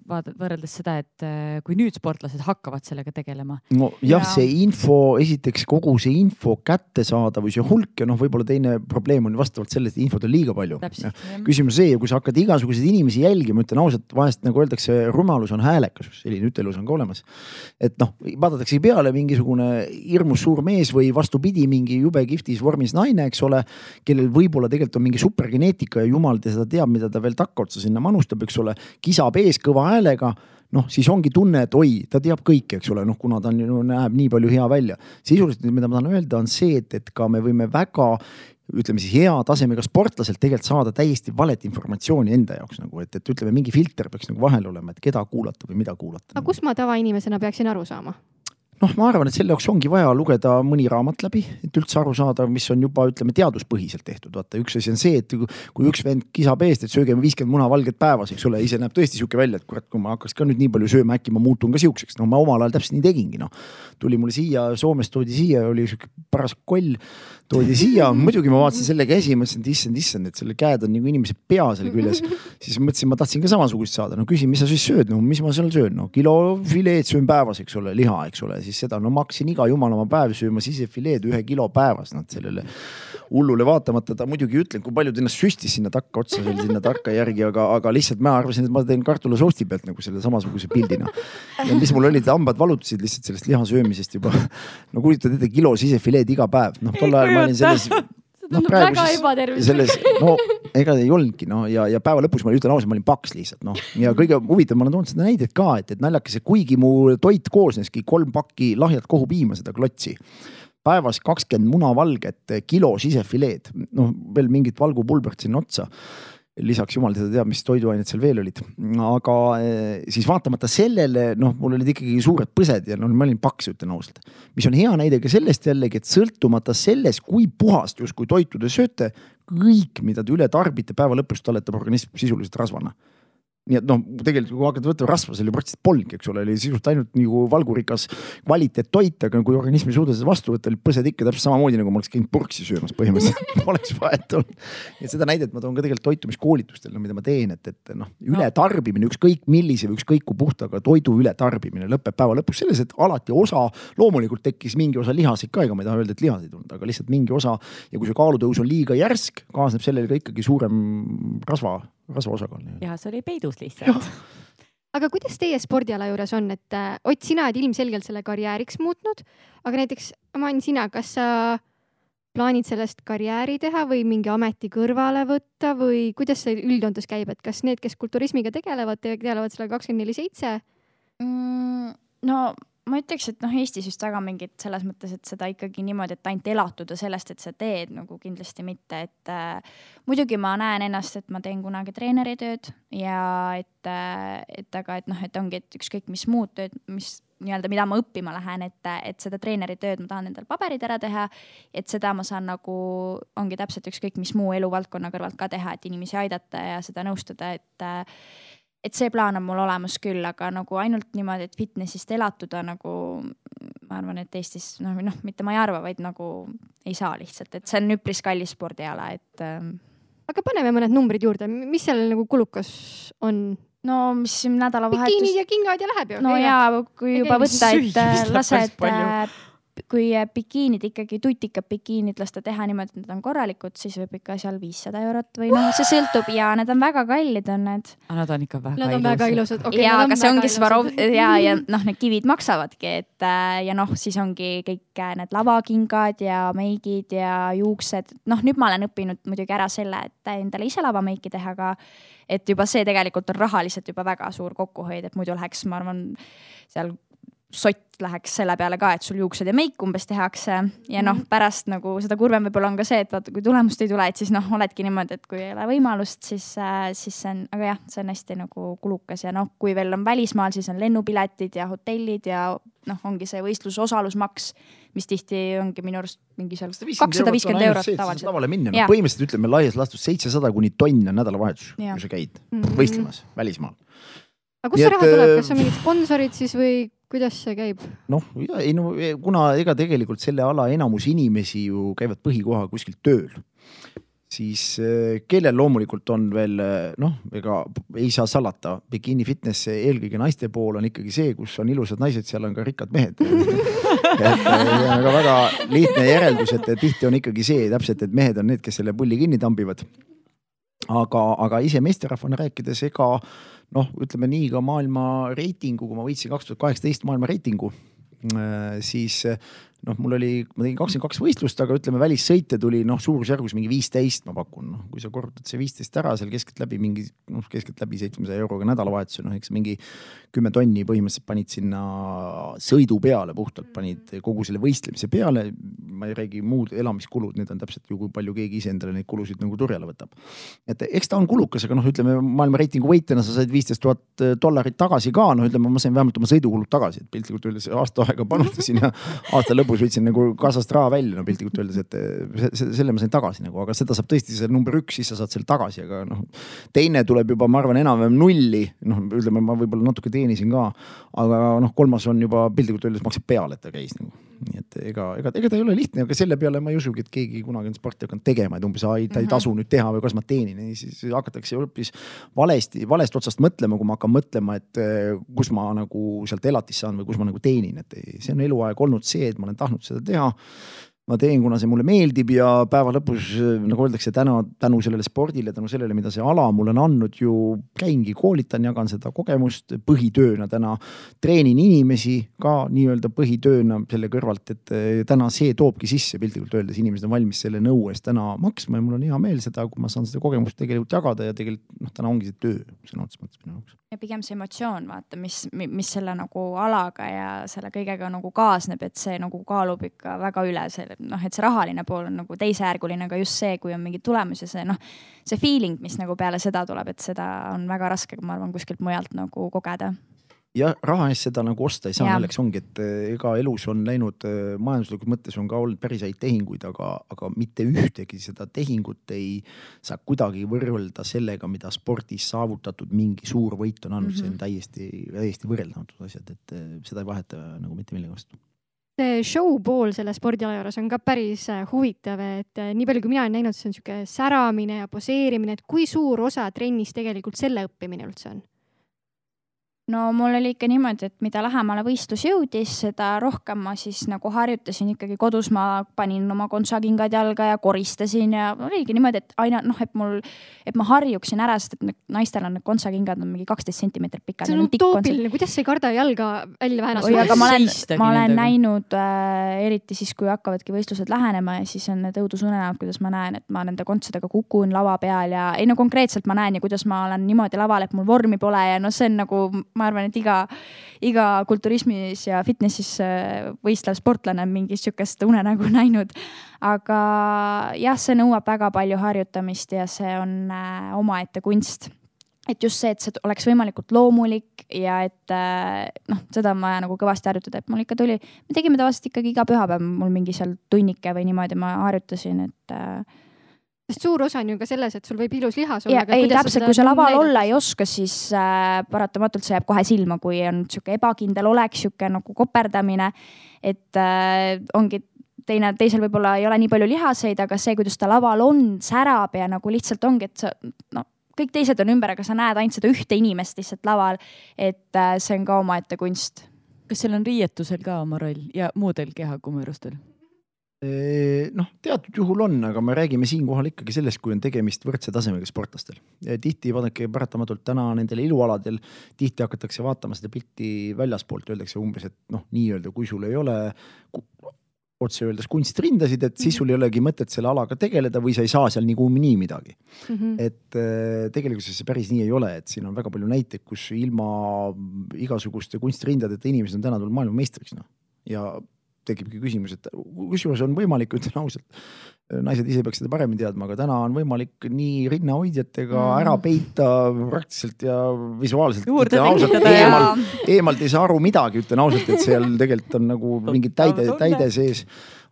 vaatad võrreldes seda, et äh, kui nüüd sportlased hakkavad sellega tegelema. no jah ja., see info, esiteks kogu see info kättesaadavus ja hulk ja noh, võib-olla teine probleem on vastavalt sellest, et infot on liiga palju. küsimus see, kui sa hakkad igasuguseid inimesi jälgima, ütlen ausalt, vahest nagu öeldakse, rumalus on häälekas, selline ütelus on ka olemas. et noh, vaadatakse peale mingisugune hirmus suur mees või vastupidi, mingi jube kihvtis vormis naine, eks ole, kellel võib-olla tegelikult on mingi supergeneetika ja jumal ta seda teab, mida ta veel takkaotsa sinna manustab, eks ole kisab ees kõva häälega noh, siis ongi tunne, et oi, ta teab kõike, eks ole, noh, kuna ta on, no, näeb nii palju hea välja. sisuliselt, mida ma tahan öelda, on see, et, et ka me võime väga ütleme siis hea tasemega sportlaselt tegelikult saada täiesti valet informatsiooni enda jaoks nagu, et, et ütleme, mingi filter peaks nagu vahel olema, et keda kuulata või mida kuulata. aga kust ma tavainimesena peaksin aru saama? Noh, ma arvan, et selle jaoks ongi vaja lugeda mõni raamat läbi, et üldse aru saada, mis on juba ütleme teaduspõhiselt tehtud. vaata, üks asi on see, et kui üks vend kisab eest, et sööge viiskümmend munavalget päevas, eks ole, ise näeb tõesti sihuke välja, et kurat, kui ma hakkaks ka nüüd nii palju sööma, äkki ma muutun ka siukseks. no ma omal ajal täpselt nii tegingi, noh. tuli mulle siia, Soomest toodi siia, oli sihuke paras koll toodi siia, muidugi ma vaatasin selle käsi, mõtlesin, et issand, issand, et selle käed on nagu inimese pea seal küljes. siis mõtlesin, ma tahtsin ka samasugust saada, no küsin, mis sa siis sööd, no mis ma seal söön, no kilo fileed söön päevas, eks ole, liha, eks ole, siis seda, no ma hakkasin iga jumala oma päev sööma sisefileed ühe kilo päevas, noh sellele hullule vaatamata ta muidugi ütlenud, kui palju ta ennast süstis sinna takkaotsa veel sinna tarka järgi, aga, aga lihtsalt ma arvasin, et ma teen kartulasoosti pealt nagu selle samasuguse pildina. ja mis mul olid, hambad valutasid lihtsalt sellest liha söömisest juba. no kujutad ette, kilo sisefileed iga päev, noh tol ajal ma olin selles noh, praegu siis selles, no ega ei olnudki no ja, ja päeva lõpuks ma ütlen ausalt, ma olin paks lihtsalt noh. ja kõige huvitavam, ma olen toonud seda näidet ka, et, et naljakas, et kuigi mu toit koosneski kolm pakki lahjat kohupiima, seda klotsi päevas kakskümmend munavalget, kilo sisefileed, noh veel mingit valgupulbrit sinna otsa lisaks jumal teda teab, mis toiduained seal veel olid, aga eh, siis vaatamata sellele noh, mul olid ikkagi suured põsed ja noh, ma olin paks, ütlen ausalt. mis on hea näide ka sellest jällegi, et sõltumata sellest, kui puhast justkui toitu te sööte, kõik, mida te üle tarbite, päeva lõpus talletab organism sisuliselt rasvana nii et noh, tegelikult kui hakata võtma rasva, seal ju praktiliselt polnudki, eks ole, oli sisuliselt ainult nagu valgurikas kvaliteettoit, aga kui organism ei suuda seda vastu võtta, põsed ikka täpselt samamoodi nagu ma oleks käinud purksi söömas põhimõtteliselt poleks vahet olnud. ja seda näidet ma toon ka tegelikult toitumiskoolitustel, no mida ma teen, et, et noh, ületarbimine ükskõik millise või ükskõik kui puhtaga toidu ületarbimine lõpeb päeva lõpus selles, et alati osa, loomulikult tekkis mingi osa lihaseid ka, ega ma ei taha öelda, et lihaseid ei tulnud, aga lihtsalt mingi osa ja kui see kaalutõus on liiga järsk, kaasneb sellele ka ikkagi suurem rasva rasva osakaal. ja see oli peidus lihtsalt. aga kuidas teie spordiala juures on, et äh, Ott, sina oled ilmselgelt selle karjääriks muutnud, aga näiteks Aman, sina, kas sa plaanid sellest karjääri teha või mingi ameti kõrvale võtta või kuidas see üldjoontes käib, et kas need, kes kulturismiga tegelevad, tegelevad sellega kakskümmend neli seitse? Mm, no ma ütleks, et noh, Eestis just väga mingit selles mõttes, et seda ikkagi niimoodi, et ainult elatuda sellest, et sa teed nagu kindlasti mitte, et äh, muidugi ma näen ennast, et ma teen kunagi treeneri tööd ja et äh,, et aga et noh, et ongi, et ükskõik mis muud tööd, mis nii-öelda, mida ma õppima lähen, et, et seda treeneri tööd ma tahan endal paberid ära teha. et seda ma saan nagu, ongi täpselt ükskõik mis muu eluvaldkonna kõrvalt ka teha, et inimesi aidata ja seda nõustada, et äh, et see plaan on mul olemas küll, aga nagu ainult niimoodi, et fitnessist elatuda nagu ma arvan, et Eestis noh, noh, mitte ma ei arva, vaid nagu ei saa lihtsalt, et see on üpris kallis spordiala, et ähm.... aga paneme mõned numbrid juurde, mis seal nagu kulukas on? no mis nädalavahetus. bikiinid ja kingad ja läheb ju. no ja kui juba võtta, et lased kui bikiinid ikkagi, tutikad bikiinid lasta teha niimoodi, et need on korralikud, siis võib ikka seal viissada eurot või noh, see sõltub ja need on väga kallid, on need. Nad on ikka väga Nad on väga ilusad okay,. ja, aga see ongi Svarov ja, ja noh, need kivid maksavadki, et äh, ja noh, siis ongi kõik äh, need lavakingad ja meigid ja juuksed. noh, nüüd ma olen õppinud muidugi ära selle, et endale ise lavameiki teha, aga et juba see tegelikult on rahaliselt juba väga suur kokkuhoid, et muidu läheks, ma arvan, seal sott läheks selle peale ka, et sul juuksed ja meik umbes tehakse ja noh, mhm. pärast nagu seda kurvem võib-olla on ka see, et vaata, kui tulemust ei tule, et siis noh, oledki niimoodi, et kui ei ole võimalust, siis äh,, siis see on, aga jah, see on hästi nagu kulukas ja noh, kui veel on välismaal, siis on lennupiletid ja hotellid ja noh, ongi see võistluse osalusmaks, mis tihti ongi minu arust mingi seal kakssada viiskümmend eurot tavaliselt. tavale minna, no põhimõtteliselt ütleme laias laastus seitsesada kuni tonn on nädalavahetus, kui sa käid mm -hmm. võistlemas välismaal. Aga kust see raha tuleb, kas on mingid sponsorid siis või kuidas see käib? noh, ei no e, kuna ega tegelikult selle ala enamus inimesi ju käivad põhikohaga kuskil tööl, siis e, kellel loomulikult on veel e, noh, ega ei saa salata, bikiini fitness eelkõige naiste pool on ikkagi see, kus on ilusad naised, seal on ka rikkad mehed et see on aga väga lihtne järeldus, et tihti on ikkagi see täpselt, et mehed on need, kes selle pulli kinni tambivad. aga, aga ise meesterahvana rääkides, ega noh, ütleme nii ka maailma reitingu, kui ma võitsin kaks tuhat kaheksateist maailma reitingu, äh, siis noh, mul oli, ma tegin kakskümmend kaks võistlust, aga ütleme, välissõite tuli noh, suurusjärgus mingi viisteist, ma pakun, noh, kui sa korrutad see viisteist ära seal keskeltläbi mingi noh, keskeltläbi seitsmesaja euroga nädalavahetusel, noh, eks mingi kümme tonni põhimõtteliselt panid sinna sõidu peale, puhtalt panid kogu selle võistlemise peale. ma ei räägi muud elamiskulud, need on täpselt ju, kui palju keegi ise endale neid kulusid nagu turjale võtab. et eks ta on kulukas, aga noh, ütleme maailma reitingu võitjana sa said viisteist tuhat dollarit tagasi ka, noh, ütleme, ma sain vähemalt oma sõidukulud tagasi, et piltlikult öeldes aasta aega panustasin ja aasta lõpus lõpus võtsin nagu kassast raha välja, no piltlikult öeldes, et selle ma sain tagasi nagu, aga seda saab tõesti see number üks, siis sa saad selle tagasi, aga noh. teine tuleb juba, ma arvan, enam-vähem nulli, noh, ütleme, ma võib-olla natuke teenisin ka. aga noh, kolmas on juba piltlikult öeldes maksab peale, et ta käis nagu. Nii et ega, ega, ega ta ei ole lihtne, aga selle peale ma ei usugi, et keegi kunagi on sporti hakanud tegema, et umbes, ta ei mhm. tasu nüüd teha või kas ma teenin. Siis hakatakse hoopis valesti, valest otsast mõtlema, kui ma hakkan mõtlema, et kus ma nagu sealt elatist saan või kus ma nagu teenin, et see on eluaeg olnud see, et ma olen tahtnud seda teha ma teen, kuna see mulle meeldib ja päeva lõpus nagu öeldakse täna tänu sellele spordile, tänu sellele, mida see ala mulle on andnud ju käingi, koolitan, jagan seda kogemust põhitööna täna. treenin inimesi ka nii-öelda põhitööna selle kõrvalt, et eh, täna see toobki sisse piltlikult öeldes, inimesed on valmis selle nõu eest täna maksma ja mul on hea meel seda, kui ma saan seda kogemust tegelikult jagada ja tegelikult noh, täna ongi see töö sõna otseses mõttes minu jaoks ja pigem see emotsioon, vaata, mis, mis selle nagu alaga ja selle kõigega nagu kaasneb, et see nagu kaalub ikka väga üle selle, noh, et see rahaline pool on nagu teisejärguline, aga just see, kui on mingi tulemus ja see noh, see feeling, mis nagu peale seda tuleb, et seda on väga raske, ma arvan, kuskilt mujalt nagu kogeda jah, raha eest seda nagu osta ei saa, selleks ongi, et eh, ega elus on läinud eh, majanduslikus mõttes on ka olnud päris häid tehinguid, aga, aga mitte ühtegi seda tehingut ei saa kuidagi võrrelda sellega, mida spordis saavutatud mingi suur võit on andnud mm, -hmm. see on mhm. täiesti, täiesti võrreldamatud asjad, et eh, seda ei vaheta nagu mitte millegi vastu see show pool selle spordiala juures on ka päris huvitav, et nii palju, kui mina olen näinud, see on sihuke säramine ja poseerimine, et kui suur osa trennist tegelikult selle õppimine üldse on? No mul oli ikka niimoodi, et mida lähemale võistlus jõudis, seda rohkem ma siis nagu harjutasin ikkagi kodus, ma panin oma kontsakingad jalga ja koristasin ja oligi niimoodi, et aina noh, et mul, et ma harjuksin ära, sest et naistel on need kontsakingad on mingi kaksteist sentimeetrit pikad. see on utoopiline, kuidas sa ei karda jalga välja väänata? oi, aga ma olen, ma olen näinud äh, eriti siis, kui hakkavadki võistlused lähenema ja siis on need õudusunenäod, kuidas ma näen, et ma nende kontsadega kukun lava peal ja ei no konkreetselt ma näen ja kuidas ma olen niimoodi laval, et mul vormi pole ja noh, see on nagu ma arvan, et iga, iga kulturismis ja fitnessis äh, võistlev sportlane on mingit sihukest unenägu näinud. aga jah, see nõuab väga palju harjutamist ja see on äh, omaette kunst et just see, et see oleks võimalikult loomulik ja et äh, noh, seda on vaja nagu kõvasti harjutada, et mul ikka tuli, me tegime tavaliselt ikkagi iga pühapäev mul mingi seal tunnike või niimoodi ma harjutasin, et äh, sest suur osa on ju ka selles, et sul võib ilus lihas olla. ei, täpselt, kui sa laval näidata? olla ei oska, siis äh, paratamatult see jääb kohe silma, kui on sihuke ebakindel olek, sihuke nagu koperdamine. et äh, ongi teine, teisel võib-olla ei ole nii palju lihaseid, aga see, kuidas ta laval on, särab ja nagu lihtsalt ongi, et sa no kõik teised on ümber, aga sa näed ainult seda ühte inimest lihtsalt laval. et äh, see on ka omaette kunst kas seal on riietusel ka oma roll ja muudel kehakummerustel? Noh, teatud juhul on, aga me räägime siinkohal ikkagi sellest, kui on tegemist võrdse tasemega sportlastel. tihti vaadake paratamatult täna nendel ilualadel tihti hakatakse vaatama seda pilti väljaspoolt, öeldakse umbes, et noh, nii-öelda, kui sul ei ole otse öeldes kunstrindasid, et siis sul ei olegi mõtet selle alaga tegeleda või sa ei saa seal niikuinii midagi mm. -hmm. et tegelikkuses see päris nii ei ole, et siin on väga palju näiteid, kus ilma igasuguste kunstrindadeta inimesed on täna tulnud maailmameistriks noh ja tekibki küsimus, et kusjuures on võimalik, ütlen ausalt, naised ise peaks seda paremini teadma, aga täna on võimalik nii rinnahoidjatega mm. ära peita praktiliselt ja visuaalselt. eemalt, eemalt ei saa aru midagi, ütlen ausalt, et seal tegelikult on nagu mingid täide, täide sees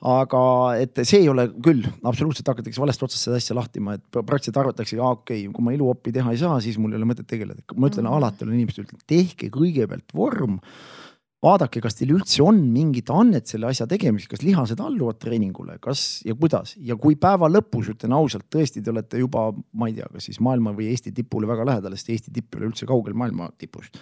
aga et see ei ole küll, absoluutselt hakatakse valest otsast seda asja lahtima, et praktiliselt arvataksegi, aa okei okay,, kui ma iluoppi teha ei saa, siis mul ei ole mõtet tegeleda. ma ütlen mm. alati olen inimestele, tehke kõigepealt vorm vaadake, kas teil üldse on mingit annet selle asja tegemiseks, kas lihased alluvad treeningule, kas ja kuidas? Ja kui päeva lõpus ütlen ausalt, tõesti, te olete juba, ma ei tea, kas siis maailma või Eesti tipule väga lähedal, sest Eesti tipp ei ole üldse kaugel maailma tipust.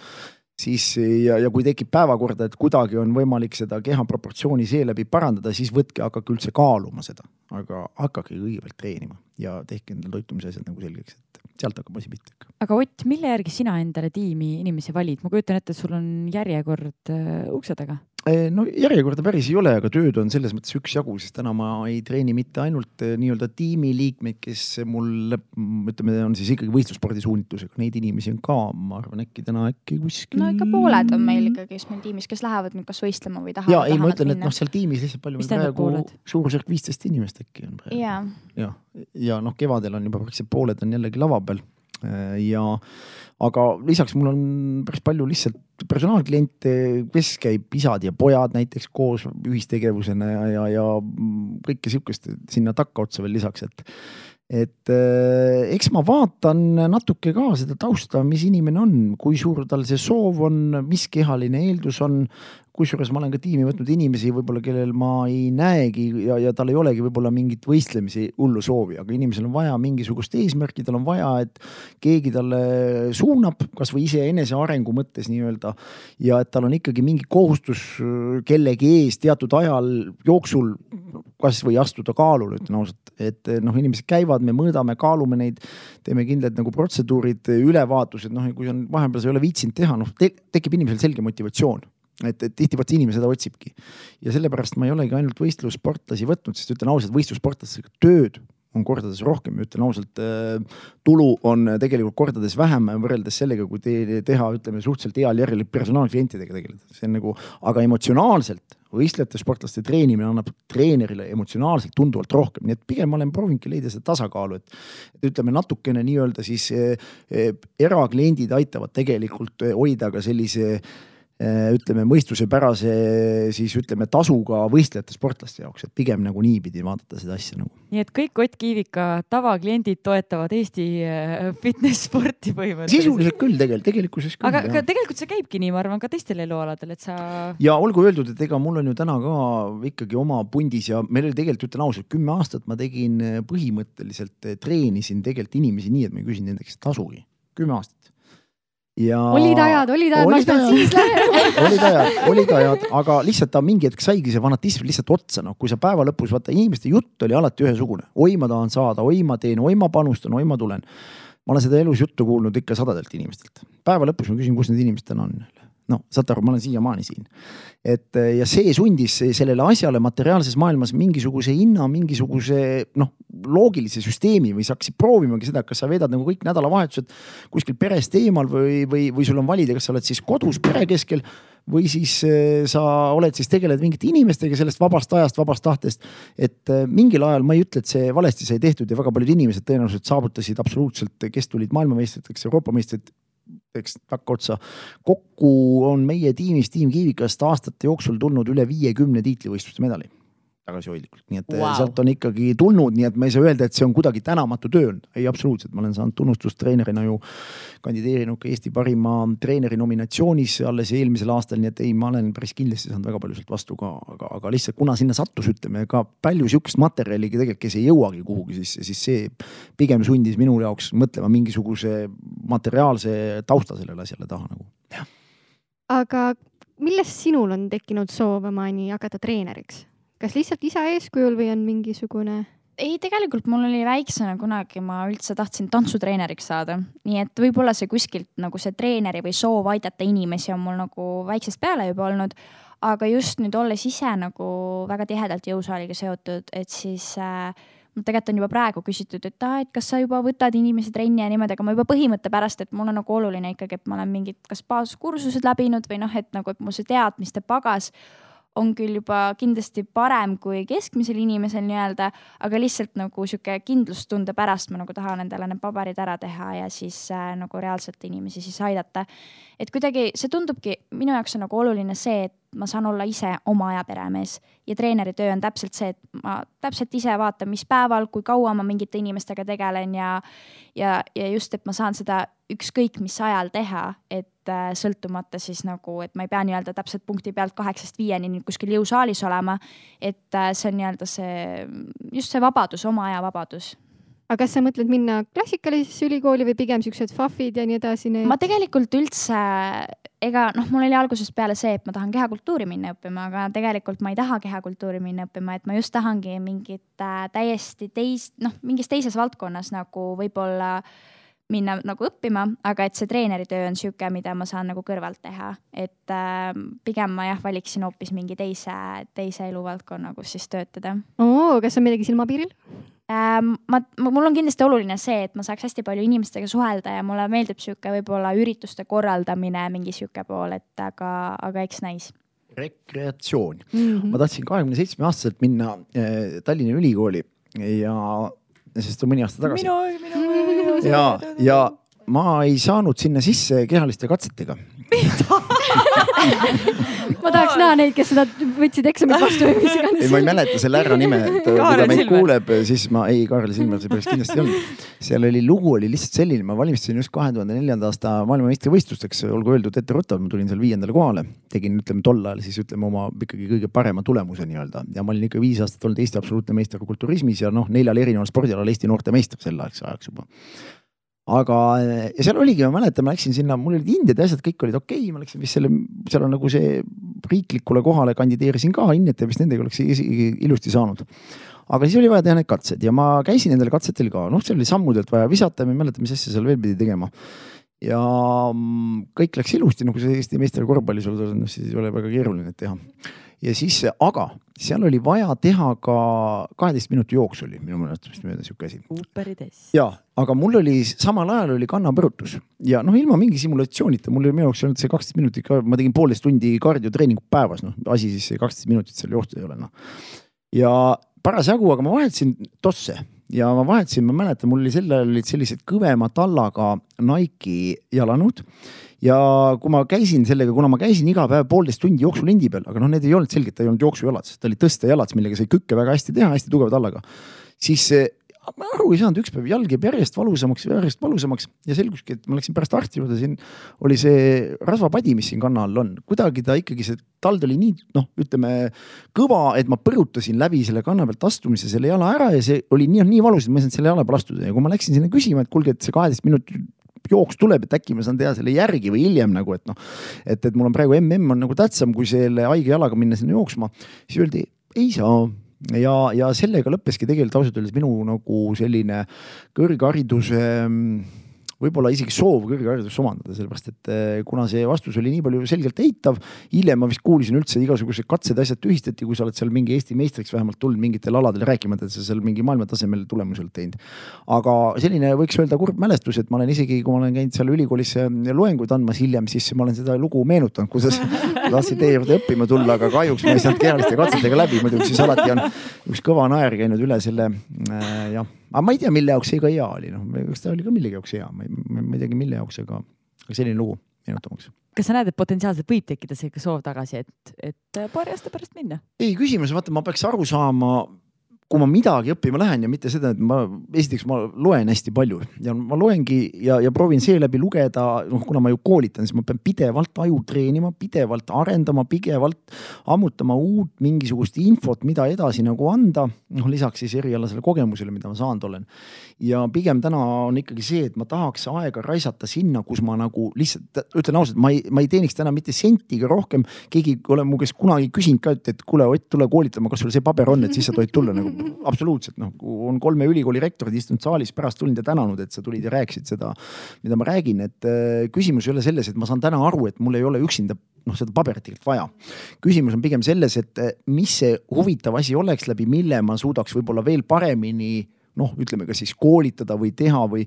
Siis ja, ja kui tekib päevakorda, et kuidagi on võimalik seda keha proportsiooni seeläbi parandada, siis võtke, hakake üldse kaaluma seda, aga hakake kõigepealt treenima ja tehke endale toitumise asjad nagu selgeks, et sealt hakkab asi pihta ikka. aga Ott, mille järgi sina endale tiimi inimesi valid, ma kujutan ette, et sul on järjekord äh, ukse taga no järjekorda päris ei ole, aga tööd on selles mõttes üksjagu, sest täna ma ei treeni mitte ainult eh, nii-öelda tiimiliikmeid, kes mul ütleme, on siis ikkagi võistlusspordi suunitlusega, neid inimesi on ka, ma arvan, äkki täna äkki kuskil. no ikka pooled on meil ikkagi, kes meil tiimis, kes lähevad nüüd kas võistlema või tahavad. ja ei, ma ütlen, et noh, seal tiimis lihtsalt palju. praegu suurusjärk viisteist inimest äkki on praegu. ja, ja, ja noh, kevadel on juba praktiliselt pooled on jällegi lava peal ja aga lisaks mul on päris palju lihtsalt personaalkliente, kes käib isad ja pojad näiteks koos ühistegevusena ja, ja, ja kõike sihukest sinna takkaotsa veel lisaks, et et äh, eks ma vaatan natuke ka seda tausta, mis inimene on, kui suur tal see soov on, mis kehaline eeldus on, kusjuures ma olen ka tiimi võtnud inimesi võib-olla, kellel ma ei näegi ja, ja tal ei olegi võib-olla mingit võistlemisi hullu soovi, aga inimesel on vaja mingisugust eesmärki, tal on vaja, et keegi talle suunab, kasvõi iseenese arengu mõttes nii-öelda. ja et tal on ikkagi mingi kohustus kellegi ees teatud ajal jooksul kasvõi astuda kaalule, ütlen ausalt, et noh, inimesed käivad, me mõõdame, kaalume neid, teeme kindlad nagu protseduurid, ülevaatused, noh, kui on vahepeal sa ei ole viitsinud teha, noh te, tekib inimesel selge motivatsioon et, et tihti vot see inimene seda otsibki. ja sellepärast ma ei olegi ainult võistlussportlasi võtnud, sest ütlen ausalt, võistlussportlastega tööd on kordades rohkem, ütlen ausalt, äh, tulu on tegelikult kordades vähem võrreldes sellega, kui te, teha, ütleme suhteliselt heal järjel personaalklientidega tegeleda, see on nagu, aga emotsionaalselt võistlejate sportlaste treenimine annab treenerile emotsionaalselt tunduvalt rohkem, nii et pigem ma olen proovinudki leida seda tasakaalu, et, et ütleme natukene nii-öelda siis eh, eh, erakliendid aitavad tegelikult hoida ka sellise eh, ütleme mõistusepärase siis ütleme tasuga võistlejate sportlaste jaoks, et pigem nagu niipidi vaadata seda asja nagu. nii et kõik Ott Kiivika tavakliendid toetavad Eesti äh, fitness sporti põhimõtteliselt. sisuliselt küll tegelikult, tegelikkuses küll. aga, aga tegelikult see käibki nii, ma arvan, ka teistel elualadel, et sa. ja olgu öeldud, et ega mul on ju täna ka ikkagi oma pundis ja meil oli tegelikult, ütlen ausalt, kümme aastat ma tegin äh, põhimõtteliselt, treenisin tegelikult inimesi nii, et ma ei küsinud nende käest tasugi, kümme aastat ja. olid ajad, olid ajad, ma pean siis lähen olid ajad, olid ajad, aga lihtsalt ta mingi hetk saigi see fanatism lihtsalt otsa, noh, kui sa päeva lõpus vaata, inimeste jutt oli alati ühesugune, oi, ma tahan saada, oi, ma teen, oi, ma panustan, oi, ma tulen. ma olen seda elus juttu kuulnud ikka sadadelt inimestelt. päeva lõpus ma küsin, kus need inimesed täna on noh, saate aru, ma olen siiamaani siin. et ja see sundis sellele asjale materiaalses maailmas mingisuguse hinna, mingisuguse noh, loogilise süsteemi või sa hakkasid proovimagi seda, kas sa veedad nagu kõik nädalavahetused kuskil perest eemal või, või, või sul on valida, kas sa oled siis kodus pere keskel või siis eh, sa oled siis, tegeled mingite inimestega sellest vabast ajast, vabast tahtest. et eh, mingil ajal ma ei ütle, et see valesti sai tehtud ja väga paljud inimesed tõenäoliselt saavutasid absoluutselt, kes tulid maailmameistriteks, Euroopa meistrid teeks takkotsa. kokku on meie tiimis, tiim Kiivikast aastate jooksul tulnud üle viiekümne tiitlivõistluste medali tagasihoidlikult, nii et wow. sealt on ikkagi tulnud, nii et ma ei saa öelda, et see on kuidagi tänamatu töö. ei, absoluutselt, ma olen saanud tunnustust treenerina ju, kandideerinud ka Eesti parima treeneri nominatsioonis alles eelmisel aastal, nii et ei, ma olen päris kindlasti saanud väga palju sealt vastu ka, aga, aga lihtsalt kuna sinna sattus, ütleme ka palju sihukest materjali tegelikult, kes ei jõuagi kuhugi sisse, siis see pigem sundis minu jaoks mõtlema mingisuguse materiaalse tausta sellele asjale taha nagu. aga millest sinul on tekkinud soov omani hakata treeneriks? Kas lihtsalt isa eeskujul või on mingisugune? ei, tegelikult mul oli väiksena kunagi, ma üldse tahtsin tantsutreeneriks saada, nii et võib-olla see kuskilt nagu see treeneri või soov aidata inimesi on mul nagu väiksest peale juba olnud. aga just nüüd olles ise nagu väga tihedalt jõusaaliga seotud, et siis äh, mul tegelikult on juba praegu küsitud, et aa, et kas sa juba võtad inimesi trenni ja niimoodi, aga ma juba põhimõtte pärast, et mul on nagu oluline ikkagi, et ma olen mingid kas baaskursused läbinud või noh, et nagu, et mul see teadmiste pagas on küll juba kindlasti parem kui keskmisel inimesel nii-öelda, aga lihtsalt nagu sihuke kindlustunde pärast ma nagu tahan endale need paberid ära teha ja siis äh, nagu reaalselt inimesi siis aidata. et kuidagi see tundubki, minu jaoks on nagu oluline see, et ma saan olla ise oma aja peremees ja treeneri töö on täpselt see, et ma täpselt ise vaatan, mis päeval, kui kaua ma mingite inimestega tegelen ja, ja, ja just, et ma saan seda ükskõik mis ajal teha, et äh, sõltumata siis nagu, et ma ei pea nii-öelda täpselt punkti pealt kaheksast viieni nüüd kuskil jõusaalis olema. et äh, see on nii-öelda see, just see vabadus, oma aja vabadus aga kas sa mõtled minna klassikalisesse ülikooli või pigem siuksed FAF-id ja nii edasi need...? ma tegelikult üldse, ega noh, mul oli algusest peale see, et ma tahan kehakultuuri minna õppima, aga tegelikult ma ei taha kehakultuuri minna õppima, et ma just tahangi mingit äh, täiesti teist, noh, mingis teises valdkonnas nagu võib-olla minna nagu õppima, aga et see treeneritöö on sihuke, mida ma saan nagu kõrvalt teha, et äh, pigem ma jah, valiksin hoopis mingi teise, teise eluvaldkonna, kus siis töötada. oo, kas on midagi silmapiiril? Ma, mul on kindlasti oluline see, et ma saaks hästi palju inimestega suhelda ja mulle meeldib sihuke võib-olla ürituste korraldamine, mingi sihuke pool, et aga, aga eks näis. rekreatsioon mm, -hmm. ma tahtsin kahekümne seitsme aastaselt minna äh, Tallinna Ülikooli ja, sest mõni aasta tagasi. minu, minu. ja, ja ma ei saanud sinna sisse kehaliste katsetega ma tahaks näha neid, kes seda võtsid eksamit vastu või mis iganes. ei, ma ei mäleta selle härra nime, et kui ta meid kuuleb, siis ma, ei, Kaarel Silmer, see päris kindlasti ei olnud. seal oli, lugu oli lihtsalt selline, ma valmistusin just kahe tuhande neljanda aasta maailmameistrivõistlusteks, olgu öeldud etteruttav, ma tulin seal viiendale kohale. tegin, ütleme tol ajal siis ütleme oma ikkagi kõige parema tulemuse nii-öelda ja ma olin ikka viis aastat olnud Eesti absoluutne meister kulturismis ja noh, neljal erineval spordialal Eesti noortemeister sel ajaks juba aga, ja seal oligi, ma mäletan, ma läksin sinna, mul olid Indiad ja asjad, kõik olid okei okay,, ma läksin vist selle, seal on nagu see riiklikule kohale kandideerisin ka ja vist nendega oleks isegi ilusti saanud. aga siis oli vaja teha need katsed ja ma käisin nendel katsetel ka, noh, seal oli sammudelt vaja visata ja ma ei mäleta, mis asja seal veel pidi tegema. ja mm, kõik läks ilusti, nagu see Eesti meistrikorvpallis olnud on, siis ei ole väga keeruline teha ja siis, aga seal oli vaja teha ka kaheteist minuti jooksu oli minu mäletamist mööda sihuke asi. ja, aga mul oli samal ajal oli kannapõrutus ja noh, ilma mingi simulatsioonita, mul oli minu jaoks olnud see kaksteist minutit ma tegin poolteist tundi kardiotreeningut päevas, noh asi siis see kaksteist minutit seal jooksul ei ole noh. ja parasjagu, aga ma vahetasin tosse ja ma vahetasin, ma mäletan, mul oli sel ajal olid sellised kõvema tallaga Nike'i jalanõud ja kui ma käisin sellega, kuna ma käisin iga päev poolteist tundi jooksulindi peal, aga noh, need ei olnud selgelt, ta ei olnud jooksujalad, ta oli tõstejalad, millega sai kükke väga hästi teha, hästi tugeva tallaga. siis ma aru ei saanud, üks päev jalg jääb järjest valusamaks, järjest valusamaks ja selguski, et ma läksin pärast arsti juurde, siin oli see rasvapadi, mis siin kanna all on, kuidagi ta ikkagi see tald oli nii noh, ütleme kõva, et ma põrutasin läbi selle kanna pealt astumise selle jala ära ja see oli nii, nii valus, et ma ei saanud selle jala peal astuda ja kui ma läksin sinna küsima, et kuulge, et see kaheteist minutit jooks tuleb, et äkki ma saan teha selle järgi või hiljem nagu, et noh. et, et mul on praegu mm on nagu tähtsam, kui selle haige jalaga minna sinna jooksma. siis öeldi, ei saa ja, ja sellega lõppeski tegelikult ausalt öeldes minu nagu selline kõrghariduse mm, võib-olla isegi soov kõrgharidust omandada, sellepärast et eh, kuna see vastus oli nii palju selgelt eitav, hiljem ma vist kuulsin üldse igasugused katsed, asjad tühistati, kui sa oled seal mingi Eesti meistriks vähemalt tulnud mingitel aladel, rääkimata, et sa seal mingi maailmatasemel tulemusi oled teinud. aga selline võiks öelda kurb mälestus, et ma olen isegi, kui ma olen käinud seal ülikoolis loenguid andmas hiljem, siis ma olen seda lugu meenutanud, kuidas tahtsin teie juurde õppima tulla, aga kahjuks ma ei saanud kehaliste katsetega läbi, muidugi siis alati on üks kõva naer käinud üle selle äh, jah aga ma ei tea, mille jaoks see ka hea oli, noh, kas ta oli ka millegi jaoks hea, ma ei, ma ei teagi, mille jaoks, aga, aga selline lugu meenutamaks. kas sa näed, et potentsiaalselt võib tekkida sihuke soov tagasi, et, et paari aasta pärast minna? ei, küsimus, vaata, ma peaks aru saama, kui ma midagi õppima lähen ja mitte seda, et ma esiteks ma loen hästi palju ja ma loengi ja, ja proovin seeläbi lugeda, noh, kuna ma ju koolitan, siis ma pean pidevalt aju treenima, pidevalt arendama, pidevalt ammutama uut mingisugust infot, mida edasi nagu anda. noh, lisaks siis erialasele kogemusele, mida ma saanud olen. ja pigem täna on ikkagi see, et ma tahaks aega raisata sinna, kus ma nagu lihtsalt ütlen ausalt, ma ei, ma ei teeniks täna mitte sentigi rohkem. keegi ei ole mu käest kunagi küsinud ka, et, et kuule Ott, tule koolitama, kas sul see paber on, et siis sa tohid tulla nagu absoluutselt noh, on kolme ülikooli rektorid istunud saalis pärast tulnud ja tänanud, et sa tulid ja rääkisid seda, mida ma räägin, et äh, küsimus ei ole selles, et ma saan täna aru, et mul ei ole üksinda noh, seda paberit tegelikult vaja. küsimus on pigem selles, et äh, mis see huvitav asi oleks, läbi mille ma suudaks võib-olla veel paremini noh, ütleme kas siis koolitada või teha või.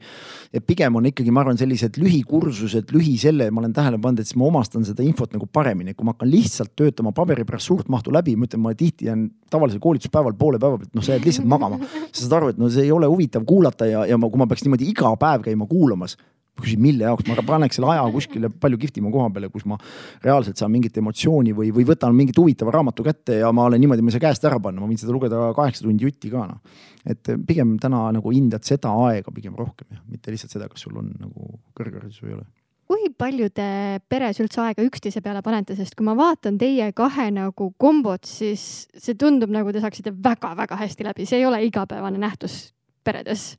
et pigem on ikkagi, ma arvan, sellised lühikursused, lühi selle, ma olen tähele pannud, et siis ma omastan seda infot nagu paremini, kui ma hakkan lihtsalt töötama paberi pärast suurt mahtu läbi, ma ütlen, ma tihti jään tavalisel koolituspäeval poole päeva pealt, noh, sa jääd lihtsalt magama. sa saad aru, et no see ei ole huvitav kuulata ja, ja ma, kui ma peaks niimoodi iga päev käima kuulamas küsin, mille jaoks, ma paneks selle aja kuskile palju kihvtima koha peale, kus ma reaalselt saan mingit emotsiooni või, või võtan mingit huvitava raamatu kätte ja ma olen niimoodi, ma ei saa käest ära panna, ma võin seda lugeda kaheksa tundi jutti ka noh. et pigem täna nagu hindad seda aega pigem rohkem jah, mitte lihtsalt seda, kas sul on nagu kõrgharidus või ei ole. Kui palju te peres üldse aega üksteise peale panete, sest kui ma vaatan teie kahe nagu kombot, siis see tundub nagu te saaksite väga-väga hästi läbi, see ei ole igapäevane nähtus peredes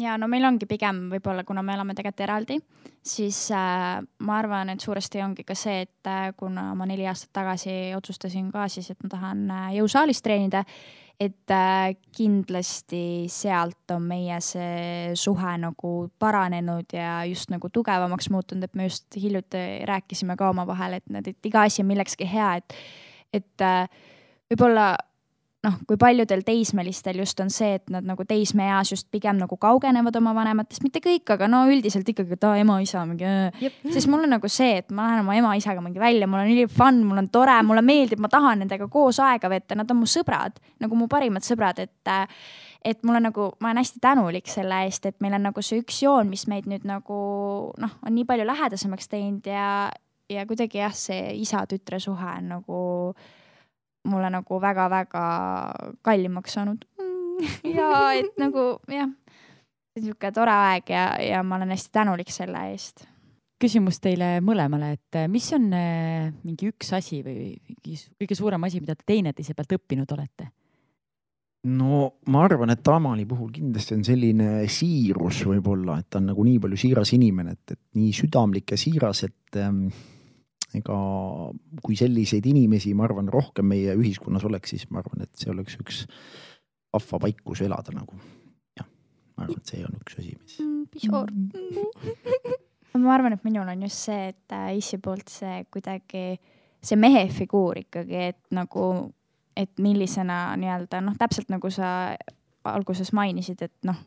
ja no meil ongi pigem võib-olla, kuna me elame tegelikult eraldi, siis äh, ma arvan, et suuresti ongi ka see, et äh, kuna ma neli aastat tagasi otsustasin ka siis, et ma tahan äh, jõusaalis treenida, et äh, kindlasti sealt on meie see suhe nagu paranenud ja just nagu tugevamaks muutunud, et me just hiljuti rääkisime ka omavahel, et, et iga asi on millekski hea, et, et äh, võib-olla noh, kui paljudel teismelistel just on see, et nad nagu teismeeas just pigem nagu kaugenevad oma vanematest, mitte kõik, aga no üldiselt ikkagi, et aa ema-isa mingi. siis mul on nagu see, et ma lähen oma ema-isaga mingi välja, mul on üli fun, mul on tore, mulle meeldib, ma tahan nendega koos aega veeta, nad on mu sõbrad, nagu mu parimad sõbrad, et et mul on nagu, ma olen hästi tänulik selle eest, et meil on nagu see üks joon, mis meid nüüd nagu noh, on nii palju lähedasemaks teinud ja, ja kuidagi jah, see isa-tütre suhe on nagu mulle nagu väga-väga kallimaks saanud ja et nagu jah, niisugune tore aeg ja, ja ma olen hästi tänulik selle eest. küsimus teile mõlemale, et eh, mis on eh, mingi üks asi või kõige suurem asi, mida te teineteise pealt õppinud olete? no ma arvan, et Tamani puhul kindlasti on selline siirus võib-olla, et ta on nagu nii palju siiras inimene, et, et nii südamlik ja siiras, et ähm, ega kui selliseid inimesi, ma arvan, rohkem meie ühiskonnas oleks, siis ma arvan, et see oleks üks vahva paik, kus elada nagu. jah, ma arvan, et see on üks asi, mis. Mm, pisoor. ma arvan, et minul on just see, et äh, issi poolt see kuidagi, see mehe figuur ikkagi, et nagu, et millisena nii-öelda noh, täpselt nagu sa alguses mainisid, et noh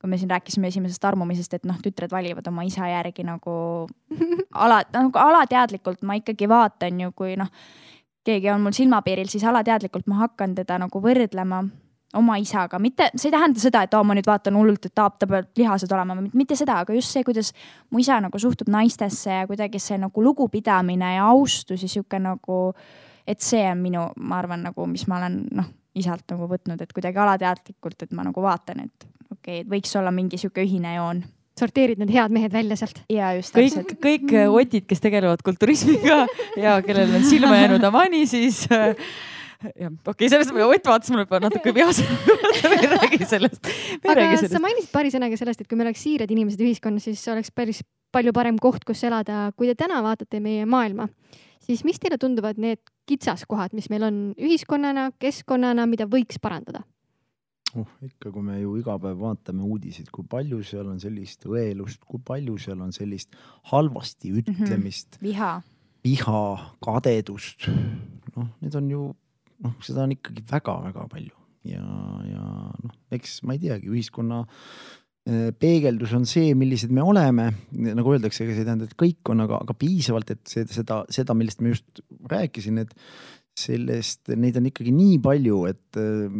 kui me siin rääkisime esimesest armumisest, et noh, tütred valivad oma isa järgi nagu ala, nagu alateadlikult ma ikkagi vaatan ju, kui noh, keegi on mul silmapiiril, siis alateadlikult ma hakkan teda nagu võrdlema oma isaga, mitte, see ei tähenda seda, et oo, ma nüüd vaatan hullult, et ta, ta peab lihased olema, mitte seda, aga just see, kuidas mu isa nagu suhtub naistesse ja kuidagi see nagu lugupidamine ja austus ja sihuke nagu, et see on minu, ma arvan, nagu, mis ma olen noh, isalt nagu võtnud, et kuidagi alateadlikult, et ma nagu vaatan, et okei okay,, et võiks olla mingi sihuke ühine joon sorteerid need head mehed välja sealt. ja just täpselt. kõik, kõik äh, otid, kes tegelevad kulturismiga ja kellel on silma jäänud Amani, siis äh, jah, okei okay,, sellest Ott vaatas mulle juba natuke vihasena me ei räägi sellest. aga sa mainisid paari sõnaga sellest, et kui meil oleks siired inimesed ühiskonnas, siis oleks päris palju parem koht, kus elada. kui te täna vaatate meie maailma, siis mis teile tunduvad need kitsaskohad, mis meil on ühiskonnana, keskkonnana, mida võiks parandada? oh, ikka, kui me ju iga päev vaatame uudiseid, kui palju seal on sellist õelust, kui palju seal on sellist halvasti mhm. ütlemist mm. -hmm. viha. viha, kadedust. noh, need on ju, noh, seda on ikkagi väga-väga palju ja, ja noh, eks ma ei teagi, ühiskonna peegeldus on see, millised me oleme, nagu öeldakse, ega see ei tähenda, et kõik on, aga, aga piisavalt, et see, seda, seda, millest ma just rääkisin, et sellest, neid on ikkagi nii palju, et äh,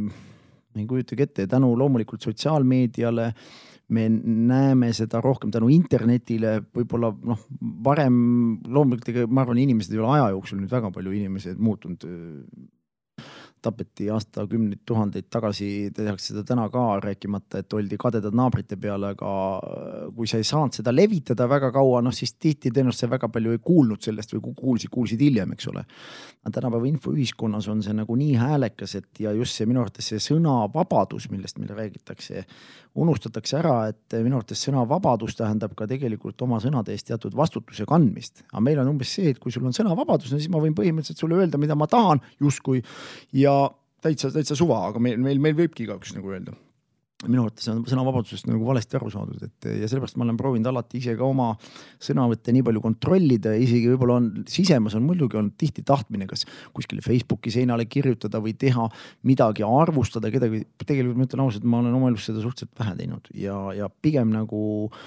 ma ei kujutagi ette, tänu loomulikult sotsiaalmeediale me näeme seda rohkem tänu internetile, võib-olla noh, varem loomulikult ega ma arvan, inimesed ei ole aja jooksul nüüd väga palju inimesed muutunud tapeti aastakümneid, tuhandeid tagasi, tehakse seda täna ka, rääkimata, et oldi kadedad naabrite peale, aga kui sa ei saanud seda levitada väga kaua, noh siis tihti tõenäoliselt sa väga palju ei kuulnud sellest või kui kuulsid, kuulsid hiljem, eks ole. aga tänapäeva infoühiskonnas on see nagu nii häälekas, et ja just see minu arvates see sõnavabadus, millest meile räägitakse, unustatakse ära, et minu arvates sõnavabadus tähendab ka tegelikult oma sõnade eest teatud vastutuse kandmist. aga meil on umbes see, et kui sul on sõnavabadus, no siis ma võin põhimõtteliselt sulle öelda, mida ma tahan justkui ja täitsa, täitsa suva, aga meil, meil, meil võibki igaüks nagu öelda minu arvates on sõnavabadusest nagu valesti aru saadud, et ja sellepärast ma olen proovinud alati ise ka oma sõnavõtte nii palju kontrollida ja isegi võib-olla on sisemas on muidugi olnud tihti tahtmine, kas kuskile Facebooki seinale kirjutada või teha midagi, arvustada kedagi. tegelikult ma ütlen ausalt, ma olen oma elus seda suhteliselt vähe teinud ja, ja pigem nagu äh,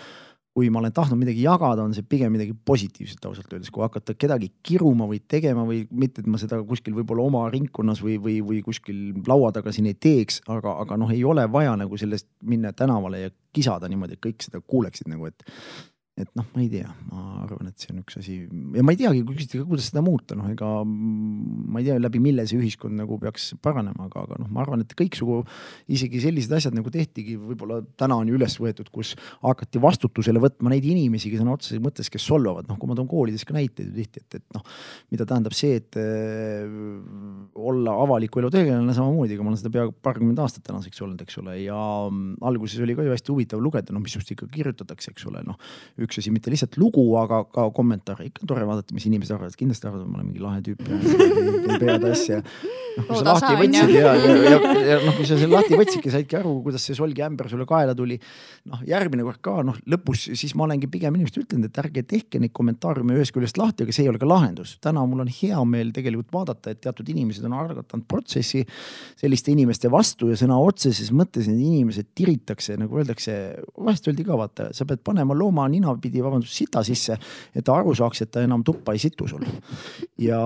kui ma olen tahtnud midagi jagada, on see pigem midagi positiivset ausalt öeldes, kui hakata kedagi kiruma või tegema või mitte, et ma seda kuskil võib-olla oma ringkonnas või, või, või kuskil laua taga siin ei teeks, aga, aga noh, ei ole vaja nagu sellest minna tänavale ja kisada niimoodi, et kõik seda kuuleksid nagu, et et noh, ma ei tea, ma arvan, et see on üks asi. Ja ma ei teagi, kui küsite, kuidas seda muuta, noh, ega ma ei tea, läbi mille see ühiskond nagu peaks paranema, aga, aga noh, ma arvan, et kõiksugu isegi sellised asjad nagu tehtigi, võib-olla täna on ju üles võetud, kus hakati vastutusele võtma neid inimesi, kes on otseses mõttes, kes solvavad, noh, kui ma toon koolides ka näiteid ju tihti, et, et noh, mida tähendab see, et äh, olla avaliku elu tegelane samamoodi, aga ma olen seda peaaegu paarkümmend aastat tänaseks olnud, eks ole, ja mm, alguses oli ka ju hästi huvitav lugeda, noh, missugust ikka kirjutatakse, eks ole, noh üks asi, mitte lihtsalt lugu, aga ka kommentaar, ikka tore vaadata, mis inimesed arvavad, kindlasti arvavad, et ma olen mingi lahe tüüp ja pead asja. noh, kui sa lahti võtsid ja, ja, ja, ja noh, kui sa selle lahti võtsidki, saidki aru, kuidas see solgiämber sulle kaela tuli. noh, järgmine kord ka noh, lõpus siis ma olengi pigem inimestele ütlenud, et ärge tehke neid kommentaariume ühest küljest lahti, aga see ei ole ka lahendus. täna mul on hea meel tegelikult vaadata, et teatud inimesed on algatanud protsessi selliste inimeste vastu ja sõna otseses mõttes need inimesed tiritakse, nagu öeldakse, vahest öeldi ka vaata, sa pead panema looma nina pidi, vabandust, sita sisse, et ta aru saaks, et ta enam tuppa ei situ sul. ja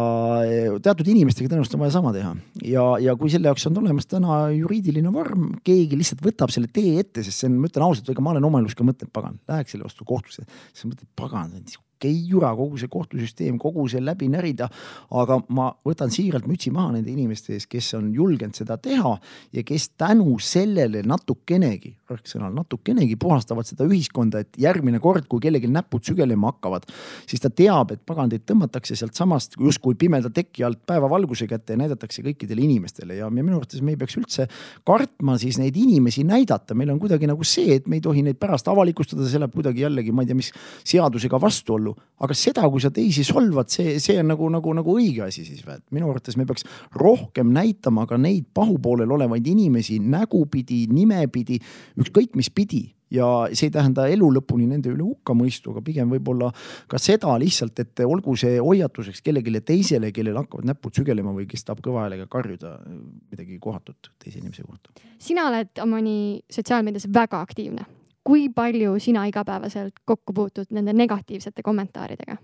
teatud inimestega tõenäoliselt on vaja sama teha ja, ja kui selle jaoks on olemas täna juriidiline vorm, keegi lihtsalt võtab selle tee ette, sest see on, ma ütlen ausalt, ega ma olen oma elus ka mõtelnud, pagan, läheks selle vastu kohtusse, siis mõtled, pagan, see on okei jura, kogu see kohtusüsteem, kogu see läbi närida. aga ma võtan siiralt mütsi maha nende inimeste ees, kes on julgenud seda teha ja kes tänu sellele natukenegi, sõnal natukenegi puhastavad seda ühiskonda, et järgmine kord, kui kellelgi näpud sügelema hakkavad, siis ta teab, et pagan, teid tõmmatakse sealtsamast justkui pimeda teki alt päevavalguse kätte ja näidatakse kõikidele inimestele. Ja minu arvates me ei peaks üldse kartma siis neid inimesi näidata, meil on kuidagi nagu see, et me ei tohi neid pärast avalikustada, see läheb kuidagi jällegi, ma ei tea, mis seadusega vastuollu palju, aga seda, kui sa teisi solvad, see, see on nagu, nagu, nagu õige asi siis või, et minu arvates me peaks rohkem näitama ka neid pahupoolel olevaid inimesi nägupidi, nimepidi, ükskõik mis pidi. Ja see ei tähenda elu lõpuni nende üle hukkamõistu, aga pigem võib-olla ka seda lihtsalt, et olgu see hoiatuseks kellelegi teisele, kellel hakkavad näpud sügelema või kes tahab kõva häälega karjuda midagi kohatut teise inimese kohta. sina oled omani sotsiaalmeedias väga aktiivne kui palju sina igapäevaselt kokku puutud nende negatiivsete kommentaaridega?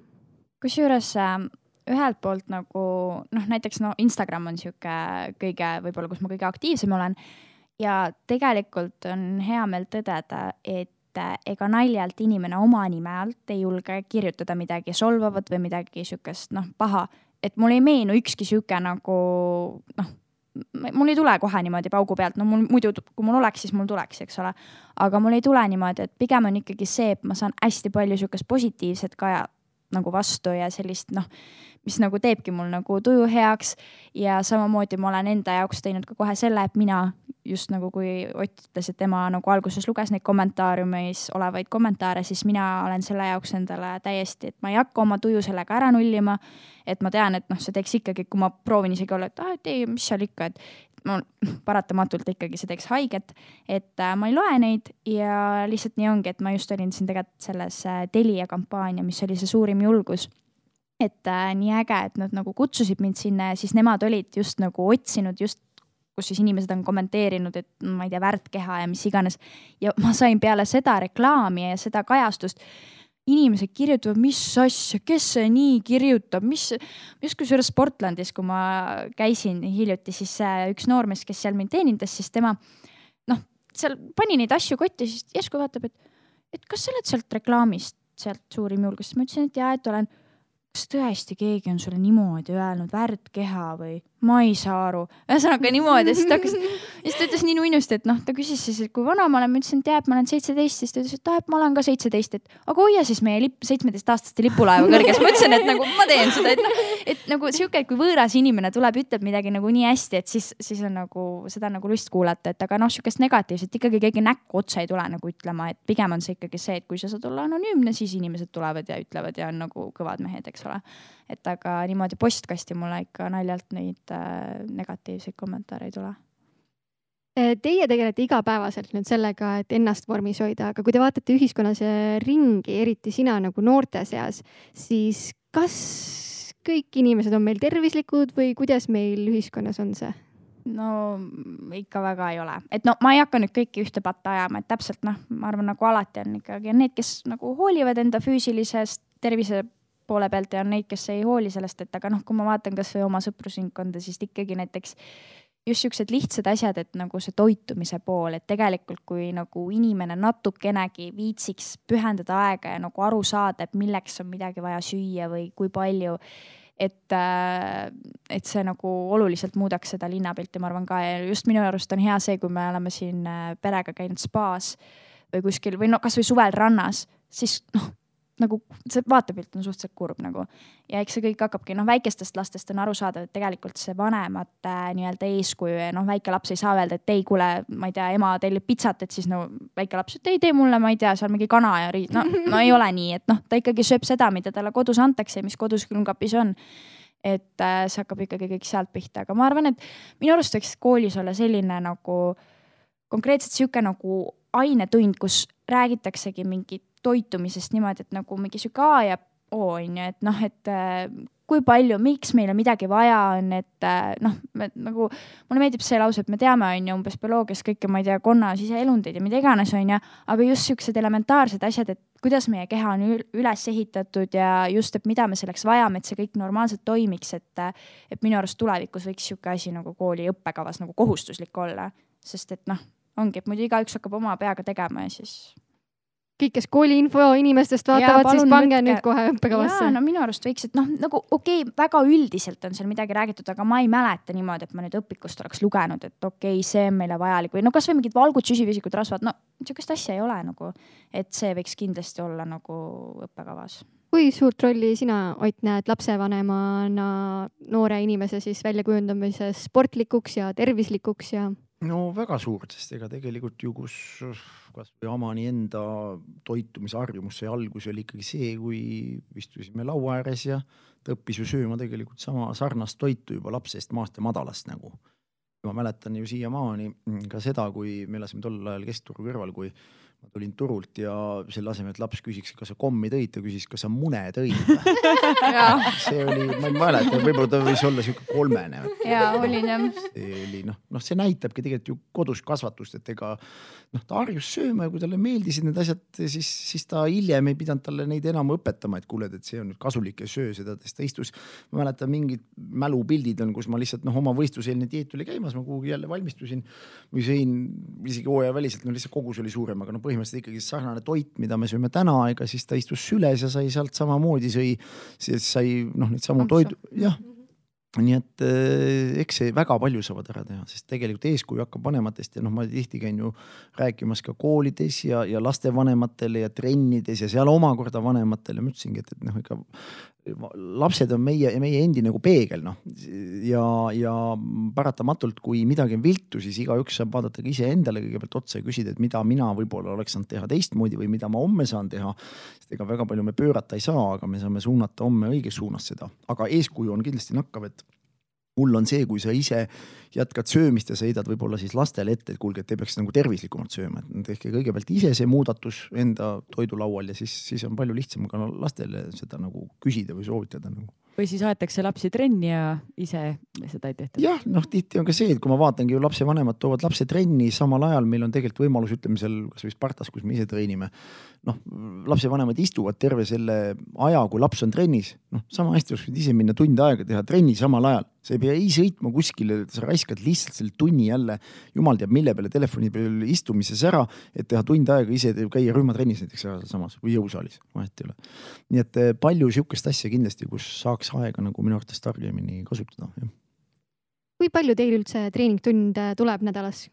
kusjuures äh, ühelt poolt nagu noh, näiteks no Instagram on sihuke kõige, võib-olla, kus ma kõige aktiivsem olen. ja tegelikult on hea meel tõdeda, et äh, ega naljalt inimene oma nime alt ei julge kirjutada midagi solvavat või midagi sihukest noh, paha. et mul ei meenu ükski sihuke nagu noh mul ei tule kohe niimoodi paugu pealt, no mul muidu, kui mul oleks, siis mul tuleks, eks ole. aga mul ei tule niimoodi, et pigem on ikkagi see, et ma saan hästi palju sihukest positiivset ka nagu vastu ja sellist noh, mis nagu teebki mul nagu tuju heaks. ja samamoodi ma olen enda jaoks teinud ka kohe selle, et mina just nagu, kui Ott ütles, et tema nagu alguses luges neid kommentaariumis olevaid kommentaare, siis mina olen selle jaoks endale täiesti, et ma ei hakka oma tuju sellega ära nullima. et ma tean, et noh, see teeks ikkagi, kui ma proovin isegi olla, et ah, et ei, mis seal ikka, et mul paratamatult ikkagi see teeks haiget, et äh, ma ei loe neid ja lihtsalt nii ongi, et ma just olin siin tegelikult selles äh, Telia kampaania, mis oli see suurim julgus et äh, nii äge, et nad nagu kutsusid mind sinna ja siis nemad olid just nagu otsinud just kus siis inimesed on kommenteerinud, et ma ei tea, värdkeha ja mis iganes. ja ma sain peale seda reklaami ja seda kajastust. Inimesed kirjutavad, mis asja, kes see nii kirjutab, mis, just kusjuures Portlandis, kui ma käisin hiljuti, siis üks noormees, kes seal mind teenindas, siis tema noh, seal pani neid asju kotti, siis järsku vaatab, et, et kas sa oled sealt reklaamist, sealt Suurim julgus, siis ma ütlesin, et jaa, et olen. Kas tõesti keegi on sulle niimoodi öelnud, värdkeha või ma ei saa aru. ühesõnaga niimoodi, siis ta hakkas, siis ta ütles nii nuinusti, et noh, ta küsis siis, et kui vana ma olen, ma ütlesin, et jaa, et ma olen seitseteist, siis ta ütles, et aa, et ma olen ka seitseteist, et aga hoia siis meie lipp, seitsmeteistaastaste lipulaeva kõrges. ma ütlesin, et nagu ma teen seda, et noh, et nagu sihuke, et kui võõras inimene tuleb, ütleb midagi nagu nii hästi, et siis, siis on nagu seda nagu lust kuulata, et aga noh, sihukest negatiivset ikkagi keegi näkku otsa ei tule nagu ütlema, et pigem on see ikkagi see, et kui sa saad olla anonüümne, siis inimesed tulevad ja ütlevad ja on nagu kõvad mehed, eks ole et aga niimoodi postkasti mulle ikka naljalt neid äh, negatiivseid kommentaare ei tule äh, Teie tegelete igapäevaselt nüüd sellega, et ennast vormis hoida, aga kui te vaatate ühiskonnas ringi, eriti sina nagu noorte seas, siis kas kõik inimesed on meil tervislikud või kuidas meil ühiskonnas on see? no ikka väga ei ole, et no ma ei hakka nüüd kõiki ühte patta ajama, et täpselt noh, ma arvan, nagu alati on ikkagi need, kes nagu hoolivad enda füüsilisest tervise poole pealt ja on neid, kes ei hooli sellest, et aga noh, kui ma vaatan kasvõi oma sõprusringkonda, siis ikkagi näiteks just siuksed lihtsad asjad, et nagu see toitumise pool, et tegelikult kui nagu inimene natukenegi viitsiks pühendada aega ja nagu aru saada, et milleks on midagi vaja süüa või kui palju et, äh, et see nagu oluliselt muudaks seda linnapilti, ma arvan ka. Ja just minu arust on hea see, kui me oleme siin äh, perega käinud spaas või kuskil või no kasvõi suvel rannas, siis noh, nagu see vaatepilt on suhteliselt kurb nagu. Ja eks see kõik hakkabki noh, väikestest lastest on arusaadav, et tegelikult see vanemate äh, nii-öelda eeskuju ja noh, väike laps ei saa öelda, et ei, kuule, ma ei tea, ema tellib pitsat, et siis no väike laps, et ei tee mulle, ma ei tea, seal mingi kana ja riid, no, no ei ole nii, et noh, ta ikkagi sööb seda, mida talle kodus antakse ja mis kodus külmkapis on. Et äh, see hakkab ikkagi kõik sealt pihta, aga ma arvan, et minu arust võiks koolis olla selline nagu konkreetselt sihuke nagu ainetund, kus räägitaksegi mingit toitumisest niimoodi, et nagu mingi sihuke A ja O on ju, et noh, et äh, kui palju, miks meile midagi vaja on, et äh, noh, nagu mulle meeldib see lause, et me teame, on ju, umbes bioloogias kõike, ma ei tea, konna siseelundeid ja mida iganes, on ju, aga just siuksed elementaarsed asjad, et kuidas meie keha on üles ehitatud ja just, et mida me selleks vajame, et see kõik normaalselt toimiks, et, et minu arust tulevikus võiks sihuke asi nagu kooli õppekavas nagu kohustuslik olla, sest et noh, ongi, et muidu igaüks hakkab oma peaga tegema ja siis kõik, kes kooliinfo inimestest vaatavad, siis pange võtke. nüüd kohe õppekavasse. no minu arust võiks, et noh, nagu okei okay,, väga üldiselt on seal midagi räägitud, aga ma ei mäleta niimoodi, et ma nüüd õpikust oleks lugenud, et okei okay,, see on meile vajalik või no kasvõi mingid valgud, süsivesikud, rasvad, no sihukest asja ei ole nagu, et see võiks kindlasti olla nagu õppekavas kui suurt rolli sina, Ott, näed lapsevanemana noore inimese siis väljakujundamises sportlikuks ja tervislikuks ja? No väga suurt, sest ega tegelikult ju, kus kasvõi Amani enda toitumisharjumus sai alguse, oli ikkagi see, kui istusime laua ääres ja ta õppis ju sööma tegelikult sama sarnast toitu juba lapsest maast ja madalast nagu. ma mäletan ju siiamaani ka seda, kui me elasime tol ajal Keskturu kõrval, kui ma tulin turult ja selle asemel, et laps küsiks, kas sa kommi tõid, ta küsis, kas sa mune tõid see oli, ma ei mäleta, võib-olla ta võis olla sihuke kolmene. ja olin jah. see oli noh, noh, see näitabki tegelikult ju kodus kasvatust, et ega noh, ta harjus sööma ja kui talle meeldisid need asjad, siis, siis ta hiljem ei pidanud talle neid enam õpetama, et kuule, et see on nüüd kasulik ja söö seda, siis ta istus. ma mäletan mingid mälupildid on, kus ma lihtsalt noh, oma võistluseelne dieet oli käimas, ma kuhugi jälle valmistusin või sõin isegi hooajaväliselt, no lihtsalt kogus oli suurem, aga no põhimõtteliselt ikkagi sarnane toit, mida me sööme täna, ega siis ta istus süles ja sai sealt samamoodi sõi, siis sai noh, neid samu toidu, jah. Nii et eh, eks see väga palju saavad ära teha, sest tegelikult eeskuju hakkab vanematest ja noh, ma tihti käin ju rääkimas ka koolides ja, ja lastevanematele ja trennides ja seal omakorda vanematele, ma ütlesingi, et, et noh, ikka lapsed on meie, meie endi nagu peegel noh ja, ja paratamatult, kui midagi on viltu, siis igaüks saab vaadata ka iseendale kõigepealt otsa ja küsida, et mida mina võib-olla oleks saanud teha teistmoodi või mida ma homme saan teha. sest ega väga palju me pöörata ei saa, aga me saame suunata homme õiges suunas seda, aga eeskuju on kindlasti nakkav, et hull on see, kui sa ise jätkad söömist ja sa heidad võib-olla siis lastele ette, et kuulge, et te peaks nagu tervislikumalt sööma, et tehke kõigepealt ise see muudatus enda toidulaual ja siis, siis on palju lihtsam ka lastele seda nagu küsida või soovitada nagu või siis aetakse lapsi trenni ja ise seda ei tehta? jah, noh, tihti on ka see, et kui ma vaatangi ju lapsevanemad toovad lapse trenni, samal ajal meil on tegelikult võimalus, ütleme seal kasvõi Spartas, kus me ise treenime. noh, lapsevanemad istuvad terve selle aja, kui laps on trennis, noh, sama hästi võinud ise minna tund aega teha trenni samal ajal sa ei pea ei sõitma kuskile, sa raiskad lihtsalt selle tunni jälle jumal teab mille peale telefoni peal istumises ära, et teha tund aega ise käia rühmatrennis näiteks ära samas või jõusaalis, vahet ei ole. nii et eh, palju sihukest asja kindlasti, kus saaks aega nagu minu arvates targemini kasutada, jah kui palju teil üldse treeningtunde tuleb nädalas?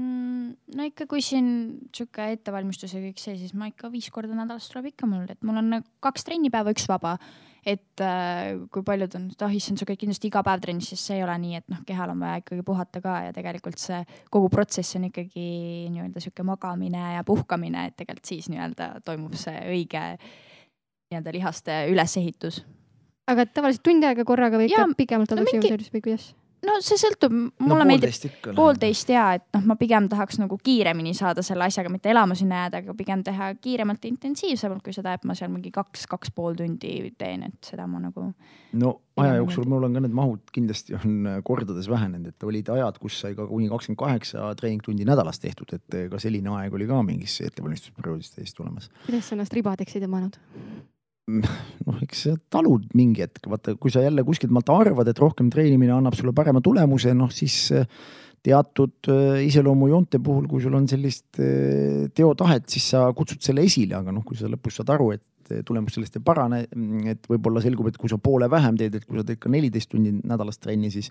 Mm, no ikka, kui siin sihuke ettevalmistus ja kõik see, siis ma ikka viis korda nädalas tuleb ikka mul, et mul on kaks trennipäeva, üks vaba. et äh, kui paljud on, et ah issand, sa käid kindlasti iga päev trennis, siis see ei ole nii, et noh, kehal on vaja ikkagi puhata ka ja tegelikult see kogu protsess on ikkagi nii-öelda sihuke magamine ja puhkamine, et tegelikult siis nii-öelda toimub see õige nii-öelda lihaste ülesehitus aga tavaliselt tund aega korraga või ikka pikemalt no ollakse mingi- jõusaalis või kuidas? no see sõltub, mulle no, meeldib poolteist poolteist ja et noh, ma pigem tahaks nagu kiiremini saada selle asjaga, mitte elama sinna jääda, aga pigem teha kiiremalt ja intensiivsemalt kui seda, et ma seal mingi kaks, kaks pool tundi teen, et seda ma nagu. no aja jooksul mul on ka need mahud kindlasti on äh, kordades vähenenud, et olid ajad, kus sai ka kuni kakskümmend kaheksa treeningtundi nädalas tehtud, et äh, ka selline aeg oli ka mingis ettevalmistusperioodis täiesti olemas. kuidas sa ennast ribadeks ei tõmmanud? Noh, eks sa talud mingi hetk, vaata, kui sa jälle kuskilt maalt arvad, et rohkem treenimine annab sulle parema tulemuse, noh siis äh, teatud äh, iseloomujoonte puhul, kui sul on sellist äh, teotahet, siis sa kutsud selle esile, aga noh, kui sa lõpus saad aru, et äh, tulemus sellest ei parane, et võib-olla selgub, et kui sa poole vähem teed, et kui sa teed ka neliteist tundi nädalas trenni, siis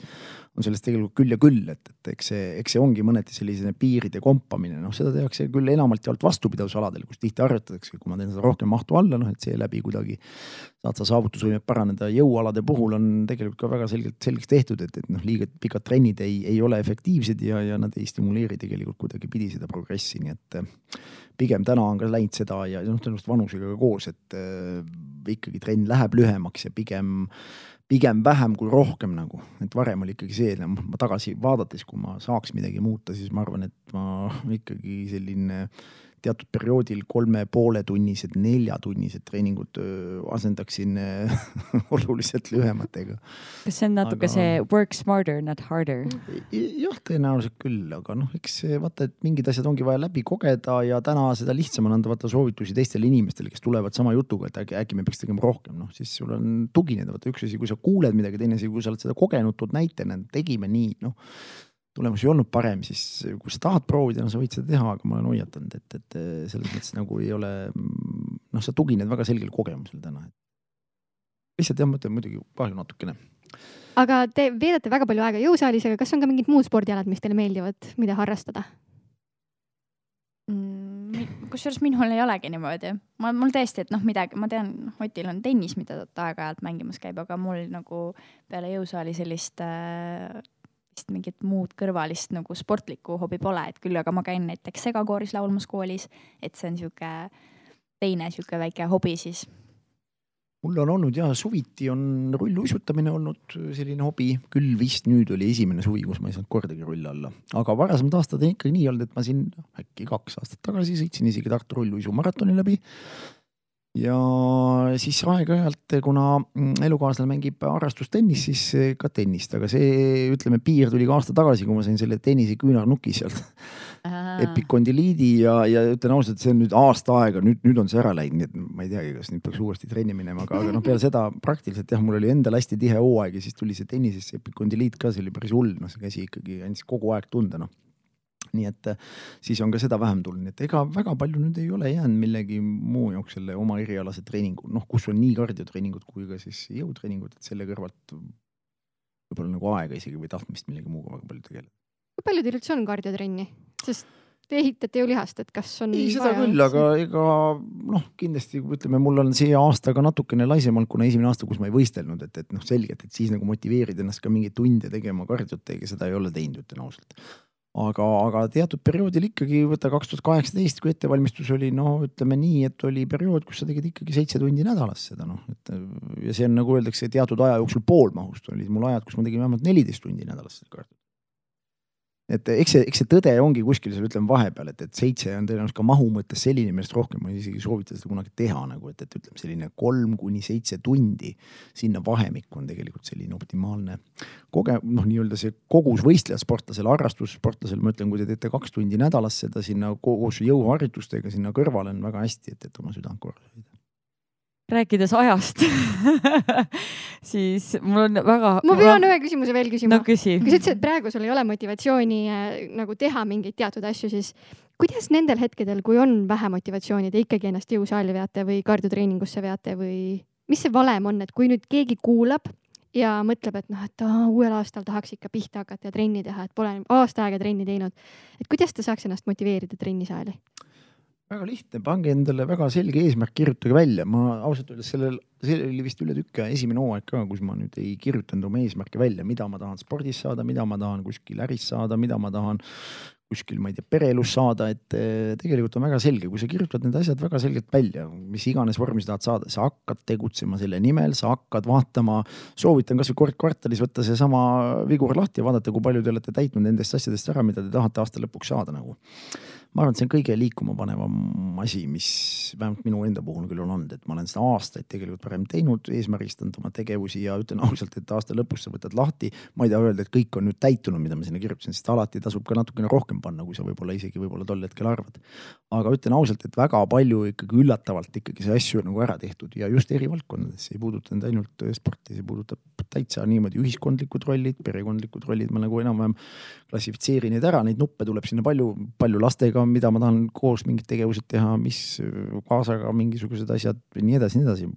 on sellest tegelikult küll ja küll, et, et eks see, eks see ongi mõneti selline piiride kompamine, noh, seda tehakse küll enamalt jaolt vastupidavusaladel, kus tihti arvutatakse, kui ma teen seda rohkem mahtu alla, noh, et seeläbi kuidagi saad sa saavutusvõimet paraneda. jõualade puhul on tegelikult ka väga selgelt selgeks tehtud, et, et noh, liiga pikad trennid ei, ei ole efektiivsed ja, ja nad ei stimuleeri tegelikult kuidagipidi seda progressi, nii et äh, pigem täna on ka läinud seda ja noh, tõenäoliselt vanusega ka koos, et äh, ikkagi trenn läheb lühemaks ja pigem pigem vähem kui rohkem nagu, et varem oli ikkagi see, noh, ma tagasi vaadates, kui ma saaks midagi muuta, siis ma arvan, et ma ikkagi selline teatud perioodil kolme poole tunnised, neljatunnised treeningud asendaksin oluliselt lühematega. kas see on natuke Aga- see work smarter, not harder? jah, tõenäoliselt küll, aga noh, eks vaata, et mingid asjad ongi vaja läbi kogeda ja täna seda lihtsam on anda vaata soovitusi teistele inimestele, kes tulevad sama jutuga, et äkki, äkki me peaks tegema rohkem, noh siis sul on tugineda, vaata üks asi, kui sa kuuled midagi, teine asi, kui sa oled seda kogenud, tood näitena, tegime nii, noh tulemus ei olnud parem, siis kui sa tahad proovida, no sa võid seda teha, aga ma olen hoiatanud, et, et selles mõttes nagu ei ole, noh, sa tugined väga selgele kogemusele täna. lihtsalt jah, ma ütlen muidugi kahju natukene. aga te veedate väga palju aega jõusaalis, aga kas on ka mingid muud spordialad, mis teile meeldivad, mida harrastada? mm, kusjuures minul ei olegi niimoodi, ma, mul tõesti, et noh, midagi, ma tean, Otil on tennis, mida ta aeg-ajalt mängimas käib, aga mul nagu peale jõusaali sellist äh, mingit muud kõrvalist nagu sportlikku hobi pole, et küll aga ma käin näiteks segakooris laulmas koolis, et see on sihuke teine sihuke väike hobi siis. mul on olnud ja suviti on rulluisutamine olnud selline hobi, küll vist nüüd oli esimene suvi, kus ma ei saanud kordagi rulli alla, aga varasemad aastad on ikkagi nii olnud, et ma siin äkki kaks aastat tagasi sõitsin isegi Tartu rulluisumaratoni läbi ja siis aeg-ajalt, kuna elukaaslane mängib harrastustennist, siis ka tennist, aga see, ütleme, piir tuli ka aasta tagasi, kui ma sain selle tennise küünarnuki sealt. Epikondiliidi ja, ja ütlen ausalt, see on nüüd aasta aega, nüüd, nüüd on see ära läinud, nii et ma ei teagi, kas nüüd peaks uuesti trenni minema, aga, aga noh, peale seda praktiliselt jah, mul oli endal hästi tihe hooaeg ja siis tuli see tennisesse epikondiliit ka, see oli päris hull, noh, see käsi ikkagi andis kogu aeg tunda, noh nii et siis on ka seda vähem tulnud, nii et ega väga palju nüüd ei ole jäänud millegi muu jaoks selle oma erialase treeningu, noh, kus on nii kardiotreeningud kui ka siis jõutreeningud, et selle kõrvalt võib-olla nagu aega isegi või tahtmist millegi muuga väga palju tegeleda. kui palju teil üldse on kardiotrenni, sest te ehitate ju lihast, et kas on? ei, seda küll, aga ega noh, kindlasti ütleme, mul on see aasta ka natukene laisem olnud, kuna esimene aasta, kus ma ei võistelnud, et, et noh, selgelt, et siis nagu motiveerida ennast ka mingeid tunde tegema kardiot, ega seda ei ole teinud, ütlen ausalt aga, aga teatud perioodil ikkagi võtta kaks tuhat kaheksateist, kui ettevalmistus oli, no ütleme nii, et oli periood, kus sa tegid ikkagi seitse tundi nädalas seda noh, et ja see on nagu öeldakse, teatud aja jooksul poolmahust olid mul ajad, kus ma tegin vähemalt neliteist tundi nädalas seda kardiot et eks see, eks see tõde ongi kuskil seal ütleme vahepeal, et, et seitse on tõenäoliselt ka mahu mõttes selline, millest rohkem ma isegi ei soovita seda kunagi teha nagu, et, et ütleme selline kolm kuni seitse tundi sinna vahemikku on tegelikult selline optimaalne koge-, noh, nii-öelda see kogus võistlejad sportlasel, harrastussportlasel, ma ütlen, kui te teete kaks tundi nädalas seda sinna koos jõuharjutustega sinna kõrvale on väga hästi, et, et oma südant korras hoida rääkides ajast siis mul on väga. ma pean ühe küsimuse veel küsima no küsi. kui sa ütlesid, et praegu sul ei ole motivatsiooni äh, nagu teha mingeid teatud asju, siis kuidas nendel hetkedel, kui on vähe motivatsiooni, te ikkagi ennast jõusaali veate või kardiotreeningusse veate või mis see valem on, et kui nüüd keegi kuulab ja mõtleb, et noh, et aa, uuel aastal tahaks ikka pihta hakata ja trenni teha, et pole aasta aega trenni teinud. et kuidas ta saaks ennast motiveerida trennisaali? Väga lihtne, pange endale väga selge eesmärk, kirjutage välja, ma ausalt öeldes sellel, see oli vist üle tükk aja esimene hooaeg ka, kus ma nüüd ei kirjutanud oma eesmärke välja, mida ma tahan spordis saada, mida ma tahan kuskil äris saada, mida ma tahan kuskil, ma ei tea, pereelus saada, et eh, tegelikult on väga selge, kui sa kirjutad need asjad väga selgelt välja, mis iganes vormi sa tahad saada, sa hakkad tegutsema selle nimel, sa hakkad vaatama, soovitan kasvõi kord kvartalis võtta seesama vigur lahti ja vaadata, kui palju te olete täitnud nendest asjadest ära, mida te tahate aasta lõpuks saada nagu ma arvan, et see on kõige liikuma panevam asi, mis vähemalt minu enda puhul küll on olnud, et ma olen seda aastaid tegelikult varem teinud, eesmärgistanud oma tegevusi ja ütlen ausalt, et aasta lõpus sa võtad lahti. ma ei taha öelda, et kõik on nüüd täitunud, mida ma sinna kirjutasin, sest alati tasub ka natukene rohkem panna, kui sa võib-olla isegi võib-olla tol hetkel arvad. aga ütlen ausalt, et väga palju ikkagi üllatavalt ikkagi see asju on nagu ära tehtud ja just eri valdkondades, ei puuduta nüüd ainult sporti, see puudutab täitsa niimoodi ühiskondlikud rollid, perekondlikud rollid, ma nagu enam-vähem klassifitseerin neid ära, neid nuppe tuleb sinna palju, palju lastega sellega, mida ma tahan koos mingid tegevused teha, mis kaasaga mingisugused asjad ja nii edasi, nii edasi.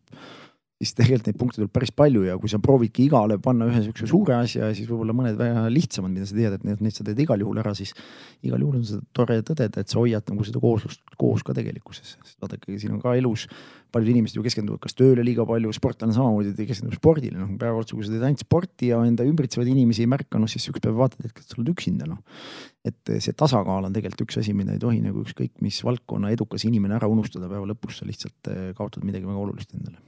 Siis tegelikult neid punkte tuleb päris palju ja kui sa proovidki igale panna ühe siukse suure asja ja siis võib-olla mõned väga lihtsamad, mida sa tead, et need, need sa teed igal juhul ära, siis igal juhul on seda tore tõdeda, et sa hoiad nagu seda kooslust koos ka tegelikkuses. vaadake, siin on ka elus paljud inimesed ju keskenduvad kas tööle liiga palju, sportlane samamoodi keskendub spordile, noh päeva otsa, kui sa teed ainult sporti ja enda ümbritsevaid inimesi ei märka, noh siis siukest päeva vaatad, et sa oled üksinda, noh et see tasakaal on tegelikult üks asi, mida ei tohi nagu ükskõik mis valdkonna edukas inimene ära unustada, päeva lõpus sa lihtsalt eh, kaotad midagi väga olulist endale.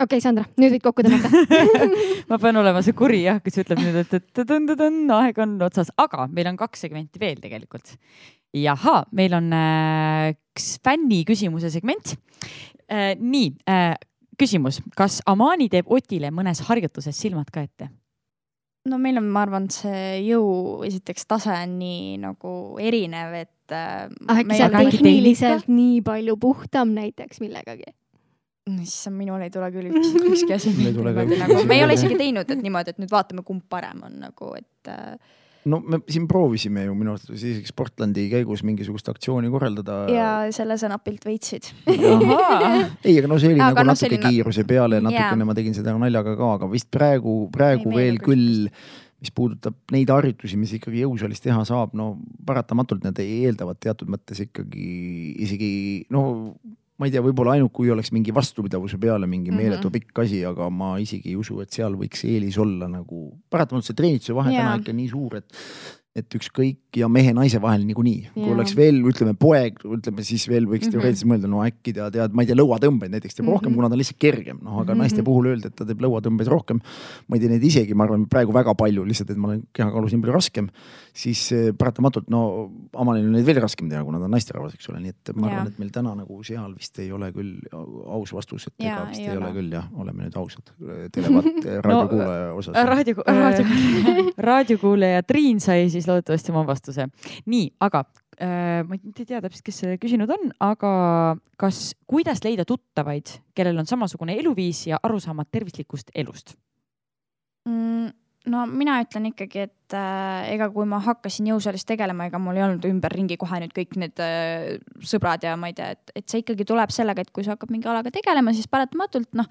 Okei okay,, Sandra, nüüd võid kokku tõmmata ma pean olema see kuri jah, kes ütleb nüüd, et, et tõn-tõn, aeg on otsas, aga meil on kaks segmenti veel tegelikult. jahaa, meil on äh, üks fänni küsimuse segment äh,. nii äh,, küsimus, kas Amani teeb Otile mõnes harjutuses silmad ka ette? no meil on, ma arvan, see jõu esiteks tase on nii nagu erinev, et äh,. äkki see on tehniliselt nii palju puhtam näiteks millegagi? No issand, minul ei tule küll üks, ükski asi meelde. Nagu, me ei ole isegi teinud, et niimoodi, et nüüd vaatame, kumb parem on nagu, et äh, no me siin proovisime ju minu arvates isegi Sportlandi käigus mingisugust aktsiooni korraldada. ja selle sa napilt võitsid ei, aga no see oli aga nagu no, natuke selline... kiiruse peale, natukene ma tegin seda naljaga ka, aga vist praegu, praegu ei, veel küll mis puudutab neid harjutusi, mis ikkagi jõusaalis teha saab, no paratamatult need eeldavad teatud mõttes ikkagi isegi no ma ei tea, võib-olla ainult kui oleks mingi vastupidavuse peale mingi mm -hmm. meeletu pikk asi, aga ma isegi ei usu, et seal võiks eelis olla nagu, paratamatult see treenituse vahe yeah. täna ikka nii suur, et et ükskõik ja mehe-naise vahel niikuinii, kui oleks veel, ütleme poeg, ütleme siis veel võiks mm -hmm. teoreetiliselt mõelda, no äkki ta tead, ma ei tea, lõuatõmbeid näiteks teeb mm -hmm. rohkem, kuna ta on lihtsalt kergem, noh, aga mm -hmm. naiste puhul öeldi, et ta teeb lõuatõmbeid rohkem. ma ei tea neid isegi, ma arvan praegu väga palju, lihtsalt, et ma olen kehakaalus nii palju raskem, siis eh, paratamatult no Amalil on neid veel raskem teha, kuna ta on naisterahvas, eks ole, nii et ma arvan, et meil täna nagu seal vist ei ole küll aus vastus, et ega vist ei, ole. ole küll jah, oleme nüüd ausad televaat- raadiokuulaja osas no,. raadio, raadio, raadiokuulaja Triin sai siis loodetavasti oma vastuse. nii, aga äh, ma ei tea täpselt, kes see küsinud on, aga kas, kuidas leida tuttavaid, kellel on samasugune eluviis ja arusaamad tervislikust elust mm,? no mina ütlen ikkagi, et äh, ega kui ma hakkasin jõusaalis tegelema, ega mul ei olnud ümberringi kohe nüüd kõik need äh, sõbrad ja ma ei tea, et, et see ikkagi tuleb sellega, et kui sa hakkad mingi alaga tegelema, siis paratamatult noh,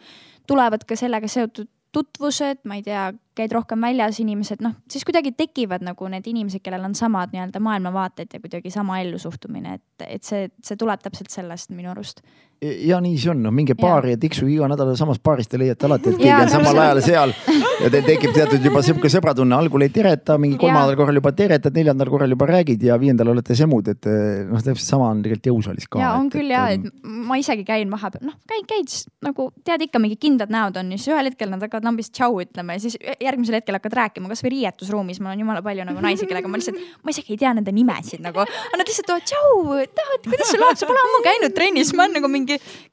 tulevad ka sellega seotud tutvused, ma ei tea, käid rohkem väljas, inimesed, noh, siis kuidagi tekivad nagu need inimesed, kellel on samad nii-öelda maailmavaated ja kuidagi sama ellu suhtumine, et, et see, see tuleb täpselt sellest minu arust ja nii see on, noh minge baari ja, tiksuge iga nädal samas baaris, te leiate alati, et keegi on samal ajal seal. Ja teil tekib teatud juba sihuke sõbratunne, algul ei tereta, mingi kolmandal korral juba teretad, neljandal korral juba räägid ja viiendal olete semud, et eh, noh, täpselt sama on tegelikult jõusaalis ka. ja on et, küll ja, et ma isegi käin vahepeal, noh käid, käid nagu tead ikka mingi kindlad näod on ja siis ühel hetkel nad hakkavad lambist tšau ütlema ja siis järgmisel hetkel hakkad rääkima, kasvõi riietusruumis, mul on jumala palju nagu naisi, kellega ma lihtsalt, ma isegi ei tea nende nimesid nagu, nad lihtsalt tulevad tšau, tahad, kuidas sul läheb, sa pole? Ammu käinud trennis, ma olen nagu mingi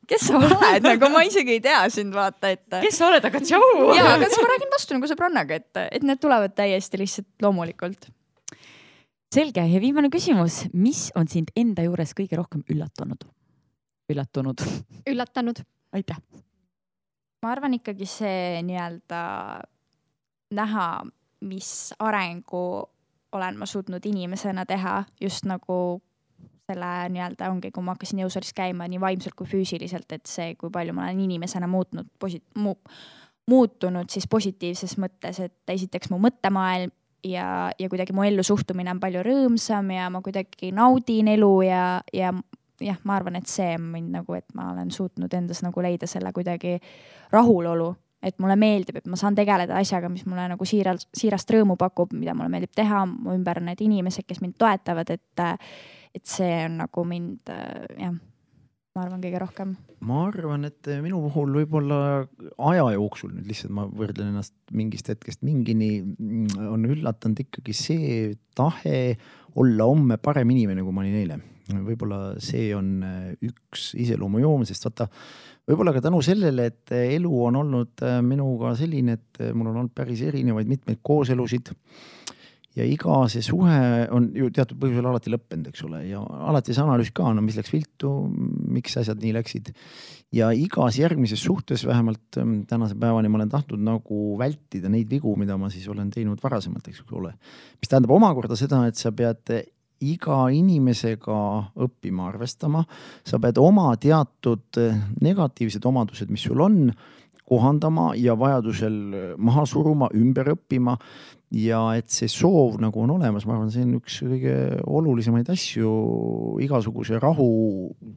kes sa oled, nagu ma isegi ei tea sind vaata, et. kes sa oled, aga tšau. ja, aga siis ma räägin vastu nagu sõbrannaga, et, et need tulevad täiesti lihtsalt loomulikult. selge ja viimane küsimus, mis on sind enda juures kõige rohkem üllatanud? üllatunud. üllatanud. aitäh. ma arvan ikkagi see nii-öelda näha, mis arengu olen ma suutnud inimesena teha just nagu selle nii-öelda ongi, kui ma hakkasin jõusaalis käima nii vaimselt kui füüsiliselt, et see, kui palju ma olen inimesena muutnud posi-, mu-, muutunud siis positiivses mõttes, et esiteks mu mõttemaailm ja, ja kuidagi mu ellu suhtumine on palju rõõmsam ja ma kuidagi naudin elu ja, ja jah, ma arvan, et see on mind nagu, et ma olen suutnud endas nagu leida selle kuidagi rahulolu, et mulle meeldib, et ma saan tegeleda asjaga, mis mulle nagu siiralt, siirast rõõmu pakub, mida mulle meeldib teha, mu ümber on need inimesed, kes mind toetavad, et, et see on nagu mind jah ma arvan, kõige rohkem? ma arvan, et minu puhul võib-olla aja jooksul nüüd lihtsalt ma võrdlen ennast mingist hetkest mingini, on üllatanud ikkagi see tahe olla homme parem inimene, kui ma olin eile. võib-olla see on üks iseloomujoon, sest vaata, võib-olla ka tänu sellele, et elu on olnud minuga selline, et mul on olnud päris erinevaid mitmeid kooselusid ja iga see suhe on ju teatud põhjusel alati lõppenud, eks ole, ja alati see analüüs ka, no mis läks viltu, miks asjad nii läksid. ja igas järgmises suhtes vähemalt ähm, tänase päevani ma olen tahtnud nagu vältida neid vigu, mida ma siis olen teinud varasemalt, eks ole. mis tähendab omakorda seda, et sa pead iga inimesega õppima arvestama, sa pead oma teatud negatiivsed omadused, mis sul on, kohandama ja vajadusel maha suruma, ümber õppima ja et see soov nagu on olemas, ma arvan, see on üks kõige olulisemaid asju igasuguse rahu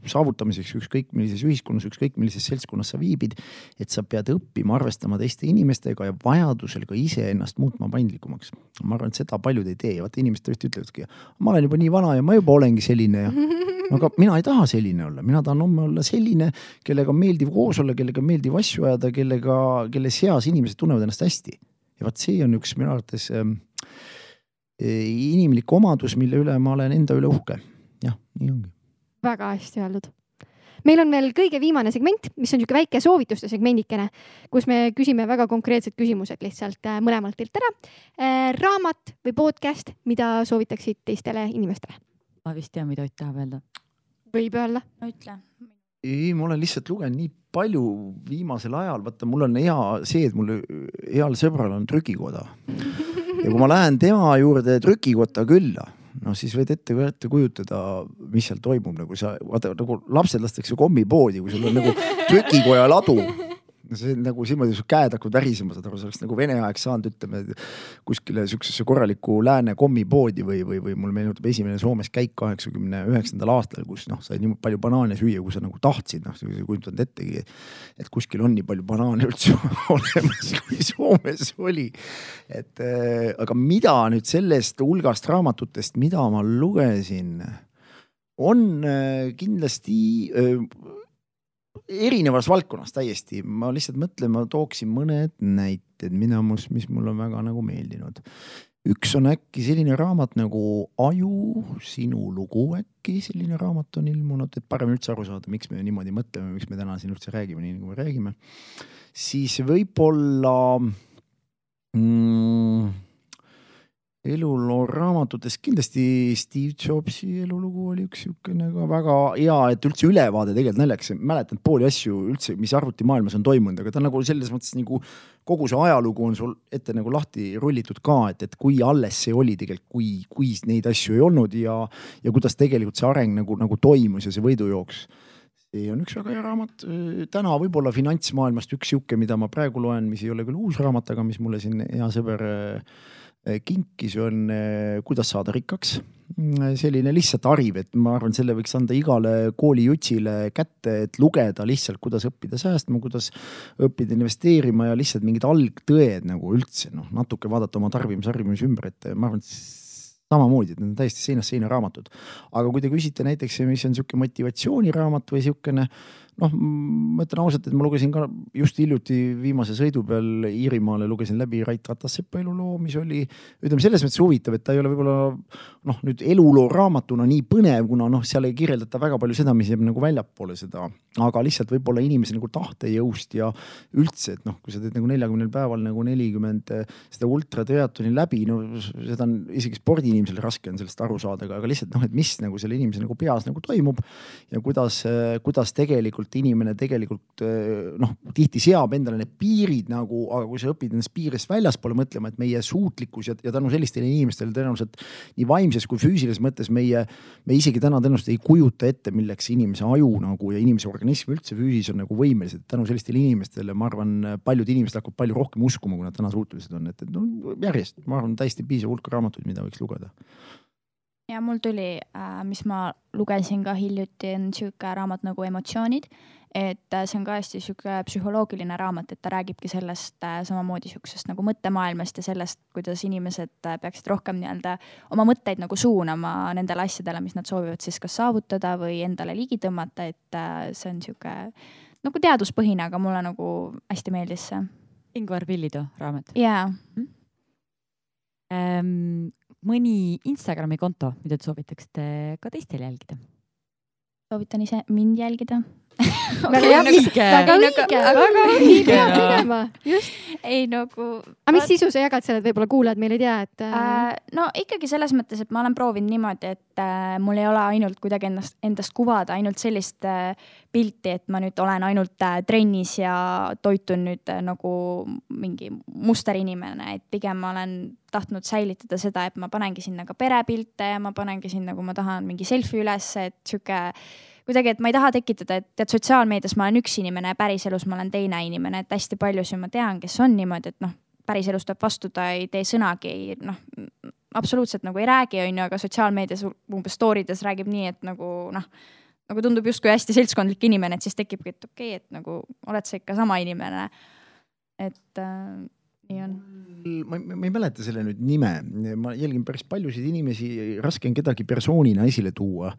saavutamiseks, ükskõik millises ühiskonnas, ükskõik millises seltskonnas sa viibid. et sa pead õppima arvestama teiste inimestega ja vajadusel ka iseennast muutma paindlikumaks. ma arvan, et seda paljud ei tee, vaata inimesed tõesti ütlevadki, ma olen juba nii vana ja ma juba olengi selline ja no aga mina ei taha selline olla, mina tahan homme olla selline, kellega on meeldiv koos olla, kellega on meeldiv asju ajada, kellega, kelle seas inimesed tunnevad ennast hästi ja vot see on üks minu arvates äh, inimlik omadus, mille üle ma olen enda üle uhke. jah, nii ongi. väga hästi öeldud meil on veel kõige viimane segment, mis on niisugune väike soovituste segmendikene, kus me küsime väga konkreetsed küsimused lihtsalt äh, mõlemalt teilt ära äh,. raamat või podcast, mida soovitaksid teistele inimestele? ma vist tean, mida Ott tahab öelda. võib öelda. no ütle ei, ma olen lihtsalt lugenud nii palju viimasel ajal, vaata, mul on hea see, et mul heal sõbral on trükikoda. ja kui ma lähen tema juurde trükikotta külla, noh siis võid ette, ette kujutada, mis seal toimub, nagu sa, vaata nagu lapsed lastakse kommipoodi, kui sul on nagu trükikoja ladu see nagu niimoodi, su käed hakkavad värisema, saad aru, see oleks nagu Vene aeg saanud, ütleme kuskile siuksesse korralikku lääne kommipoodi või, või, või mul meenutab esimene Soomes käik kaheksakümne üheksandal aastal, kus noh, sai nii palju banaane süüa, kui sa nagu tahtsid, noh, sa ei kujutanud ettegi, et kuskil on nii palju banaane üldse olemas, kui Soomes oli. et äh, aga mida nüüd sellest hulgast raamatutest, mida ma lugesin, on äh, kindlasti äh, erinevas valdkonnas täiesti, ma lihtsalt mõtlen, ma tooksin mõned näited, mida, mis mulle on väga nagu meeldinud. üks on äkki selline raamat nagu Aju, sinu lugu äkki, selline raamat on ilmunud, et parem üldse aru saada, miks me niimoodi mõtleme, miks me täna siin üldse räägime, nii nagu me räägime. siis võib-olla mm, eluloo raamatutes kindlasti Steve Jobsi elulugu oli üks niisugune ka väga hea, et üldse ülevaade tegelikult naljakas, mäletan pooli asju üldse, mis arvutimaailmas on toimunud, aga ta nagu selles mõttes nagu kogu see ajalugu on sul ette nagu lahti rullitud ka, et, et kui alles see oli tegelikult, kui, kui neid asju ei olnud ja, ja kuidas tegelikult see areng nagu, nagu toimus ja see võidujooks see on üks väga hea raamat. täna võib-olla finantsmaailmast üks sihuke, mida ma praegu loen, mis ei ole küll uus raamat, aga mis mulle siin hea sõber äh, kinkis, on eh, Kuidas saada rikkaks. Mm, selline lihtsalt hariv, et ma arvan, selle võiks anda igale koolijutsile kätte, et lugeda lihtsalt, kuidas õppida säästma, kuidas õppida investeerima ja lihtsalt mingid algtõed nagu üldse noh, natuke vaadata oma tarbimisharjumusi ümber, et ma arvan, et samamoodi, et need on täiesti seinast seina raamatud. aga kui te küsite näiteks, mis on niisugune motivatsiooniraamat või niisugune noh, ma ütlen ausalt, et ma lugesin ka just hiljuti viimase sõidu peal Iirimaale lugesin läbi Rait Ratassepa eluloo, mis oli ütleme selles mõttes huvitav, et ta ei ole võib-olla noh, nüüd eluloo raamatuna nii põnev, kuna noh, seal ei kirjeldata väga palju seda, mis jääb nagu väljapoole seda, aga lihtsalt võib-olla inimese nagu tahtejõust ja üldse, et noh, kui sa teed nagu neljakümnel päeval nagu nelikümmend seda ultratriatloni läbi, no seda on isegi spordiinimesel raske on sellest aru saada, aga lihtsalt noh, et mis nagu selle inimese nagu peas nagu toimub ja kuidas, kuidas tegelikult tegelikult inimene tegelikult eh, noh, tihti seab endale need piirid nagu, aga kui sa õpid nendest piiridest väljaspoole mõtlema, et meie suutlikkus ja, ja tänu sellistele inimestele tõenäoliselt nii vaimses kui füüsilises mõttes meie, me isegi täna tõenäoliselt ei kujuta ette, milleks inimese aju nagu ja inimese organism üldse füüsis on nagu võimelised. tänu sellistele inimestele, ma arvan, paljud inimesed hakkavad palju rohkem uskuma, kui nad täna suutelised on, et, et no järjest, ma arvan, täiesti piisav hulk raamatuid, mida võiks lugeda ja mul tuli äh,, mis ma lugesin ka hiljuti, on sihuke raamat nagu Emotsioonid. et äh, see on ka hästi sihuke psühholoogiline raamat, et ta räägibki sellest äh, samamoodi sihukesest nagu mõttemaailmast ja sellest, kuidas inimesed äh, peaksid rohkem nii-öelda oma mõtteid nagu suunama nendele asjadele, mis nad soovivad siis kas saavutada või endale ligi tõmmata, et äh, see on sihuke nagu teaduspõhine, aga mulle nagu hästi meeldis see. Ingvar Pillitoo raamat. jaa. -hmm mõni Instagrami konto, mida te soovitaksite ka teistel jälgida? soovitan ise mind jälgida väga õige, väga õige, väga õige, peab tegema, just. ei nagu. aga mis sisu sa jagad seal, et võib-olla kuulajad meil ei tea, et äh, äh,? no ikkagi selles mõttes, et ma olen proovinud niimoodi, et äh, mul ei ole ainult kuidagi ennast, endast kuvada ainult sellist äh, pilti, et ma nüüd olen ainult äh, trennis ja toitun nüüd äh, nagu mingi musterinimene, et pigem ma olen tahtnud säilitada seda, et ma panengi sinna ka perepilte ja ma panengi sinna, kui ma tahan mingi selfie ülesse, et sihuke kuidagi, et ma ei taha tekitada, et tead, sotsiaalmeedias ma olen üks inimene ja päriselus ma olen teine inimene, et hästi paljusid ma tean, kes on niimoodi, et noh, päriselus tuleb vastu, ta ei tee sõnagi, noh, absoluutselt nagu ei räägi, on ju, aga sotsiaalmeedias umbes story des räägib nii, et nagu noh, nagu tundub justkui hästi seltskondlik inimene, et siis tekibki, et okei okay,, et nagu oled sa ikka sama inimene. et äh, nii on. Ma, ma ei mäleta selle nüüd nime, ma jälgin päris paljusid inimesi, raske on kedagi persoonina esile tuua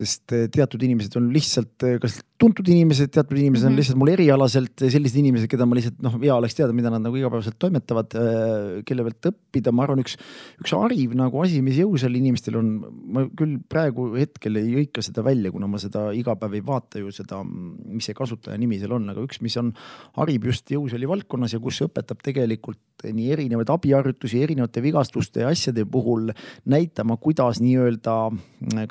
sest eh, teatud inimesed on lihtsalt eh, kas tuntud inimesed, teatud inimesed mm -hmm. on mhm. lihtsalt mul erialaselt sellised inimesed, keda ma lihtsalt noh, hea oleks teada, mida nad nagu igapäevaselt toimetavad, eh, kelle pealt õppida, ma arvan, üks, üks hariv nagu asi, mis jõusal inimestel on, ma küll praegu hetkel ei hõika seda välja, kuna ma seda iga päev ei vaata ju seda, mis see kasutaja nimi seal on, aga üks, mis on, harib just jõusaali valdkonnas ja kus õpetab tegelikult nii erinevaid abiharjutusi erinevate vigastuste ja asjade puhul näitama, kuidas nii-öelda,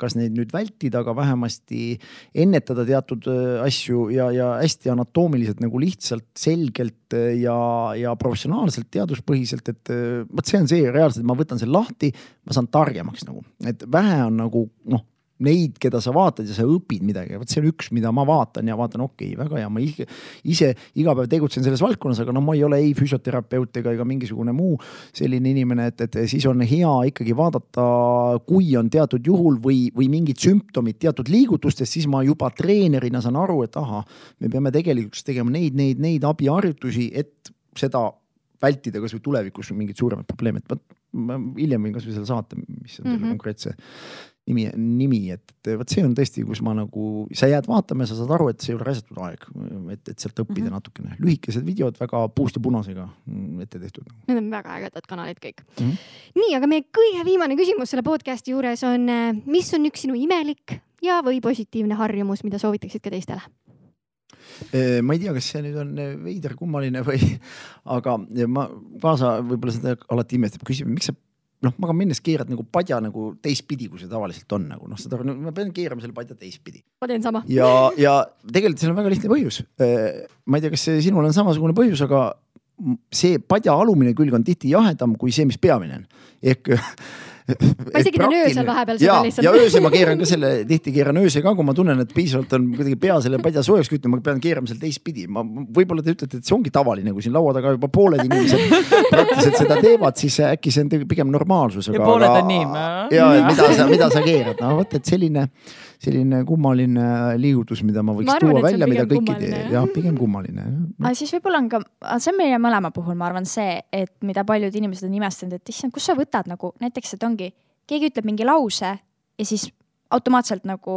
kas neid nüüd vältida aga vähemasti ennetada teatud äh, asju ja, ja hästi anatoomiliselt nagu lihtsalt, selgelt äh, ja, ja professionaalselt, teaduspõhiselt, et äh, vot see on see reaalselt, ma võtan selle lahti, ma saan targemaks nagu, et vähe on nagu noh neid, keda sa vaatad ja sa õpid midagi, vot see on üks, mida ma vaatan ja vaatan, okei okay,, väga hea, ma ise, iga päev tegutsen selles valdkonnas, aga no ma ei ole ei füsioterapeut ega, ega mingisugune muu selline inimene, et, et siis on hea ikkagi vaadata, kui on teatud juhul või, või mingid sümptomid teatud liigutustest, siis ma juba treenerina saan aru, et ahah, me peame tegelikult tegema neid, neid, neid abiharjutusi, et seda vältida kasvõi tulevikus mingeid suuremaid probleeme, et vot ma hiljem võin kasvõi selle saata, mis on selle mm -hmm. konkreetse nimi, nimi, et vot see on tõesti, kus ma nagu, sa jääd vaatama ja sa saad aru, et see ei ole raisatud aeg, et, et sealt õppida mm -hmm. natukene. lühikesed videod väga puust ja punasega ette tehtud. Need on väga ägedad kanalid kõik mm. -hmm. nii, aga meie kõige viimane küsimus selle podcast'i juures on, mis on üks sinu imelik ja, või positiivne harjumus, mida soovitaksid ka teistele? ma ei tea, kas see nüüd on veider, kummaline või, aga ma kaasa võib-olla seda alati imestab, küsib, miks sa noh, magama minnes keerad nagu padja nagu teistpidi, kui see tavaliselt on nagu noh, seda ma pean keerama selle padja teistpidi. ma teen sama. ja, ja tegelikult seal on väga lihtne põhjus. Äh, ma ei tea, kas sinul on samasugune põhjus, aga see padja alumine külg on tihti jahedam kui see, mis peamine on. ehk ma isegi teen öösel vahepeal seda lihtsalt. ja öösel ma keeran ka selle, tihti keeran öösel ka, kui ma tunnen, et piisavalt on kuidagi pea selle padja soojaks kütnud, ma pean keerama seal teistpidi. ma, võib-olla te ütlete, et see ongi tavaline, kui siin laua taga juba pooled inimesed praktiliselt seda teevad, siis äkki see on pigem normaalsus. ja pooled on nii. ja, mida sa, mida sa keerad, no vot, et selline selline kummaline liigutus, mida ma võiks ma arvan, tuua välja, mida kõik ei tee, jah, pigem kummaline. aga siis võib-olla on ka, see on meie mõlema puhul, ma arvan, see, et mida paljud inimesed on imestanud, et issand, kus sa võtad nagu näiteks, et ongi, keegi ütleb mingi lause ja siis automaatselt nagu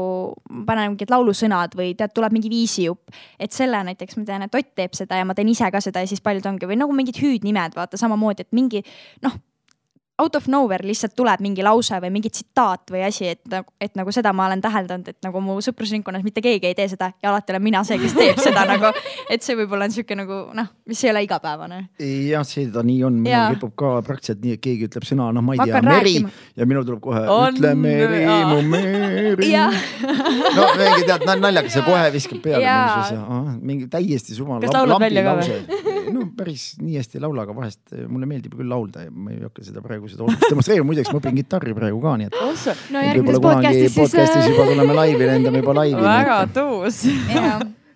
panen mingid laulusõnad või tead, tuleb mingi viisijupp. et selle näiteks ma tean, et Ott teeb seda ja ma teen ise ka seda ja siis paljud ongi või nagu mingid hüüdnimed, vaata samamoodi, et mingi noh out of nowhere lihtsalt tuleb mingi lause või mingi tsitaat või asi, et, et nagu seda ma olen täheldanud, et nagu mu sõprusringkonnas mitte keegi ei tee seda ja alati olen mina see, kes teeb seda nagu. et see võib-olla on sihuke nagu noh, mis ei ole igapäevane. jah, seda nii on, minul kipub ka praktiliselt nii, et keegi ütleb sõna, noh, ma ei Ma tea, meri rääkima. ja minul tuleb kohe On- ütle meri mu meri. No mingi tead naljakas ja kohe viskab peale mingisuguse, mingi täiesti suva. Kas laulad välja ka või? no päris nii hästi ei laula, aga vahest mulle meeldib küll laulda ja ma ei hakka seda praegu seda oskust demonstreerima, muideks ma õpin kitarri praegu ka, nii et. no järgmises podcast'is siis podcast'is äh, juba tuleme laivi, lendame juba laivi. väga tuus.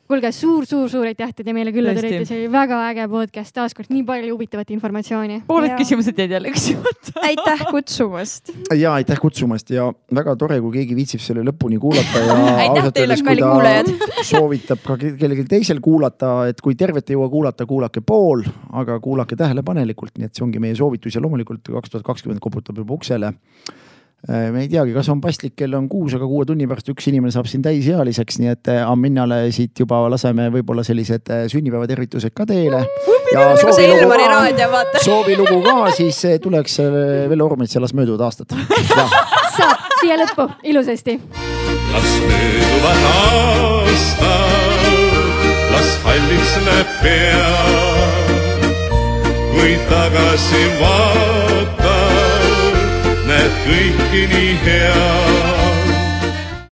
Kuulge suur-suur-suur aitäh, et te meile külla tulite, see oli väga äge podcast, taaskord nii palju huvitavat informatsiooni. pooled küsimused jäid jälle küsimata. aitäh kutsumast. ja aitäh kutsumast ja väga tore, kui keegi viitsib selle lõpuni kuulata ja Aitäh ausalt teile, öeldes, kui kallid kuulajad. soovitab ka ke- kellelgi teisel kuulata, et kui tervet ei jõua kuulata, kuulake pool, aga kuulake tähelepanelikult, nii et see ongi meie soovitus ja loomulikult kaks tuhat kakskümmend koputab juba uksele. Me ei teagi, kas on paslik, kell on kuus, aga kuue tunni pärast üks inimene saab siin täisealiseks, nii et eh, Aminale siit juba laseme võib-olla sellised eh, sünnipäevatervitused ka teele. ja nagu soovilugu ka, siis tuleks Vello Ormets ja las mööduvad aastad. saab siia lõppu ilusasti. las mööduvad aastad, las halliks läheb pea. kui tagasi vaatad, oled kõiki nii hea.